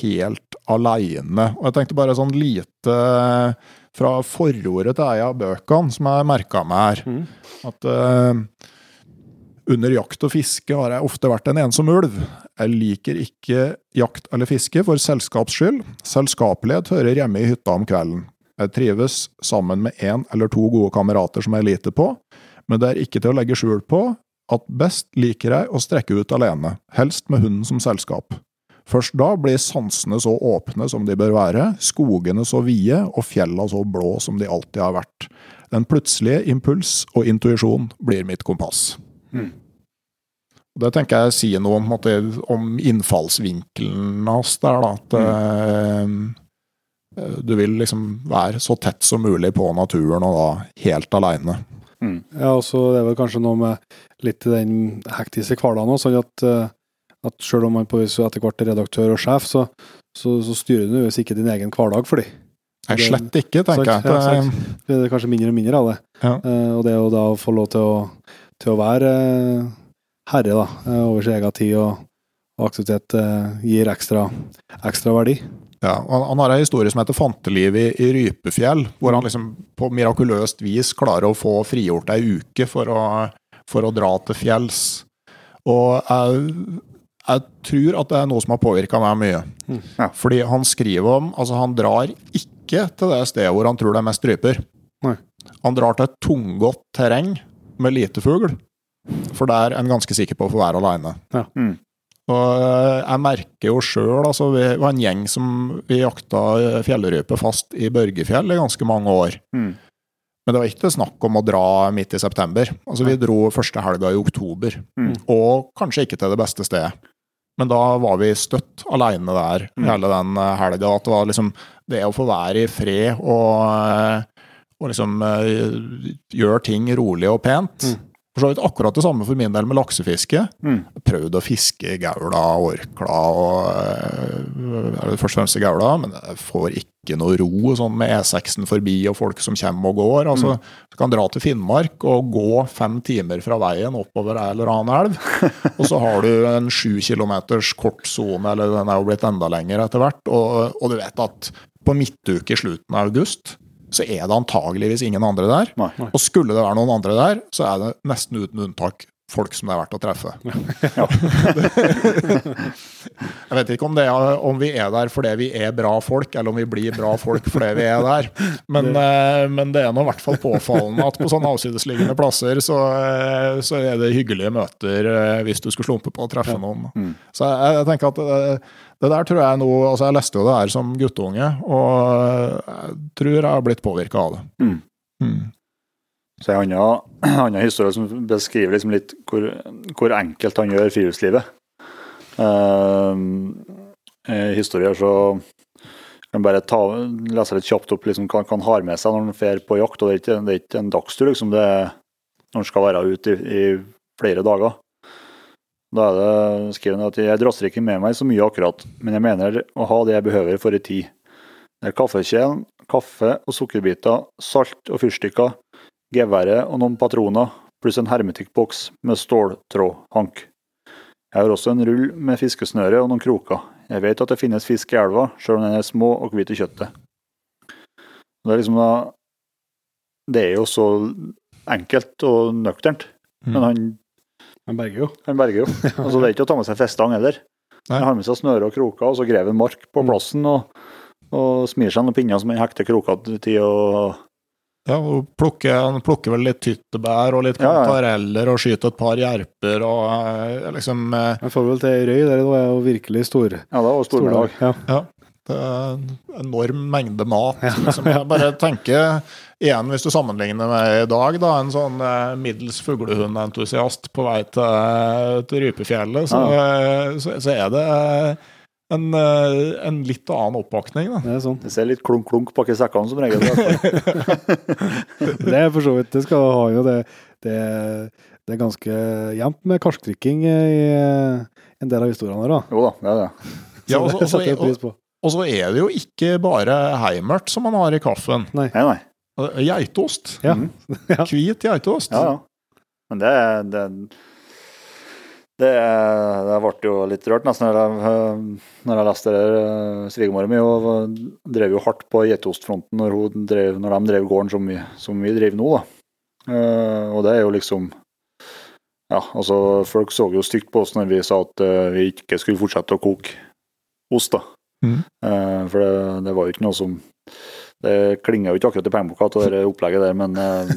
Speaker 5: helt aleine. Og jeg tenkte bare sånn lite fra forordet til ei av bøkene som jeg merka meg her. At uh, under jakt og fiske har jeg ofte vært en ensom ulv. Jeg liker ikke jakt eller fiske for selskaps skyld. Selskapelighet hører hjemme i hytta om kvelden. Jeg trives sammen med én eller to gode kamerater som jeg liter på, men det er ikke til å legge skjul på at best liker jeg å strekke ut alene, helst med hunden som selskap. Først da blir sansene så åpne som de bør være, skogene så vide og fjella så blå som de alltid har vært. Den plutselige impuls og intuisjon blir mitt kompass. Mm. Det tenker jeg sier noe om, måte, om innfallsvinkelen hans der, da. At eh, du vil liksom være så tett som mulig på naturen, og da helt aleine.
Speaker 2: Ja, og så er det vel kanskje noe med litt den hektiske hverdagen òg, sånn at, eh, at selv om man på vis etter hvert er redaktør og sjef, så, så, så styrer du nødvendigvis ikke din egen hverdag for dem.
Speaker 5: Nei, slett ikke, tenker jeg.
Speaker 2: ja,
Speaker 5: Det.
Speaker 2: Er kanskje mindre og mindre av det.
Speaker 5: Ja.
Speaker 2: Uh, og det å da få lov til å, til å være uh, herre da, eh, over sin egen tid og, og aktivitet gir ekstra, ekstra verdi.
Speaker 5: Ja, og han, har en historie som heter 'Fanteliv i, i Rypefjell', hvor han liksom på mirakuløst vis klarer å få frigjort ei uke for å, for å dra til fjells. Og jeg, jeg tror at det er noe som har påvirka meg mye.
Speaker 3: Ja.
Speaker 5: Fordi han skriver om Altså, han drar ikke til det stedet hvor han tror det er mest ryper.
Speaker 2: Nei.
Speaker 5: Han drar til et tunggått terreng med lite fugl, for der er han ganske sikker på å få være aleine.
Speaker 2: Ja.
Speaker 3: Mm.
Speaker 5: Og eh, jeg merker jo sjøl altså, Vi var en gjeng som vi jakta eh, fjellrype fast i Børgefjell i ganske mange år.
Speaker 3: Mm.
Speaker 5: Men det var ikke snakk om å dra midt i september. Altså Vi dro første helga i oktober,
Speaker 3: Mm.
Speaker 5: og kanskje ikke til det beste stedet. Men da var vi støtt aleine der
Speaker 3: Mm.
Speaker 5: hele den eh, helga. At det var liksom det å få være i fred og, eh, og liksom eh, gjøre ting rolig og pent.
Speaker 2: Mm.
Speaker 5: For så vidt akkurat det samme for min del med laksefiske.
Speaker 3: Mm.
Speaker 5: Jeg prøvde å fiske i gaula, orkla og øh, Først og fremst i gaula, men jeg får ikke noe ro sånn med E6-en forbi og folk som kommer og går. Altså, Du kan dra til Finnmark og gå fem timer fra veien oppover ei eller annen elv. Og så har du en sju kilometers kort sone, eller den er jo blitt enda lenger etter hvert. Og, og du vet at på midtuke i slutten av august så er det antageligvis ingen andre der.
Speaker 3: Nei.
Speaker 5: Og skulle det være noen andre der, så er det nesten uten unntak folk som det er verdt å treffe. Jeg vet ikke om, det er, om vi er der fordi vi er bra folk, eller om vi blir bra folk fordi vi er der. Men, eh, men det er nå i hvert fall påfallende at på sånne avsidesliggende plasser så, eh, så er det hyggelige møter eh, hvis du skulle slumpe på å treffe noen.
Speaker 3: Mm.
Speaker 5: Så jeg, jeg tenker at det, der tror jeg nå altså Jeg leste jo det her som guttunge, og jeg tror jeg har blitt påvirka av det.
Speaker 3: Mm.
Speaker 5: Mm.
Speaker 3: Så en annen, historie som beskriver liksom litt hvor, hvor enkelt han gjør friluftslivet. Uh, historier så kan bare ta, lese litt kjapt opp liksom, hva han har med seg når han drar på jakt. og Det er ikke, det er ikke en dagstur, liksom. det når han skal være ute i, i flere dager. Da er det, skrevet at jeg drasser ikke med meg så mye akkurat, men jeg mener å ha det jeg behøver for en tid. Det er kaffekjelen, kaffe og sukkerbiter, salt og fyrstikker, geværet og noen patroner, pluss en hermetikkboks med ståltrådhank. Jeg har også en rull med fiskesnøre og noen kroker. Jeg vet at det finnes fisk i elva, sjøl om den er små og hvit i kjøttet. Det er liksom da Det er jo så enkelt og nøkternt,
Speaker 5: Mm.
Speaker 3: men han,
Speaker 2: Han berger jo.
Speaker 3: han berger jo. Altså, det er ikke å ta med seg festang heller. Han har med seg snøre og kroker, og så graver en mark på
Speaker 2: Mm.
Speaker 3: plassen og, og smir seg noen pinner som han hekter krokene til og
Speaker 5: Ja, og plukker, han plukker vel litt tyttebær og litt
Speaker 3: Ja, ja.
Speaker 5: kantareller og skyter et par jerper og eh, liksom eh,
Speaker 2: Han får vel til røy, der det er jo virkelig stor,
Speaker 3: Ja, det var stor
Speaker 2: Ja.
Speaker 5: Ja. Det er en enorm mengde mat.
Speaker 2: Ja.
Speaker 5: Liksom. Jeg bare tenker igjen, hvis du sammenligner med i dag, da, en sånn eh, middels fuglehundentusiast på vei til, til Rypefjellet, så, eh, så, så er det eh, en, eh, en litt annen oppakning. Da.
Speaker 2: Det er sånn.
Speaker 3: Det ser litt klunk-klunk bak i sekkene som regel. i.
Speaker 2: Det er for så vidt Det skal ha jo det Det, det er ganske jevnt med karskdrikking i en del av historiene her, da.
Speaker 3: Jo da, det er det.
Speaker 5: Ja,
Speaker 2: Så
Speaker 5: og så-
Speaker 2: det setter jeg pris på.
Speaker 5: Og så er det jo ikke bare heimert som man har i kaffen.
Speaker 3: Nei, nei.
Speaker 5: Geitost.
Speaker 2: Ja.
Speaker 3: Mhm.
Speaker 5: Hvit geitost.
Speaker 3: Ja, ja. Men det, det det, det ble jo litt rørt nesten når jeg, når jeg leste det. der. Svigermora mi drev jo hardt på geitostfronten når, drev, når de drev gården som vi, som vi driver nå. da. Eh, og det er jo liksom Ja, altså folk så jo stygt på oss når vi sa at eh, vi ikke skulle fortsette å koke ost, da. Eh, for det, det var jo ikke noe som Det klinger jo ikke akkurat i pengeboka, til det opplegget der, men eh,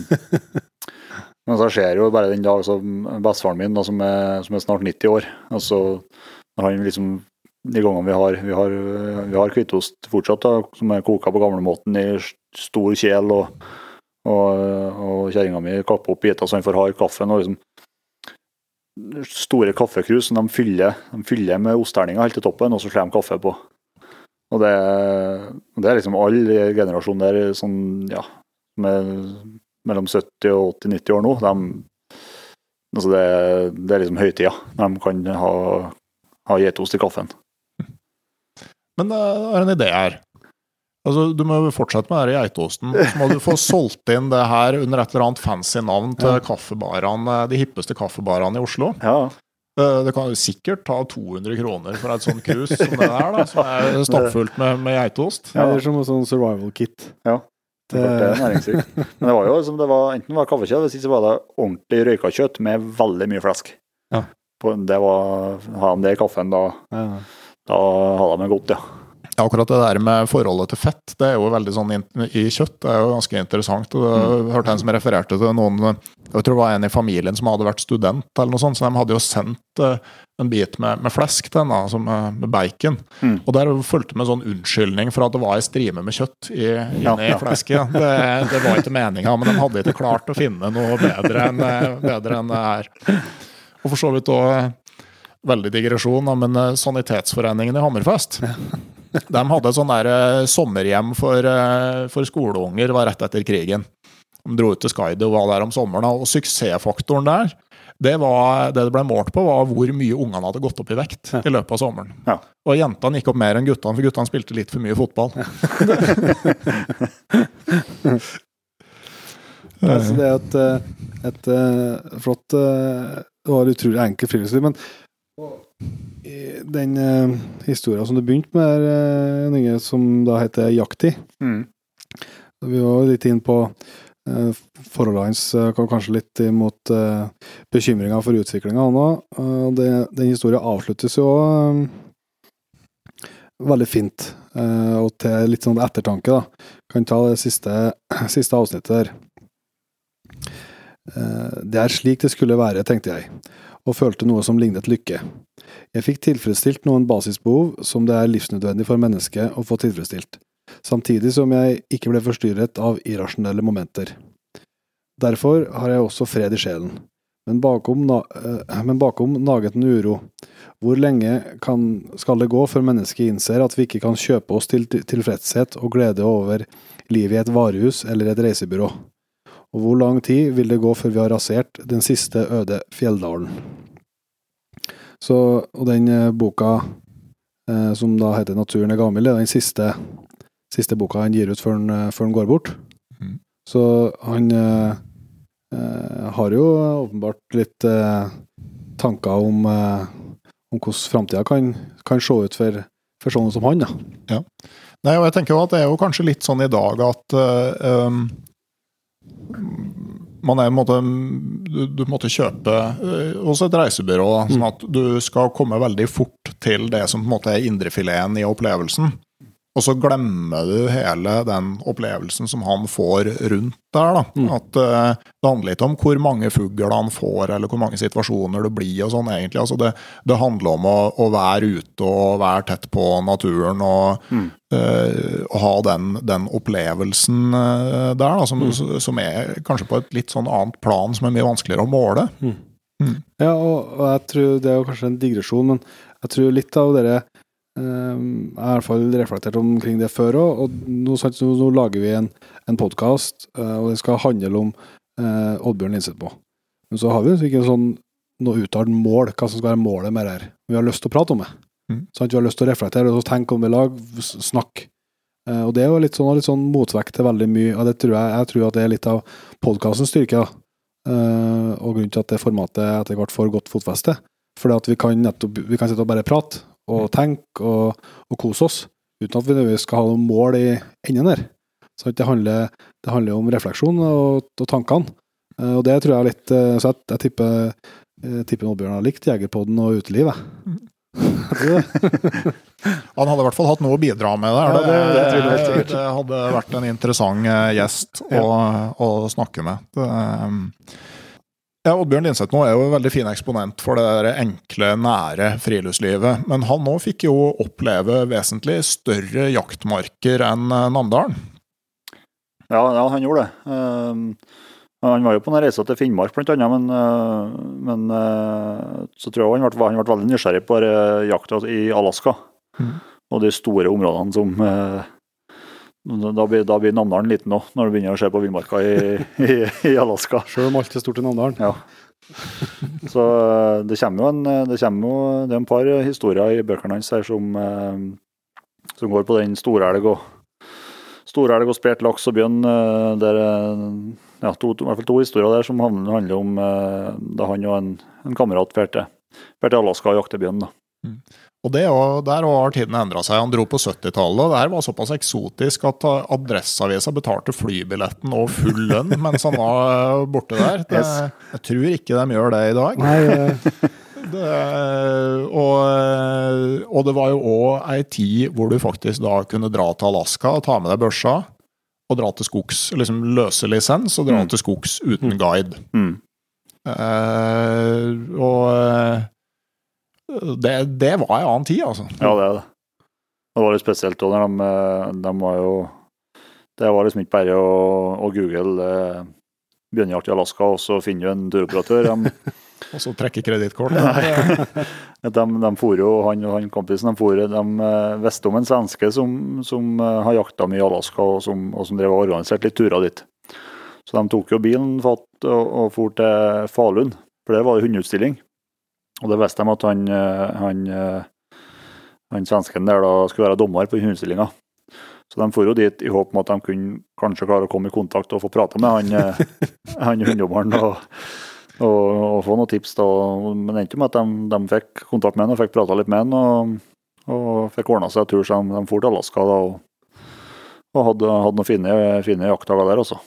Speaker 3: men så skjer jo bare den dag som bestefaren min, da, som, er, som er snart 90 år altså, når han liksom De gangene vi har Vi har, har hvitost fortsatt, da, som er koka på gamlemåten i stor kjel, og, og, og kjerringa mi kapper opp biter så han får hard kaffe og liksom Store kaffekrus som de fyller, de fyller med osterninger helt til toppen, og så slår de kaffe på. Og det, det er liksom alle generasjon der sånn, ja, med mellom 70 og 80-90 år nå, de, altså det, det er liksom høytida. De kan ha, ha geitost i kaffen.
Speaker 5: Men det er en idé her. Altså, du må jo fortsette med den geitosten. Så må du få solgt inn det her under et eller annet fancy navn til
Speaker 2: Ja.
Speaker 5: de hippeste kaffebarene i Oslo.
Speaker 3: Ja,
Speaker 5: Det kan jo sikkert ta 200 kroner for et sånt krus som det der, da, som er stappfullt med, med geitost.
Speaker 2: Ja, det er som en sånn survival kit.
Speaker 3: Ja. Det
Speaker 2: Det,
Speaker 3: ble næringsrikt. Men det var jo som det var, enten var kaffekjøtt, eller så var det ordentlig røyka kjøtt med veldig mye flesk.
Speaker 2: Ja.
Speaker 3: På, det var, Har de det i kaffen, da,
Speaker 2: ja.
Speaker 3: da har de det godt, ja.
Speaker 5: Ja, akkurat det der med forholdet til fett, det er jo veldig sånn i kjøtt, det er jo ganske interessant. Og Jeg hørte en som refererte til noen Jeg tror det var en i familien som hadde vært student, eller noe sånt, så de hadde jo sendt eh, en bit med, med flesk til henne, altså med, med bacon.
Speaker 3: Mm.
Speaker 5: Og der fulgte med sånn unnskyldning for at det var ei strime med kjøtt i,
Speaker 3: Ja, i
Speaker 5: flesket. Det, det var ikke meninga, men de hadde ikke klart å finne noe bedre enn, eh, bedre enn det her. Og for så vidt òg Veldig digresjon, men eh, Sanitetsforeningen i Hammerfest de hadde et sånn der eh, sommerhjem for, eh, for skoleunger var rett etter krigen. De dro ut til Skaidi og var der om sommeren. Og suksessfaktoren der, det, var, det det ble målt på, var hvor mye ungene hadde gått opp i vekt i løpet av sommeren.
Speaker 3: Ja.
Speaker 5: Og jentene gikk opp mer enn guttene, for guttene spilte litt for mye fotball.
Speaker 2: Ja, så det er et, et, et eh, flott eh, og utrolig enkelt friluftsliv. Men den uh, historien som du begynte med, er eh, Inge, som da heter Jakti
Speaker 3: Mm.
Speaker 2: Vi var litt inn på uh, forholdet hans, eh, kanskje litt imot uh, bekymringa for utviklinga nå. Uh, den historien avsluttes jo eh, veldig fint, eh, og til litt sånn ettertanke, da. Kan ta det siste, siste avsnittet der. Eh, Det er slik det skulle være, tenkte jeg, og følte noe som lignet lykke. Jeg fikk tilfredsstilt noen basisbehov som det er livsnødvendig for mennesket å få tilfredsstilt, samtidig som jeg ikke ble forstyrret av irrasjonelle momenter. Derfor har jeg også fred i sjelen, men bakom, eh, men bakom naget en uro. Hvor lenge kan, skal det gå før mennesket innser at vi ikke kan kjøpe oss til tilfredshet og glede over livet i et varehus eller et reisebyrå? Og hvor lang tid vil det gå før vi har rasert den siste øde fjelldalen? Så, og den eh, boka eh, som da heter 'Naturen er gammel', det er den siste, siste boka han gir ut før han, eh, før han går bort.
Speaker 5: Mm.
Speaker 2: Så han eh, eh, har jo åpenbart litt eh, tanker om, om hvordan framtida kan, kan se ut for, for sånne som han. Ja.
Speaker 5: Nei, og jeg tenker jo at det er jo kanskje litt sånn i dag at um, man er måte Du, du måtte kjøpe eh, hos et reisebyrå, sånn at du skal komme veldig fort til det som på en måte er indrefileten i opplevelsen. Og så glemmer du hele den opplevelsen som han får rundt der. da.
Speaker 2: Mm.
Speaker 5: At uh, Det handler ikke om hvor mange fugler han får, eller hvor mange situasjoner det blir. og sånn egentlig. Altså det, det handler om å, å være ute og være tett på naturen og
Speaker 3: Mm.
Speaker 5: uh, og ha den, den opplevelsen uh, der, da, som,
Speaker 2: Mm.
Speaker 5: som er kanskje på et litt sånn annet plan, som er mye vanskeligere å måle.
Speaker 2: Ja, og, og jeg tror det er jo kanskje en digresjon, men jeg tror litt av dere eh, Jeg har i hvert fall reflektert omkring det før òg, og nå, nå, lager vi en, en podkast, og det skal handle om eh, Oddbjørn Linseth på. Men så har vi jo ikke sånn noe uttalt mål, hva som skal være målet med det her. Vi har lyst til å prate om det.
Speaker 5: Mm.
Speaker 2: Sant? Vi har lyst til å reflektere og tenke om det i lag, s- snakke. Eh, og det er jo litt sånn, litt sånn motvekt til veldig mye, og det tror jeg, jeg tror at det er litt av podkastens styrke. da. Eh, og grunnen til at det formatet etter hvert får godt fotfeste. Fordi at vi kan nettopp vi kan sitte og bare prate og tenke og, og kose oss, uten at vi nødvendigvis skal ha noe mål i enden der. Så det handler, det handler om refleksjon og, og tankene. Eh, og det tror jeg er litt eh, Så jeg, jeg tipper jeg tipper Oddbjørn har likt Jegerpodden og. Jeg tror.
Speaker 5: Han hadde i hvert fall hatt noe å bidra med der.
Speaker 2: Ja, det-
Speaker 5: det,
Speaker 2: det
Speaker 5: hadde vært en interessant eh, gjest å, å snakke med. Det, eh, ja, Oddbjørn Linseth nå er jo en veldig fin eksponent for det der enkle, nære friluftslivet. Men han nå fikk jo oppleve vesentlig større jaktmarker enn eh, Namdalen.
Speaker 3: Ja, ja, han gjorde det. Uh, han var jo på en reise til Finnmark, annet, men, uh, men uh, så tror jeg han ble, han ble veldig nysgjerrig på jakta i Alaska.
Speaker 5: Mm.
Speaker 3: Og de store områdene som Da blir, da blir Namdalen liten òg, når du begynner å se på villmarka i, i, i Alaska.
Speaker 2: Selv om alt er stort i Namdalen.
Speaker 3: Ja. Så eh, det kommer jo en, det jo, det er en par historier i bøkene hans her som, eh, som går på den storelg og storelg og spert laks og bjørn. Det Der, eh, ja, to, to, I hvert fall to historier der som handler, om eh, da han og en, en kamerat drar til, Alaska og jakter bjørn. da.
Speaker 5: Og det, Der har tiden endra seg. Han dro på 70-tallet, og det her var såpass eksotisk at uh, Adresseavisa betalte flybilletten og full lønn mens han var uh, borte der. Det, jeg tror ikke de gjør det i dag.
Speaker 2: Eh,
Speaker 5: Det, og, og det var jo òg ei tid hvor du faktisk da kunne dra til Alaska og ta med deg børsa og dra til skogs. Liksom løse lisens og dra
Speaker 3: Mm.
Speaker 5: til skogs uten guide.
Speaker 3: Mm.
Speaker 5: Uh, og eh, det, det var en annen tid, altså.
Speaker 3: Ja, det er det. Det var litt spesielt òg de, eh, de var jo Det var liksom ikke bare å, å google eh, bjørnejakt i Alaska, og så finner du en turoperatør. De,
Speaker 5: Og så trekke kredittkort.
Speaker 3: de, de for jo, han og han kompisen de, for, de eh, visste om en svenske som, som eh, har jakta mye i Alaska, og som, og som drev og organiserte litt turer dit. Så de tok jo bilen fatt, og, og for til Falun, for det var jo hundeutstilling. Og det visste de at han, eh, han, eh, han svensken der da skulle være dommer på hundeutstillinga. Så de for jo dit i håp om at de kunne kanskje klare å komme i kontakt og få prate med han, eh, han hundedommeren. Og, og, og få noen tips. da, Men det endte med at de, de fikk kontakt med han og fikk prata litt med han. Og, og fikk ordna seg tur, så de, de for til Alaska da, og, og hadde, hadde noen fine, fine jaktdager der også.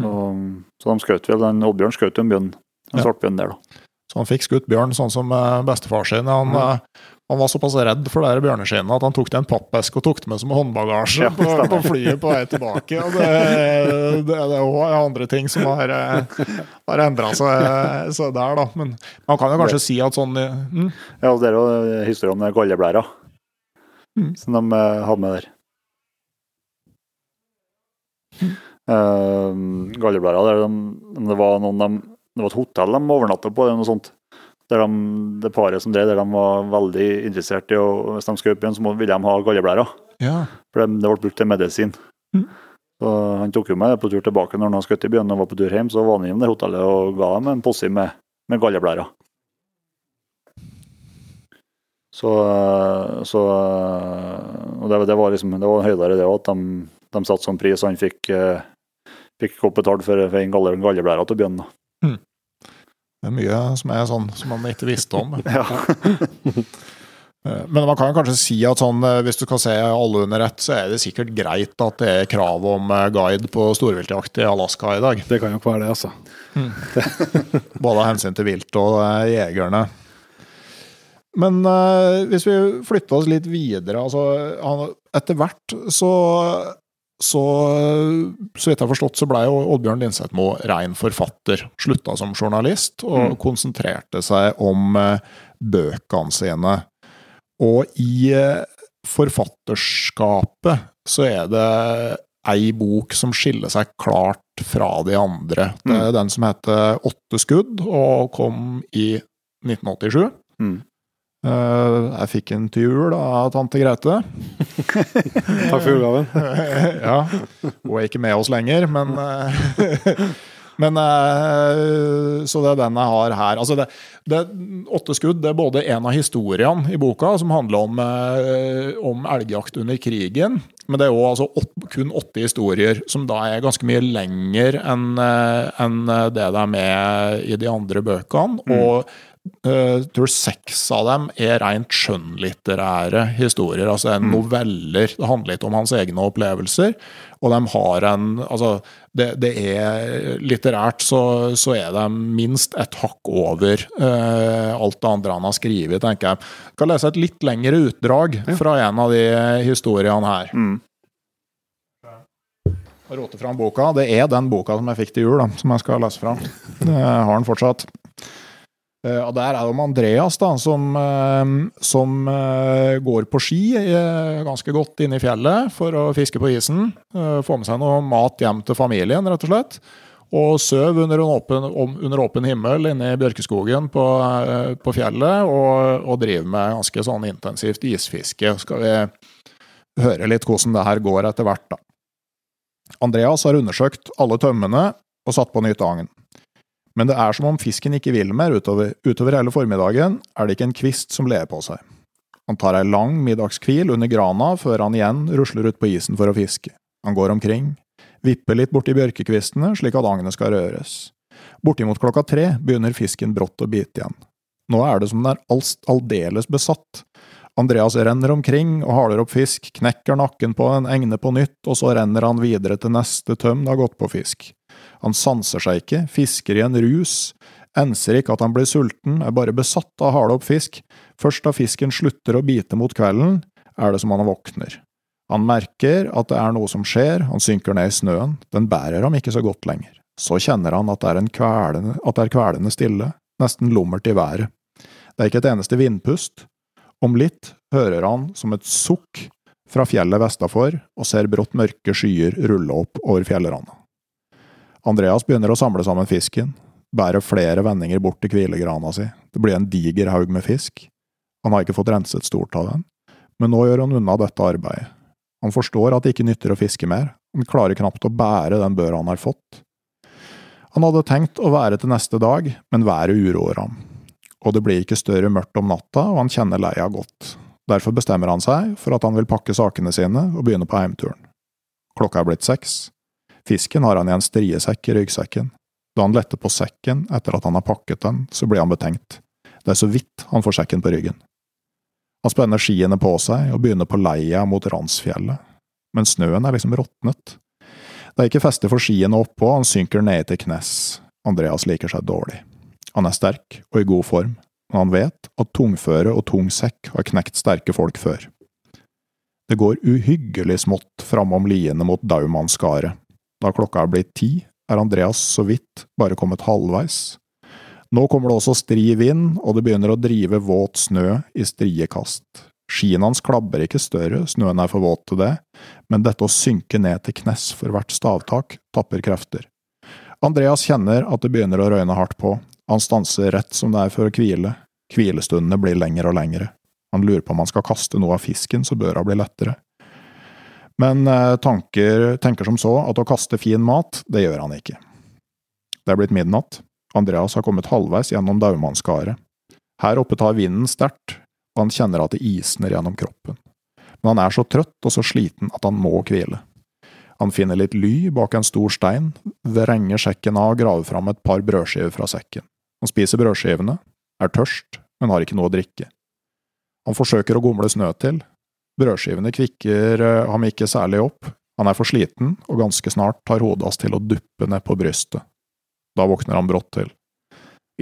Speaker 5: Mm.
Speaker 3: Så de skjøt vel, den Oddbjørn skjøt en bjørn, en
Speaker 5: Ja.
Speaker 3: svartbjørn der, da.
Speaker 5: Så han fikk skutt bjørn sånn som eh, bestefar sin. Han, mm. han var såpass redd for det bjørneskinnet at han tok det en pappeske og tok det med som håndbagasje
Speaker 3: Ja,
Speaker 5: på, på flyet på vei tilbake. Og det, det, det er òg andre ting som har, eh, har endra seg så der, da. Men man kan jo kanskje si at sånn eh, mm,
Speaker 3: Ja, det er jo historien om den galleblæra
Speaker 5: Mm.
Speaker 3: som de eh, hadde med der. Uh, galleblæra, der de, det var noen de, Det var et hotell de overnatta på, eller noe sånt. Der de, det paret som drev der, de var veldig interessert i å Hvis de skulle opp igjen, så må- ville de ha galleblæra.
Speaker 5: Ja.
Speaker 3: For det, det ble brukt til medisin.
Speaker 5: Mm.
Speaker 3: Så Han tok jo med på tur tilbake når han skutt i byen og var på tur hjem. Så var han innom det hotellet og ga dem en posse med, med galleblæra. Så, så Og det, det var liksom Det var høydere det òg, at de, de satte sånn pris, og han fikk, eh, fikk godt betalt for, for en galleblæra til bjørnen. Da.
Speaker 5: Det er mye som er sånn som man ikke visste om.
Speaker 3: Ja.
Speaker 5: Eh, Men man kan kanskje si at sånn, eh, hvis du skal se alle under ett, så er det sikkert greit at det er krav om eh, guide på storviltjakt i Alaska i dag.
Speaker 2: det kan nok være det, altså.
Speaker 5: Både av hensyn til vilt og jegerne. Men eh, hvis vi flytter oss litt videre altså, han, Etter hvert så så, så vidt jeg har forstått, så blei Oddbjørn Lindsetmo rein forfatter. Slutta som journalist og
Speaker 3: Mm.
Speaker 5: konsentrerte seg om eh, bøkene sine. Og i eh, forfatterskapet så er det ei bok som skiller seg klart fra de andre. Det er den som heter Åtte skudd, og kom i 1987.
Speaker 3: Mm.
Speaker 5: Eh, jeg fikk en til jul av tante Grete.
Speaker 2: Takk for julegaven.
Speaker 5: ja. Hun er ikke med oss lenger, men eh, Men eh, Så det er den jeg har her. Altså det, det, åtte skudd det er både en av historiene i boka, som handler om, om elgjakt under krigen. Men det er òg altså kun åtte historier, som da er ganske mye lenger enn en det de er med i de andre bøkene. Og jeg tror seks av dem er rent skjønnlitterære historier. Altså en mm. noveller. Det handler litt om hans egne opplevelser. Og de har en Altså, det, det er litterært så, så er de minst et hakk over uh, alt det andre han har skrevet, tenker jeg. Jeg kan lese et litt lengre utdrag fra en av de historiene her.
Speaker 3: Mm.
Speaker 5: Rote fram boka. Det er den boka som jeg fikk til jul, da, som jeg skal lese fra. Det har den fortsatt. Eh, Og Der er det om Andreas, da, som, eh, som eh, går på ski ganske godt inne i fjellet for å fiske på isen. Få med seg noe mat hjem til familien, rett og slett. Og søv under, under åpen himmel inne i bjørkeskogen på, på fjellet, og, og driver med ganske sånn intensivt isfiske. Skal vi høre litt hvordan det her går etter hvert, da. Andreas har undersøkt alle tømmene og satt på nytt agn. Men det er som om fisken ikke vil mer utover, utover hele formiddagen, er det ikke en kvist som ler på seg. Han tar ei lang middagskvil under grana før han igjen rusler ut på isen for å fiske. Han går omkring, vipper litt borti bjørkekvistene slik at agnet skal røres. Bortimot klokka tre begynner fisken brått å bite igjen. Nå er det som den er aldeles besatt. Andreas renner omkring og haler opp fisk, knekker nakken på en, egne på nytt, og så renner han videre til neste tøm det har gått på fisk. Han sanser seg ikke, fisker i en rus, enser ikke at han blir sulten, er bare besatt av å hale opp fisk. Først da fisken slutter å bite mot kvelden, er det som han våkner. Han merker at det er noe som skjer, han synker ned i snøen, den bærer ham ikke så godt lenger. Så kjenner han at det er, en kvelende, at det er kvelende stille, nesten lummert i været. Det er ikke et eneste vindpust. Om litt hører han som et sukk fra fjellet vestafor og ser brått mørke skyer rulle opp over fjellranda. Andreas begynner å samle sammen fisken, bærer flere vendinger bort til hvilegrana si. Det blir en diger haug med fisk. Han har ikke fått renset stort av den, men nå gjør han unna dette arbeidet. Han forstår at det ikke nytter å fiske mer, han klarer knapt å bære den børa han har fått. Han hadde tenkt å være til neste dag, men været uroer ham. Og det blir ikke større mørkt om natta, og han kjenner leia godt. Derfor bestemmer han seg for at han vil pakke sakene sine og begynne på heimturen. Klokka er blitt seks. Fisken har han i en striesekk i ryggsekken. Da han letter på sekken etter at han har pakket den, så blir han betenkt. Det er så vidt han får sekken på ryggen. Han spenner skiene på seg og begynner på leia mot Ransfjellet, men snøen er liksom råtnet. Det er ikke feste for skiene oppå, han synker ned til knes. Andreas liker seg dårlig. Han er sterk og i god form, men han vet at tungføre og tung sekk har knekt sterke folk før. Det går uhyggelig smått framom liene mot Daumannskaret. Da klokka er blitt ti, er Andreas så vidt bare kommet halvveis. Nå kommer det også stri vind, og det begynner å drive våt snø i strie kast. Skiene hans klabber ikke større, snøen er for våt til det, men dette å synke ned til knes for hvert stavtak tapper krefter. Andreas kjenner at det begynner å røyne hardt på, han stanser rett som det er for å hvile, hvilestundene blir lengre og lengre. Han lurer på om han skal kaste noe av fisken så børa blir lettere. Men eh, tanker, tenker som så at å kaste fin mat, det gjør han ikke. Det er blitt midnatt. Andreas har kommet halvveis gjennom Daumannskaret. Her oppe tar vinden sterkt, og han kjenner at det isner gjennom kroppen. Men han er så trøtt og så sliten at han må hvile. Han finner litt ly bak en stor stein, vrenger sekken av og graver fram et par brødskiver fra sekken. Han spiser brødskivene, er tørst, men har ikke noe å drikke. Han forsøker å gomle snø til. Brødskivene kvikker eh, ham ikke særlig opp, han er for sliten, og ganske snart tar hodet hans til å duppe ned på brystet. Da våkner han brått til.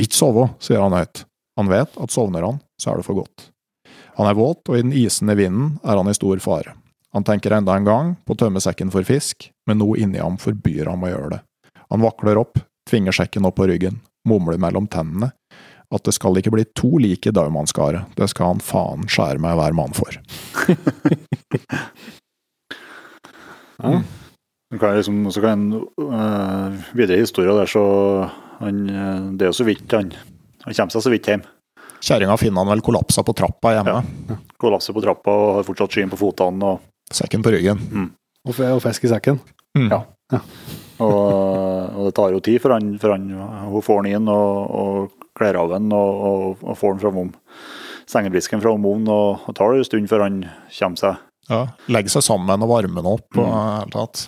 Speaker 5: Ikke sove, sier han høyt. Han vet at sovner han, så er det for godt. Han er våt, og i den isende vinden er han i stor fare. Han tenker enda en gang på å tømme sekken for fisk, men noe inni ham forbyr ham å gjøre det. Han vakler opp, tvinger sekken opp på ryggen, mumler mellom tennene at det skal ikke bli to like Daumannskaret, det skal han faen skjære meg hver mann for.
Speaker 3: Ja. Så kan jeg liksom, så kan en øh, videre i historien der, så han, øh, Det er jo så vidt han Han kommer seg så vidt hjem.
Speaker 5: Kjerringa finner han vel kollapsa på trappa hjemme. Ja.
Speaker 3: Kollapser på trappa og har fortsatt skyen på fotene. Og,
Speaker 5: Sekken på ryggen.
Speaker 2: Og, f- og fisk i sekken.
Speaker 5: Mm.
Speaker 3: Ja. og, og det tar jo tid for han, for han hun får han inn og, og kler av den og, og, og får han framom sengebrisken fra ovnen. Og og tar det en stund før han kommer seg.
Speaker 5: Ja. Legger seg sammen og varmer den opp og i det hele tatt.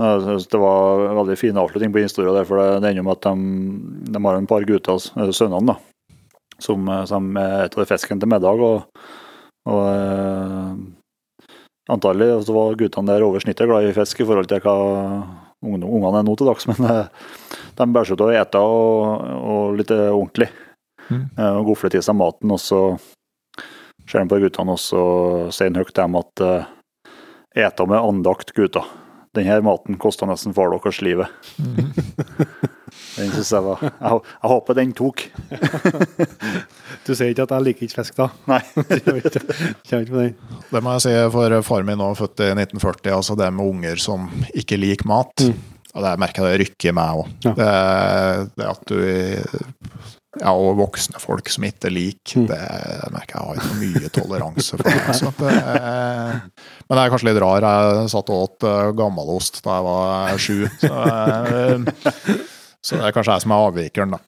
Speaker 3: Jeg synes Det var en veldig fin avslutning på historien. der, for Det det ender med at de, de har en par gutter, altså, sønnene, da, som, eh, som spiser fisken til middag. og, og eh, Antagelig så var guttene der over snittet glad i fisk i forhold til hva ungene er nå til dags, men eh, de bærer seg ut å ete og, og litt ordentlig.
Speaker 5: Mm.
Speaker 3: Eh, og Gofler til seg maten, og så ser de på guttene og så sier han høyt til dem at eh, Eta med andakt, gutter. Denne maten kosta nesten far deres livet. Den synes jeg var Jeg, jeg håper den tok.
Speaker 2: Du sier ikke at jeg liker ikke fisk, da?
Speaker 3: Nei.
Speaker 2: Jeg vet ikke. Kjenner ikke på den.
Speaker 5: Det må jeg si, for far min nå, født i 1940, altså det med unger som ikke liker mat, og det merker jeg det rykker i meg òg.
Speaker 2: Ja.
Speaker 5: Det, det at du ja, og voksne folk som ikke liker, det merker jeg har ikke mye toleranse for. Det, så at det, men det er kanskje litt rar. Jeg satt og åt eh, gammelost da jeg var sju. Så, eh, så det er kanskje jeg som er avvikeren, da.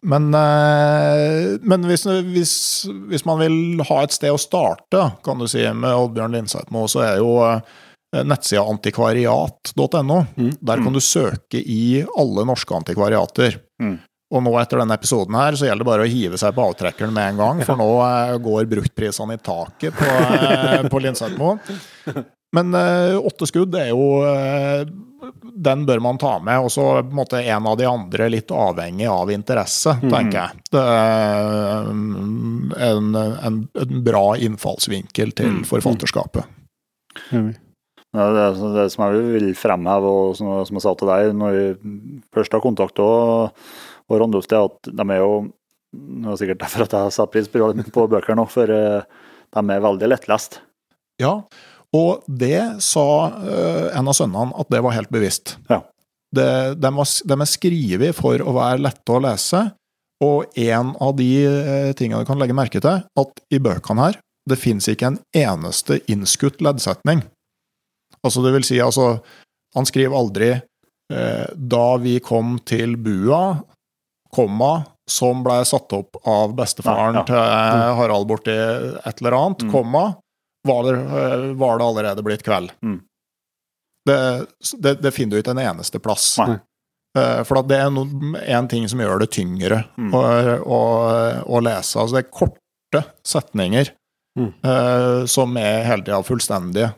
Speaker 5: Men, eh, men hvis, hvis, hvis man vil ha et sted å starte, kan du si, med Oddbjørn Lindseitmo, så er jo eh, nettsida antikvariat.no.
Speaker 2: Mm.
Speaker 5: Der kan du søke i alle norske antikvariater.
Speaker 3: Mm.
Speaker 5: Og nå etter denne episoden her, så gjelder det bare å hive seg på avtrekkeren med en gang, for nå eh, går bruktprisene i taket på, eh, på Linsetmo. Men eh, åtte skudd er jo eh, Den bør man ta med. Og så på en måte en av de andre litt avhengig av interesse, tenker jeg. Det er mm, en, en, en bra innfallsvinkel til forfatterskapet.
Speaker 2: Enig.
Speaker 4: Det, er det som jeg vil fremheve, og som, som jeg sa til deg når vi først har kontakt og, og Randulf, er at de er jo Det er sikkert derfor at jeg setter pris på, på bøker nå, for eh, de er veldig lettlest.
Speaker 5: Ja, og det sa eh, en av sønnene at det var helt bevisst.
Speaker 4: Ja.
Speaker 5: Det, de, var, de er skrevet for å være lette å lese, og en av de eh, tingene du kan legge merke til, at i bøkene her, det fins ikke en eneste innskutt leddsetning. Altså, det vil si, altså Han skriver aldri eh, 'da vi kom til bua', komma, som blei satt opp av bestefaren
Speaker 4: Nei, ja.
Speaker 5: til eh, Harald borti et eller annet,
Speaker 4: Mm.
Speaker 5: komma, var det, eh, var det allerede blitt kveld.
Speaker 4: Mm.
Speaker 5: Det, det, det finner du ikke en eneste plass.
Speaker 4: Nei.
Speaker 5: Eh, For at det er én ting som gjør det tyngre
Speaker 4: Mm.
Speaker 5: å, å, å lese. Altså det er korte setninger
Speaker 2: Mm.
Speaker 5: uh, som er hele tida fullstendige.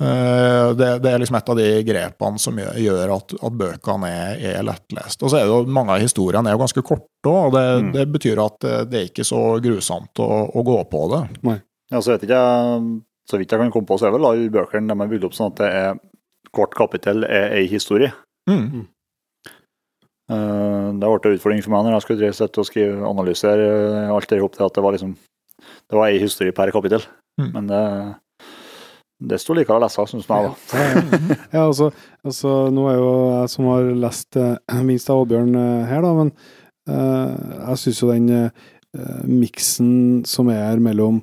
Speaker 5: Eh, det, det er liksom et av de grepene som gjør, gjør at, at bøkene er, er lettlest. Og så er det jo mange av historiene er jo ganske korte, og det,
Speaker 4: Mm.
Speaker 5: det betyr at det, det er ikke så grusomt å, å gå på det.
Speaker 4: Ja, så vet ikke så vidt jeg kan komme på, så er vel alle bøkene de er bygd opp sånn at det er kort kapittel er ei historie.
Speaker 5: Mm.
Speaker 4: Eh, Det har vært en utfordring for meg når jeg skulle sette og skrive analyser. eh, Alt det opp til at det var liksom Det var ei historie per kapittel.
Speaker 5: Mm.
Speaker 4: Men det det sto likere å lese, syns jeg. da.
Speaker 2: Ja, altså, altså, nå er jo jeg som har lest eh, minst av Oddbjørn eh, her, da, men uh, jeg syns jo den uh, miksen som er her mellom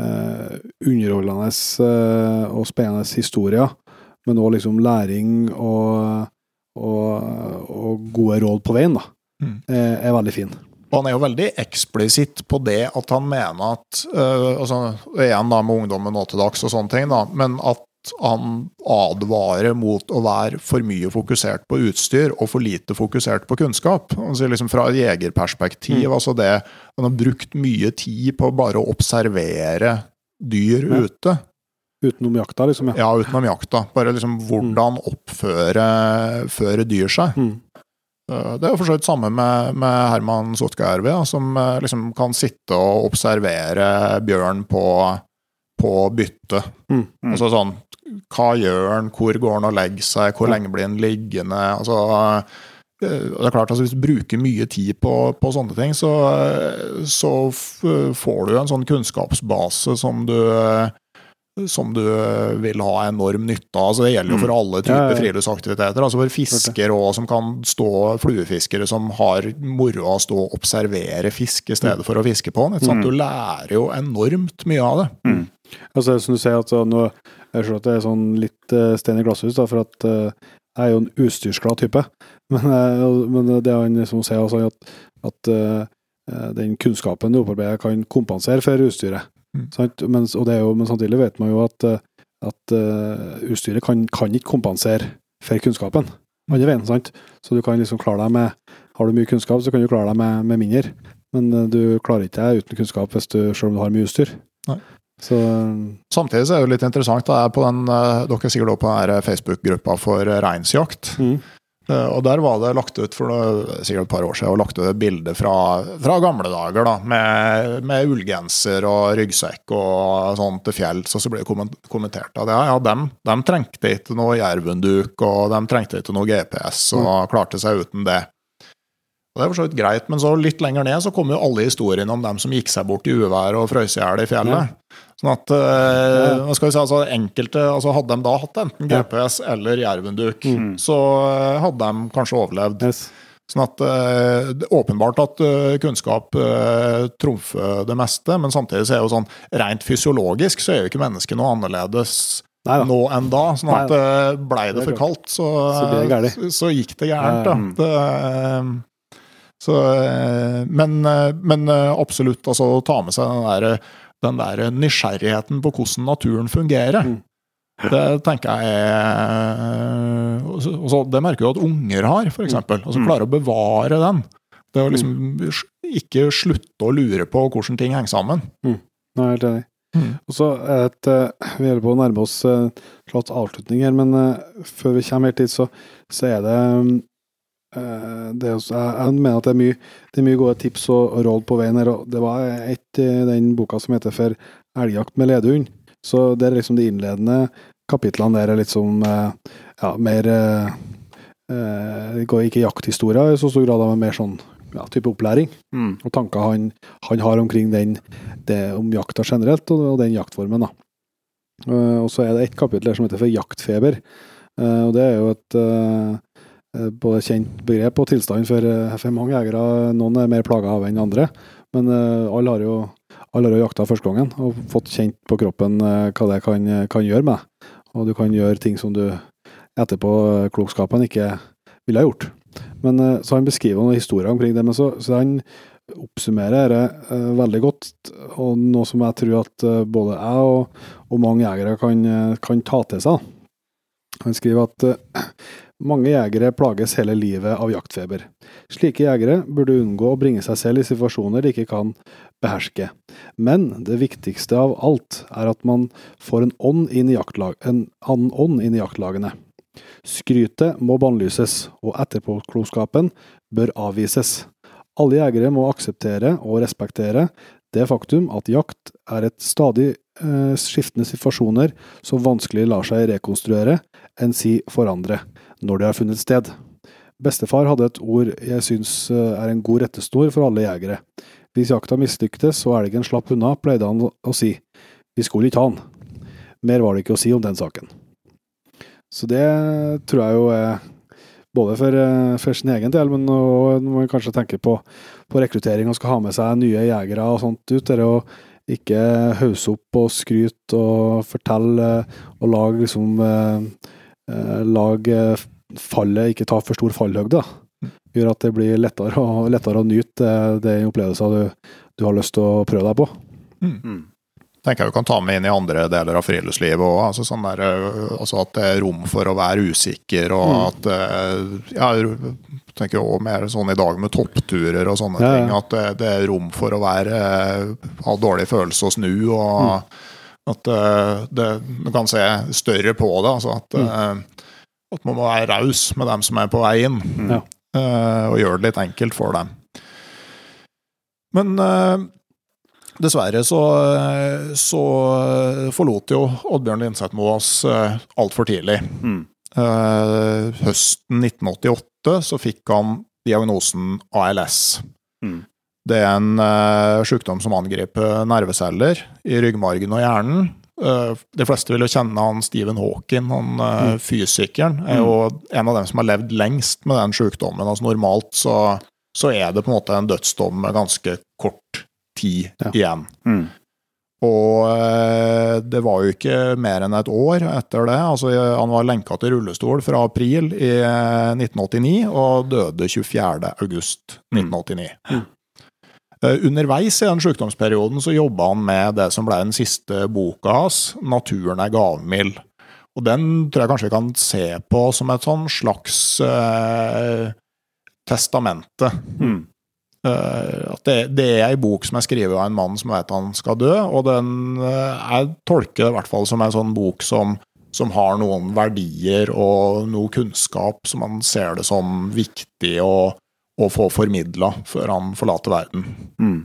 Speaker 2: uh, underholdende og spennende historier, men òg liksom læring og, og, og gode råd på veien, da,
Speaker 5: Mm.
Speaker 2: er, er veldig fin.
Speaker 5: Og han er jo veldig eksplisitt på det at han mener at uh, altså, Igjen da med ungdommen nå til dags og sånne ting, da, men at han advarer mot å være for mye fokusert på utstyr og for lite fokusert på kunnskap. Altså liksom Fra et jegerperspektiv, altså det Han har brukt mye tid på bare å observere dyr
Speaker 2: Ja.
Speaker 5: ute.
Speaker 2: Utenom jakta, liksom. Ja.
Speaker 5: Ja, utenom jakta. Bare liksom hvordan oppføre føre dyr seg.
Speaker 2: Mm.
Speaker 5: Eh, Det er jo for så vidt samme med, med Herman Sotkajärvi, ja, som eh, liksom kan sitte og observere bjørn på, på bytte.
Speaker 2: Mm.
Speaker 4: Mm.
Speaker 5: Altså sånn Hva gjør han, hvor går han og legger seg, hvor lenge blir han liggende? altså eh, det er klart, altså Hvis du bruker mye tid på, på sånne ting, så, så f får du en sånn kunnskapsbase som du som du vil ha enorm nytte av. Altså det gjelder jo for alle typer
Speaker 2: Ja, ja,
Speaker 5: friluftsaktiviteter. Altså for fiskere òg, som kan stå fluefiskere som har moro av å stå og observere fisk i stedet for å fiske på den.
Speaker 4: Mm.
Speaker 5: Du lærer jo enormt mye av det.
Speaker 2: Altså, som du ser, at uh, nå, jeg ser at det er sånn litt uh, stein i glasshus, da, for at uh, jeg er jo en utstyrsglad type. Men, uh, men det han liksom sier, altså, at, at den kunnskapen du opparbeider, kan kompensere for utstyret.
Speaker 5: Mm.
Speaker 2: Sant? Men, og det er jo, men samtidig vet man jo at, uh, at uh, utstyret kan, kan ikke kompensere for kunnskapen. Andre veien, sant? Så du kan liksom klare deg med Har du mye kunnskap, så kan du klare deg med, med mindre. Men uh, du klarer ikke deg uten kunnskap hvis du, selv om du har mye utstyr.
Speaker 5: Nei.
Speaker 2: Så
Speaker 5: Samtidig så er det jo litt interessant, da, er på den, eh, dere er sikkert også på den Facebook-gruppa for eh, reinsjakt.
Speaker 2: mm.
Speaker 5: Eh, Og der var det lagt ut for noe, sikkert et par år siden og lagt ut et bilde fra, fra gamle dager da, med, med ullgenser og ryggsekk og sånn til fjells. Og så ble det kommentert at ja, ja, dem, dem trengte ikke noe jervunduk, og de trengte ikke noe GPS og klarte seg uten det. Og Det er for så vidt greit, men så litt lenger ned så kommer jo alle historiene om dem som gikk seg bort i uvær og frøs i hjel i fjellet. Sånn at eh, hva skal vi si, altså enkelte, altså Hadde de da hatt enten GPS eller jervenduk,
Speaker 4: Mm.
Speaker 5: så eh, hadde de kanskje overlevd.
Speaker 2: yes.
Speaker 5: Sånn at eh, det er Åpenbart at kunnskap trumfer det meste, men samtidig så er jo sånn rent fysiologisk så er jo ikke mennesket noe annerledes
Speaker 2: Neida.
Speaker 5: nå enn da. Sånn at Neida. blei det for kaldt, så,
Speaker 2: Så
Speaker 5: så, gikk det gærent, da. Det, så, men, men absolutt, altså å ta med seg den der, den der nysgjerrigheten på hvordan naturen fungerer.
Speaker 2: Mm.
Speaker 5: Det tenker jeg også, Det merker du at unger har, f.eks. Altså
Speaker 4: klarer
Speaker 5: klare å bevare den. Det å liksom ikke slutte å lure på hvordan ting henger sammen.
Speaker 2: Nei, helt enig.
Speaker 5: Mm.
Speaker 2: Og så et, eh, Vi holder på å nærme oss klart slags avslutning her, men eh, før vi kommer helt dit, så, så er det eh, det er også, jeg, jeg mener at det er mye, det er mye gode tips og, og råd på veien her. Det var et i den boka som heter For elgjakt med ledehund. Så det er liksom de innledende kapitlene der er litt som eh, ja, mer eh, eh, Det går ikke jakthistorier i så stor grad, men mer sånn ja, type opplæring
Speaker 3: Mm.
Speaker 2: og tanker han, han har omkring den, det om jakta generelt, og, og den jaktformen. da. Eh, og så er det et kapittel som heter for jaktfeber. Eh, og det er jo et eh, eh, både kjent begrep og tilstand for, eh, for mange jegere. Noen er mer plaga av enn andre, men eh, alle har jo alle har jakta første gangen og fått kjent på kroppen eh, hva det kan, kan gjøre med. Og du kan gjøre ting som du etterpå eh, klokskapen ikke ville ha gjort. Men eh, Så han beskriver noen historier omkring det, men så, så han oppsummerer det eh, veldig godt, og noe som jeg tror at eh, både jeg og, og mange jegere kan, eh, kan ta til seg. Han skriver at eh, mange jegere plages hele livet av jaktfeber. Slike jegere burde unngå å bringe seg selv i situasjoner de ikke kan beherske. Men det viktigste av alt er at man får en ånd inn i, en annen ånd inn i jaktlagene. Skrytet må bannlyses, og etterpåklokskapen bør avvises. Alle jegere må akseptere og respektere det faktum at jakt er et stadig eh, skiftende situasjoner som vanskelig lar seg rekonstruere, enn si forandre, når det har funnet sted. Bestefar hadde et ord jeg syns eh, er en god rettesnor for alle jegere. Hvis jakta mislyktes og elgen slapp unna, pleide han å si, vi skulle ikke ha han. Mer var det ikke å si om den saken. Så det tror jeg jo er både for, eh, for sin egen del, men nå når man kanskje tenker på, på rekruttering og skal ha med seg nye jegere og sånt ut. Det å ikke hausse opp og skryte og fortelle eh, og lage liksom eh, Lage fallet, ikke ta for stor fallhøgde. da. Gjør at det blir lettere, å- lettere å nyte det, det opplevelsen du, du har lyst til å prøve deg på.
Speaker 3: Mm.
Speaker 5: tenker jeg vi kan ta med inn i andre deler av friluftslivet òg. Altså, sånn der, øh, altså at det er rom for å være usikker, og
Speaker 2: Mm.
Speaker 5: at øh, ja, Jeg tenker også mer sånn i dag med toppturer og sånne
Speaker 2: Ja, ja.
Speaker 5: ting. At det, det er rom for å være ha dårlig følelse og snu. og
Speaker 2: Mm.
Speaker 5: At det, du kan se større på det. altså At,
Speaker 2: Mm.
Speaker 5: At man må være raus med dem som er på vei inn.
Speaker 2: Ja.
Speaker 5: uh, og gjøre det litt enkelt for dem. Men uh, Dessverre så, så forlot jo Oddbjørn Linseth-Moe oss uh, altfor tidlig.
Speaker 3: Mm.
Speaker 5: Uh, høsten 1988 så fikk han diagnosen ALS.
Speaker 3: Mm.
Speaker 5: Det er en uh, sykdom som angriper nerveceller i ryggmargen og hjernen. Eh, de fleste vil jo kjenne han Stephen Hawking, han eh,
Speaker 2: Mm.
Speaker 5: fysikeren. er jo en av dem som har levd lengst med den sykdommen. Altså Normalt så, så er det på en måte en dødsdom med ganske kort tid
Speaker 2: Ja.
Speaker 5: igjen.
Speaker 3: Mm.
Speaker 5: Og eh, det var jo ikke mer enn et år etter det. altså Han var lenka til rullestol fra april i eh, 1989 og døde 24. august 1989.
Speaker 2: Mm.
Speaker 5: Eh, Underveis i den sykdomsperioden så jobba han med det som ble den siste boka hans, 'Naturen er gavmild'. Og den tror jeg kanskje vi kan se på som et sånn slags eh, testamente.
Speaker 3: Mm.
Speaker 5: Uh, at det, det er ei bok som er skrevet av en mann som vet han skal dø, og den uh, jeg tolker det i hvert fall som en sånn bok som, som har noen verdier og noe kunnskap som man ser det som viktig å, å få formidla før han forlater verden.
Speaker 3: Mm.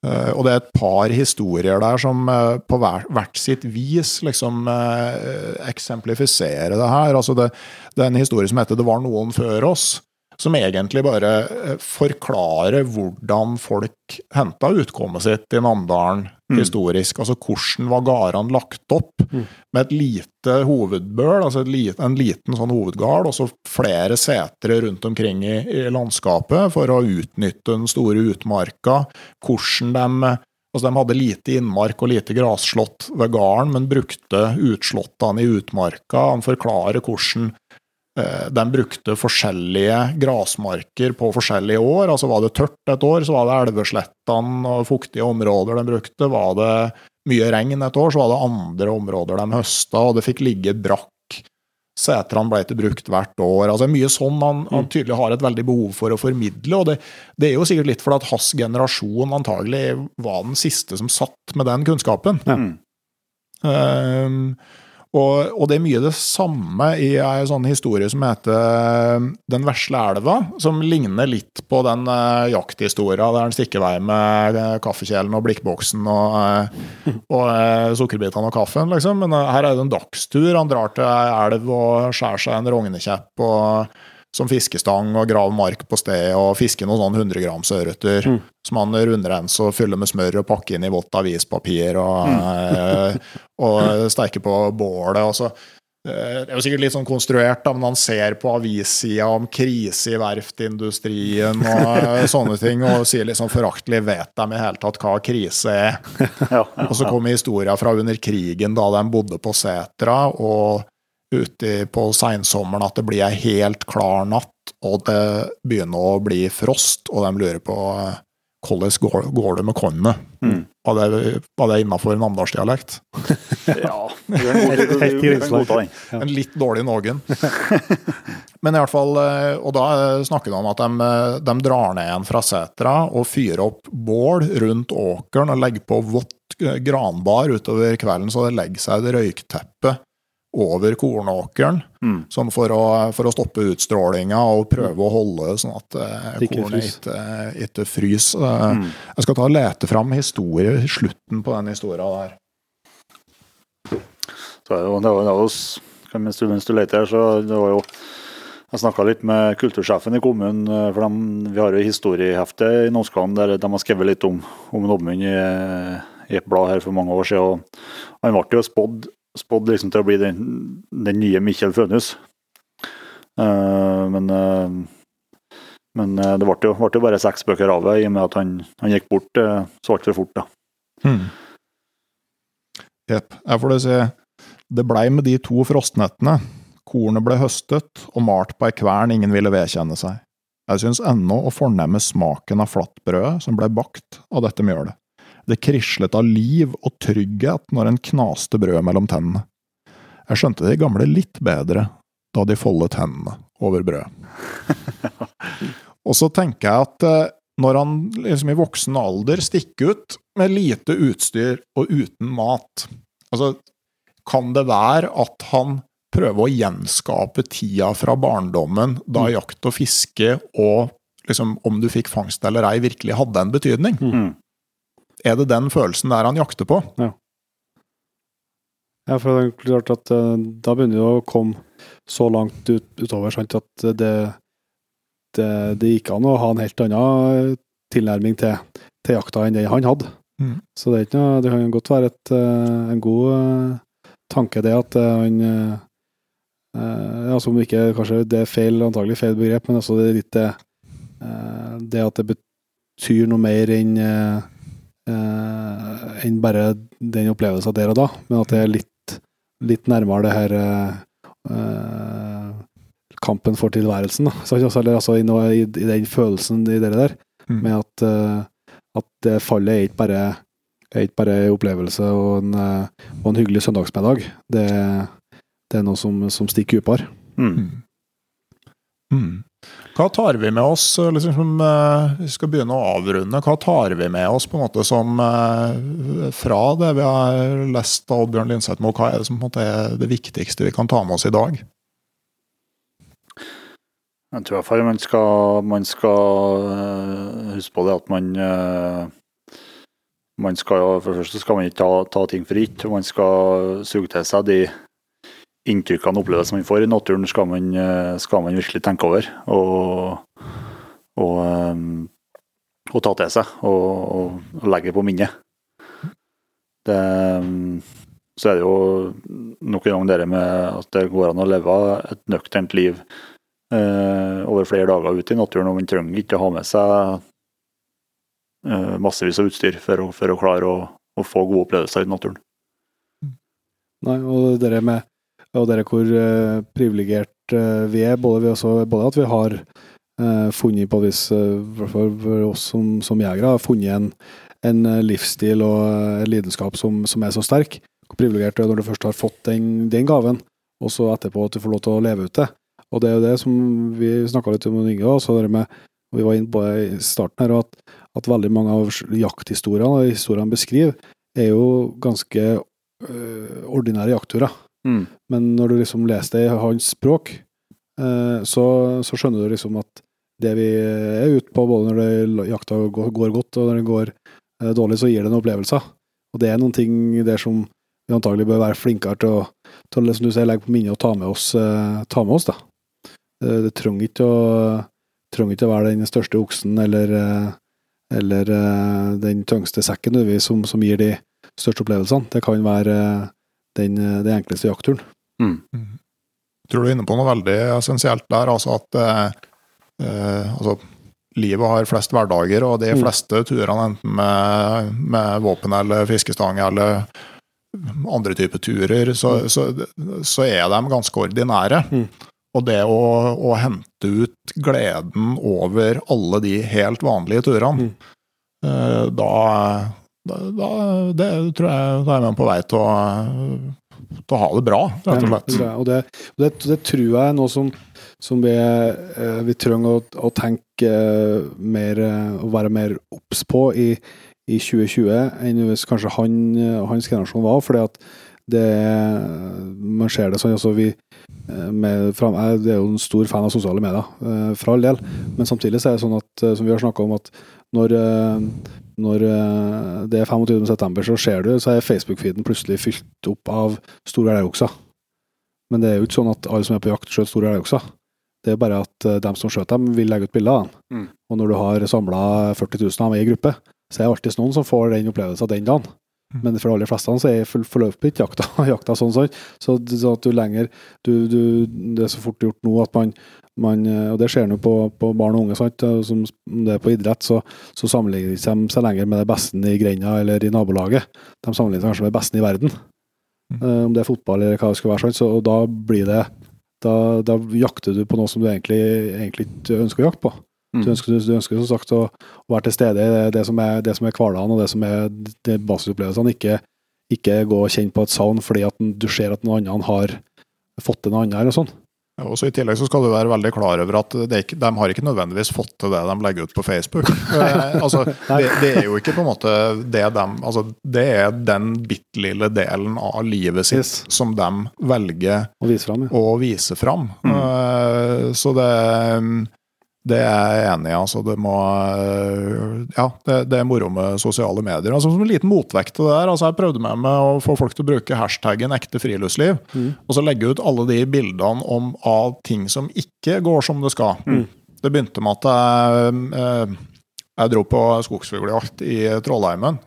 Speaker 5: Uh, og det er et par historier der som uh, på hver, hvert sitt vis liksom uh, eksemplifiserer det her. Altså det, det er en historie som heter 'Det var noen før oss', som egentlig bare eh, forklarer hvordan folk henta utkommet sitt i Namdalen
Speaker 3: Mm.
Speaker 5: historisk. Altså hvordan var gårdene lagt opp
Speaker 2: Mm.
Speaker 5: med et lite hovedbøl, altså et lite, en liten sånn hovedgard, og så flere setre rundt omkring i, i landskapet for å utnytte den store utmarka. Hvordan de Altså De hadde lite innmark og lite grasslott ved gården, men brukte utslottene i utmarka. Han forklarer hvordan de brukte forskjellige grasmarker på forskjellige år. Altså Var det tørt et år, så var det elveslettene og fuktige områder de brukte. Var det mye regn et år, så var det andre områder de høsta, og det fikk ligge brakk setrene ble ikke brukt hvert år. altså Mye sånn han, han tydelig har et veldig behov for å formidle. og det, det er jo sikkert litt fordi at hans generasjon antagelig var den siste som satt med den kunnskapen.
Speaker 2: Ja.
Speaker 3: Mm.
Speaker 5: Um, og, og, det er mye det samme i ei sånn historie som heter eh, Den vesle elva, som ligner litt på den uh, jakthistoria der han stikker vei med uh, kaffekjelen og blikkboksen og, uh, og uh, sukkerbitene og kaffen, liksom. Men her er det en dagstur. Han drar til ei elv og skjærer seg en rognekjepp og som fiskestang og grave mark på stedet og fisker noen sånn 100 grams ørreter
Speaker 2: Mm.
Speaker 5: som han rundrenser og fyller med smør og pakker inn i vått avispapir og, mm. og steker på bålet. og så eh, det er jo sikkert litt sånn konstruert, da, men han ser på avissida om krise i verftindustrien og eh, sånne ting, og sier liksom foraktelig 'vet de i hele tatt hva krise er'?
Speaker 3: Ja, ja,
Speaker 5: Og så kommer historia fra under krigen, da de bodde på setra, og ute på seinsommeren at det blir ei helt klar natt, og det begynner å bli frost, og de lurer på eh, hvordan går, går det med kornet.
Speaker 3: Mm.
Speaker 5: Var det, var det innafor namdalsdialekt?
Speaker 3: Ja,
Speaker 2: Helt
Speaker 3: den.
Speaker 2: Ja.
Speaker 5: En litt dårlig noen. Men i hvert fall, eh, og da eh, snakker de om at de, de drar ned igjen fra setra og fyrer opp bål rundt åkeren og legger på vått granbar utover kvelden, så det legger seg et røykteppe over kornåkeren,
Speaker 3: Mm.
Speaker 5: sånn for å, for å stoppe utstrålinga og prøve å holde sånn at eh,
Speaker 2: ikke
Speaker 5: kornet ikke, ikke fryser. Eh,
Speaker 3: Mm.
Speaker 5: Jeg skal ta og lete fram historie, slutten på den historia der.
Speaker 3: Så det jo, det var, det var, mens, du, mens du leter her, så det var jo Jeg snakka litt med kultursjefen i kommunen, eh, for de, vi har jo historiehefte i Norskland der de har skrevet litt om, om Oddmund i, i et blad her for mange år siden. og Han ble jo spådd, spådd liksom til å bli den, den nye Mikkjel Fønhus. Uh, men uh, men eh, det ble jo, ble jo bare seks bøker av det, i og med at han, han gikk bort uh, så altfor fort. da.
Speaker 5: Hmm. Jeg får det si Det blei med de to frostnettene. Kornet ble høstet og malt på ei kvern ingen ville vedkjenne seg. Jeg syns ennå å fornemme smaken av flatbrødet som blei bakt av dette mjølet. Det krislet av liv og trygghet når en knaste brød mellom tennene. Jeg skjønte de gamle litt bedre da de foldet hendene over brødet. og så tenker jeg at eh, når han liksom i voksen alder stikker ut med lite utstyr og uten mat, altså kan det være at han prøver å gjenskape tida fra barndommen da jakt og fiske og liksom om du fikk fangst eller ei virkelig hadde en betydning?
Speaker 3: Mm.
Speaker 5: Er det den følelsen der han jakter på?
Speaker 2: Ja, for det er klart at eh, da begynner det å komme så langt ut, utover sant, at det, det, det gikk an å ha en helt annen tilnærming til, til jakta enn det han hadde.
Speaker 5: Mm.
Speaker 2: Så det, er ikke noe, det kan godt være et, eh, en god eh, tanke, det at eh, han eh, eh, altså om ikke kanskje det er feil, antagelig feil begrep, men altså det er det, eh, det at det betyr noe mer enn eh, eh, enn bare den opplevelsen der og da, men at det er litt, litt nærmere det her eh, kampen for tilværelsen. Da. Så, altså, eller, altså, i, i, i den følelsen i det der,
Speaker 5: Mm.
Speaker 2: med at, eh, at det fallet er ikke bare er ikke bare en opplevelse og en, eh, og en hyggelig søndagsmiddag. Det, det er noe som, som stikker dypere.
Speaker 3: Mm.
Speaker 5: Mm. Hva tar vi med oss, eh, liksom, eh, vi skal begynne å avrunde, hva tar vi med oss på en måte som eh, fra det vi har lest av Oddbjørn Lindseth, hva er det som på en måte er det viktigste vi kan ta med oss i dag?
Speaker 3: Jeg tror i hvert fall man skal, man skal huske på det at man man skal For det første skal man ikke ta, ta ting for gitt. Man skal suge til seg de inntrykkene og man får i naturen, skal man, eh, skal man virkelig tenke over. Og, og, eh, og ta til seg og, og legge på minnet. Det, så er det jo nok en gang det med at det går an å leve et nøkternt liv eh, over flere dager ute i naturen, og man trenger ikke å ha med seg eh, massevis av utstyr for å, for å klare å, å få gode opplevelser i naturen.
Speaker 2: Nei, og det med og det hvor uh, privilegert uh, vi er, både, vi også, både at vi har uh, funnet på vis, for oss som, som jegere, har funnet en, en livsstil og en lidenskap som, som er så sterk. Hvor privilegert du er når du først har fått den, den gaven, og så etterpå at du får lov til å leve ut det. Og det er jo det som vi snakka litt om Inge også, det med, vi var inne på det i starten her, at, at veldig mange av jakthistoriene, og historiene beskriver, er jo ganske ordinære jaktturer.
Speaker 3: Mm.
Speaker 2: Men når du liksom leser det i hans språk, eh, så, så skjønner du liksom at det vi er ute på, både når jakta går, godt og når det går eh, dårlig, så gir det noen opplevelser. Og det er noen ting der som vi antagelig bør være flinkere til å, til å som du sier, legge på minnet og ta med oss. eh, ta med oss da. Det, trenger ikke å trenger ikke å være den største oksen eller, eller den tyngste sekken som, som gir de største opplevelsene. Det kan være den, eh, den enkleste jaktturen.
Speaker 5: Jeg tror du er inne på noe veldig essensielt der, altså at eh, eh, altså, livet har flest hverdager, og de
Speaker 2: Mm.
Speaker 5: fleste turene, enten med, med våpen eller fiskestang eller andre typer turer, så, så, så er de ganske ordinære.
Speaker 2: Mm.
Speaker 5: Og det å, å hente ut gleden over alle de helt vanlige turene,
Speaker 2: Mm.
Speaker 5: eh, da, da, da det tror jeg da er man på vei til å, til å ha det bra, rett og
Speaker 2: Ja,
Speaker 5: slett.
Speaker 2: det- Og det, og det, det tror jeg er noe som, som vi, eh, vi trenger å, å tenke eh, mer eh, Og være mer obs på i, i 2020 enn hvis kanskje han, hans generasjon var. fordi at det Man ser det sånn altså vi med, fra, Jeg er jo en stor fan av sosiale medier, for all del. Men samtidig så er det sånn at, som vi har snakka om, at når, når eh, det er 25. september, så ser du, så er Facebook-feeden plutselig fylt opp av store elgokser. Men det er jo ikke sånn at alle som er på jakt, skjøter store elgokser. Det er bare at eh, dem som skjøter dem, vil legge ut bilder av dem.
Speaker 3: Mm.
Speaker 2: Og når du har samla 40 000 av dem i gruppe, så er det alltid noen som får den opplevelsen den dagen.
Speaker 5: Mm.
Speaker 2: Men for de aller fleste så er forløpet ikke jakta, jakta sånn, sånn. Så, så at du lenger du, du, Det er så fort gjort nå at man, man Og det ser en jo på, på barn og unge, sant. Som om det er på idrett, så, så sammenligner de seg lenger med det beste i grenda eller i nabolaget. De sammenligner seg kanskje med det beste i verden.
Speaker 5: Mm.
Speaker 2: Eh, om det er fotball eller hva det skal være. sånn, Så, og da blir det da, da jakter du på noe som du egentlig, egentlig ikke ønsker å jakte på.
Speaker 3: Mm.
Speaker 2: Du ønsker, du ønsker som sagt å, å være til stede i det som er, det som er hverdagen og det som er de basisopplevelsene. Ikke, ikke gå og kjenne på et savn fordi at du ser at noen andre har fått til noe annet. eller sånn.
Speaker 5: Og så I tillegg så skal du være veldig klar over at det ikke, de har ikke nødvendigvis fått til det de legger ut på Facebook. Eh, altså, det, det er jo ikke på en måte det de altså, Det er den bitte lille delen av livet sitt
Speaker 2: Yes.
Speaker 5: som de velger
Speaker 2: å vise fram. Ja.
Speaker 5: å vise fram. Eh, så det, det er jeg enig i. Altså, det må eh, Ja, det, det er moro med sosiale medier. Altså, som en liten motvekt til det der. Altså, jeg prøvde med meg å få folk til å bruke hashtaggen 'ekte friluftsliv',
Speaker 2: Mm.
Speaker 5: og så legge ut alle de bildene om, av ting som ikke går som det skal.
Speaker 2: Mm.
Speaker 5: Det begynte med at jeg, eh, jeg dro på skogsfugljakt i Trollheimen.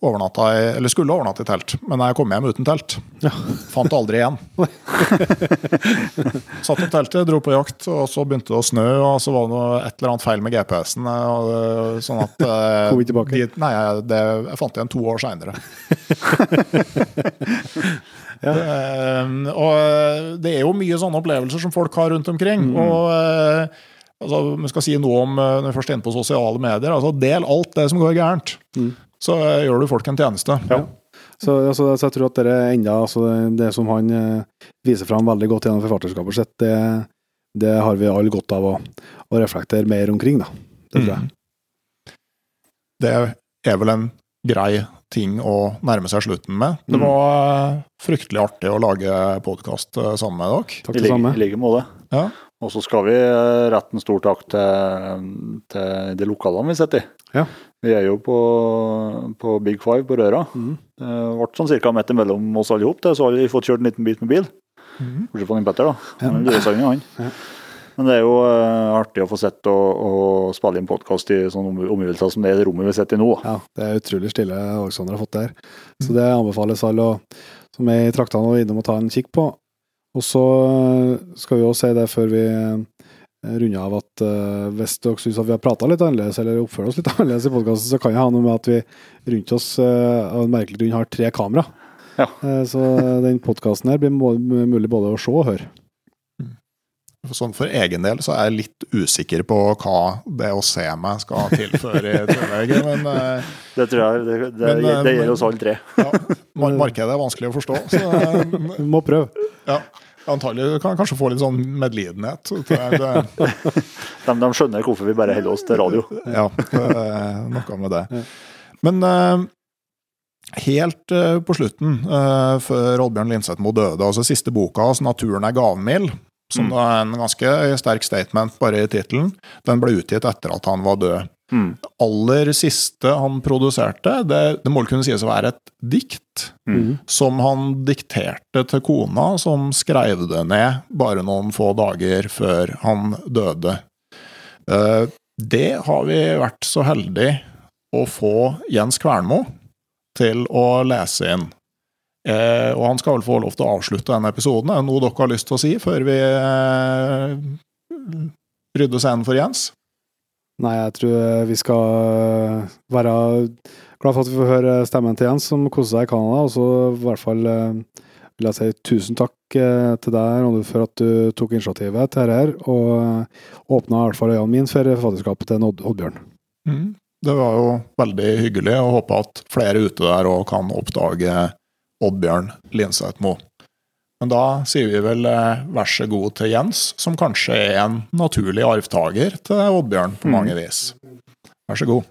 Speaker 5: Overnatta i, eller skulle overnatte i telt, men jeg kom hjem uten telt.
Speaker 2: Ja.
Speaker 5: Fant aldri igjen. Satt opp teltet, dro på jakt, og så begynte det å snø, og så var det noe, et eller annet feil med GPS-en. øh, Sånn at øh,
Speaker 2: Kom vi tilbake?
Speaker 5: De, nei, det, jeg fant det igjen to år seinere.
Speaker 2: Ja.
Speaker 5: og det er jo mye sånne opplevelser som folk har rundt omkring.
Speaker 2: Mm.
Speaker 5: og altså, Vi skal si noe om når vi først er inne på sosiale medier. altså Del alt det som går gærent.
Speaker 2: Mm.
Speaker 5: Så øh, gjør du folk en tjeneste.
Speaker 2: Så, altså, så jeg tror at det er enda, altså, det som han eh, viser fram veldig godt gjennom forfatterskapet sitt, det, det har vi alle godt av å, å reflektere mer omkring. Da. Det tror jeg.
Speaker 5: Mm. Det er vel en grei ting å nærme seg slutten med. Det
Speaker 2: Mm.
Speaker 5: var øh, fryktelig artig å lage podkast sammen med dere.
Speaker 2: Takk
Speaker 3: I
Speaker 2: det
Speaker 3: like,
Speaker 2: samme.
Speaker 3: i like måte.
Speaker 5: Ja.
Speaker 3: Og så skal vi eh, rette en stor takk til, til de lokalene vi sitter i.
Speaker 2: Ja.
Speaker 3: Vi er jo på, på Big Five på Røra.
Speaker 2: Mm.
Speaker 3: Det ble sånn ca. midt imellom oss alle sammen, så har vi fått kjørt en liten bit med bil. Bortsett fra Petter, da.
Speaker 2: Ja.
Speaker 3: Han er han.
Speaker 2: Ja.
Speaker 3: Men det er jo uh, artig å få sett og, og spille inn podkast i sånne om- omgivelser som det er det rommet vi sitter i nå.
Speaker 2: Ja, det er utrolig stille Alexander har fått der. Så det anbefales alle som er i traktene og innom og ta en kikk på. Og så skal vi også si det før vi eh, runder av at uh, hvis dere syns vi har prata litt annerledes, eller oppfører oss litt annerledes i podkasten, så kan det ha noe med at vi rundt oss uh, av en merkelig grunn har tre kamera.
Speaker 3: Ja.
Speaker 2: Uh, så den podkasten her blir mulig både å se og høre.
Speaker 5: Sånn For egen del så er jeg litt usikker på hva det å se meg skal tilføre i tillegg. Men
Speaker 3: Det tror jeg det, det,
Speaker 5: Men,
Speaker 3: det gjelder oss alle tre.
Speaker 5: ja, mar- markedet er vanskelig å forstå. Så,
Speaker 2: må prøve.
Speaker 5: ja. Antagelig kan kanskje få litt sånn medlidenhet.
Speaker 3: De, de skjønner hvorfor vi bare holder oss til radio.
Speaker 5: ja, noe med det. Men eh, helt eh, på slutten, eh, før Oddbjørn Lindsetmo døde, altså siste boka hans, 'Naturen er gavmild', som
Speaker 3: Mm.
Speaker 5: er en ganske sterk statement bare i tittelen, den ble utgitt etter at han var død.
Speaker 3: Mm.
Speaker 5: aller siste han produserte, det, det må vel kunne sies å være et dikt
Speaker 3: Mm.
Speaker 5: som han dikterte til kona, som skrev det ned bare noen få dager før han døde. Eh, Det har vi vært så heldige å få Jens Kvernmo til å lese inn. Eh, og han skal vel få lov til å avslutte denne episoden. Er det noe dere har lyst til å si før vi eh, rydder scenen for Jens?
Speaker 2: Nei, jeg tror vi skal eh, være glad for at vi får høre stemmen til Jens, som koser seg i Canada. Og så i hvert fall eh, vil jeg si tusen takk eh, til deg, Ronny, for at du tok initiativet til dette og åpna i hvert fall øynene mine for forfatterskapet til Odd Oddbjørn.
Speaker 5: Mm. Det var jo veldig hyggelig, og håper at flere ute der òg kan oppdage Oddbjørn Linseth-Mo. Men da sier vi vel eh, vær så god til Jens, som kanskje er en naturlig arvtaker til Oddbjørn på mange vis. Vær så god.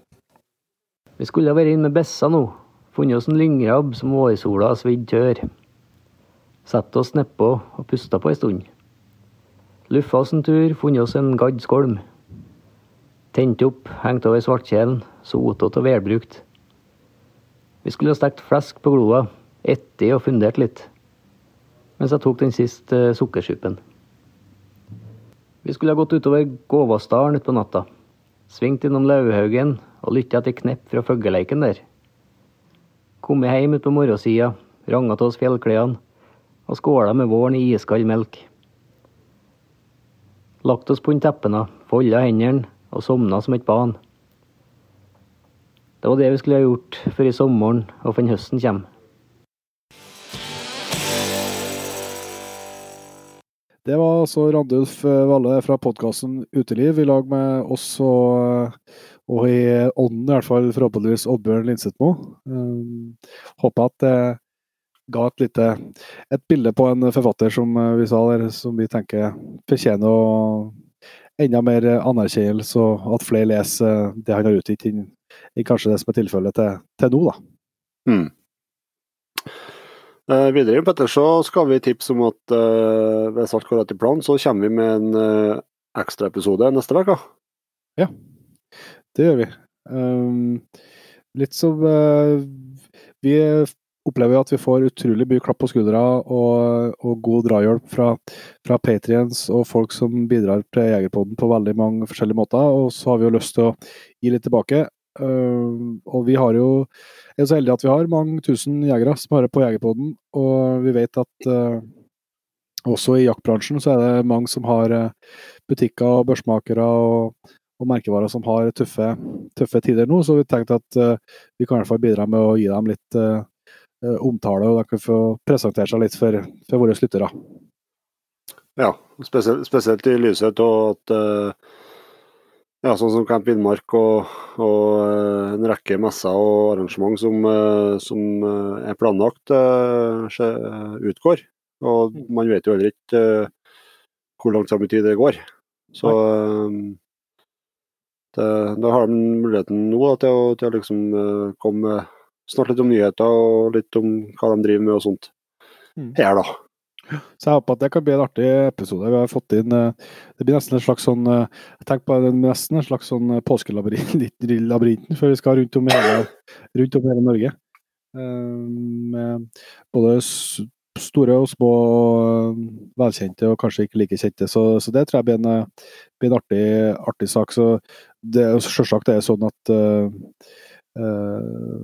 Speaker 6: Vi skulle ha vært inn med bessa nå, funnet oss en lyngrabb som vårsola har svidd tørr. Satt oss nedpå og pusta på ei stund. Luffa oss en tur, funnet oss en gadd skolm. Tent opp, hengt over svartkjelen, sotete og velbrukt. Vi skulle ha stekt flesk på gloa, etti og fundert litt, mens jeg tok den siste eh, sukkersuppen. Vi skulle ha gått utover Gåvassdalen utpå natta, svingt innom Laughaugen og lytta til knepp fra fugleleiken der. Kommet hjem utpå morgensida, ranga til oss fjellklærne og skåla med våren i iskald melk. Lagt oss på teppene, folda hendene og sovna som et barn. Det var det vi skulle ha gjort før i sommeren og før høsten kommer.
Speaker 2: Det var altså Randulf eh, Valle fra podkasten Uteliv i lag med oss og, og i ånden i hvert fall forhåpentligvis Oddbjørn Linsetmo. Um, håper at det ga et lite et bilde på en forfatter som eh, vi sa der, som vi tenker fortjener å enda mer anerkjennelse, og at flere leser det han har utgitt, enn kanskje det som er tilfellet til, til nå, da.
Speaker 4: Mm. Eh, videre Petter, så skal vi tipse om at uh, hvis alt går etter planen, så kommer vi med en uh, ekstraepisode neste uke.
Speaker 2: Det gjør vi. Um, litt som uh, Vi opplever at vi får utrolig mye klapp på skuldra og, og god drahjelp fra, fra patriens og folk som bidrar til Jegerpodden på veldig mange forskjellige måter. Og så har vi jo lyst til å gi litt tilbake. Um, og vi har jo er så heldige at vi har mange tusen jegere som hører på Jegerpodden, og vi vet at eh, også i jaktbransjen så er det mange som har eh, butikker og børsmakere og og merkevarer som har tøffe, tøffe tider nå, så vi tenkte at uh, vi kan i hvert fall bidra med å gi dem litt uh, uh, omtale, og de kan få presentere seg litt for, for våre lyttere.
Speaker 4: Ja, spesielt, spesielt i lyset av at eh, ja, sånn som Camp Innmark og, og eh, en rekke messer og arrangement som, eh, som eh, er planlagt, utgår. Og man vet jo heller ikke hvor langt fram i tid det går. Så det, da har de muligheten nå da, til, å, til å liksom komme snart litt om nyheter og litt om hva de driver med og sånt.
Speaker 2: Mm.
Speaker 4: Her, da.
Speaker 2: Så jeg håper at det kan bli en artig episode. Vi har fått inn eh, Det blir nesten en slags sånn eh, Jeg tenker på det, nesten en slags sånn eh, påskelabyrinten, før vi skal rundt om hele, rundt om hele Norge. Med både store og små velkjente og kanskje ikke like kjente. Så, så det tror jeg blir en, blir en artig, artig sak. Så det selvsagt det er sånn at uh, eh,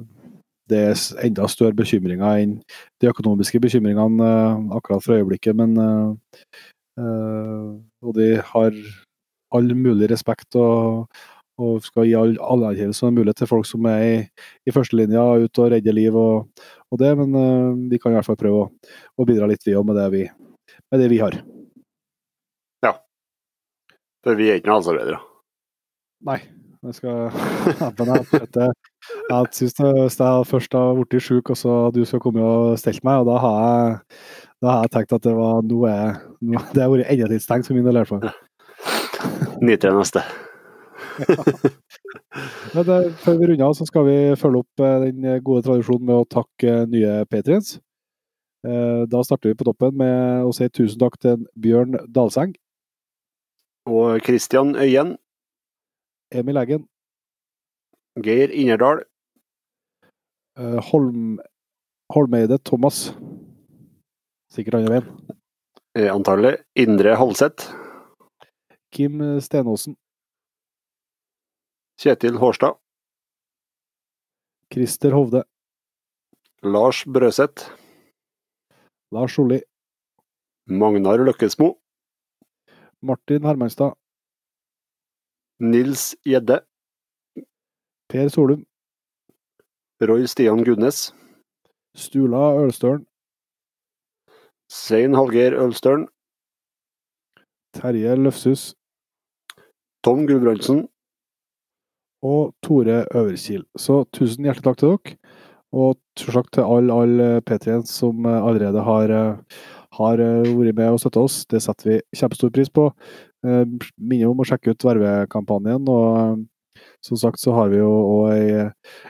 Speaker 2: det er enda større bekymringer enn de økonomiske bekymringene eh, akkurat for øyeblikket, men eh, eh, Og de har all mulig respekt og, og skal gi all anerkjennelse og mulighet til folk som er i, i førstelinja ut og redder liv og, og det, men vi kan i hvert fall prøve å, å bidra litt vi òg med, det vi- med det vi har.
Speaker 4: For vi er ikke noen helsearbeidere.
Speaker 2: Nei. Jeg skal jeg, dette, Jeg synes det, Hvis jeg først har blitt sjuk, og så du skal komme og stelle meg, og da har jeg, da har jeg tenkt at det var noe no, Det har vært endetidstegn for min del, i hvert fall.
Speaker 3: Nyter det neste.
Speaker 2: Men det, før vi runder av, så skal vi følge opp eh, den gode tradisjonen med å takke eh, nye patrients. Eh, Da starter vi på toppen med å si tusen takk til Bjørn Dalseng,
Speaker 3: Og Christian Øyen,
Speaker 2: Emil Eggen,
Speaker 3: Geir Innerdal,
Speaker 2: eh, Holm, Holmeide Thomas. Sikkert andre veien.
Speaker 3: Antallet antagelig. Indre Halseth,
Speaker 2: Kim Stenåsen,
Speaker 3: Kjetil Hårstad,
Speaker 2: Christer Hovde,
Speaker 3: Lars Brøseth,
Speaker 2: Lars Solli,
Speaker 3: Magnar Løkkesmo,
Speaker 2: Martin Hermanstad,
Speaker 3: Nils Gjedde,
Speaker 2: Per Solum,
Speaker 3: Roy Stian Gudnes,
Speaker 2: Stula Ølstølen,
Speaker 3: Svein Hallgeir Ølstølen,
Speaker 2: Terje Løfshus
Speaker 3: Tom Gulbrandsen,
Speaker 2: og Tore Øverkil. Så tusen hjertelig takk til dere. Og selvsagt til alle all P3-en som eh, allerede har, eh, har eh, vært med og støtta oss. Det setter vi kjempestor pris på. Minner om å sjekke ut vervekampanjen. Og som sagt så har vi jo òg ei,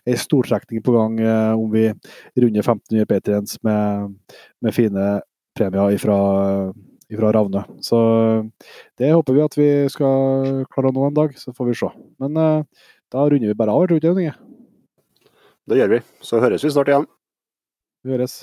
Speaker 2: ei stortrekning på gang eh, om vi runder 1500 P3-ens med, med fine premier ifra, ifra Ravne. Så eh, det håper vi at vi skal klare å nå en dag, så får vi se. Men eh, da runder vi bare av, tror du ikke det?
Speaker 3: Det gjør vi. Så høres vi snart igjen.
Speaker 2: Vi høres.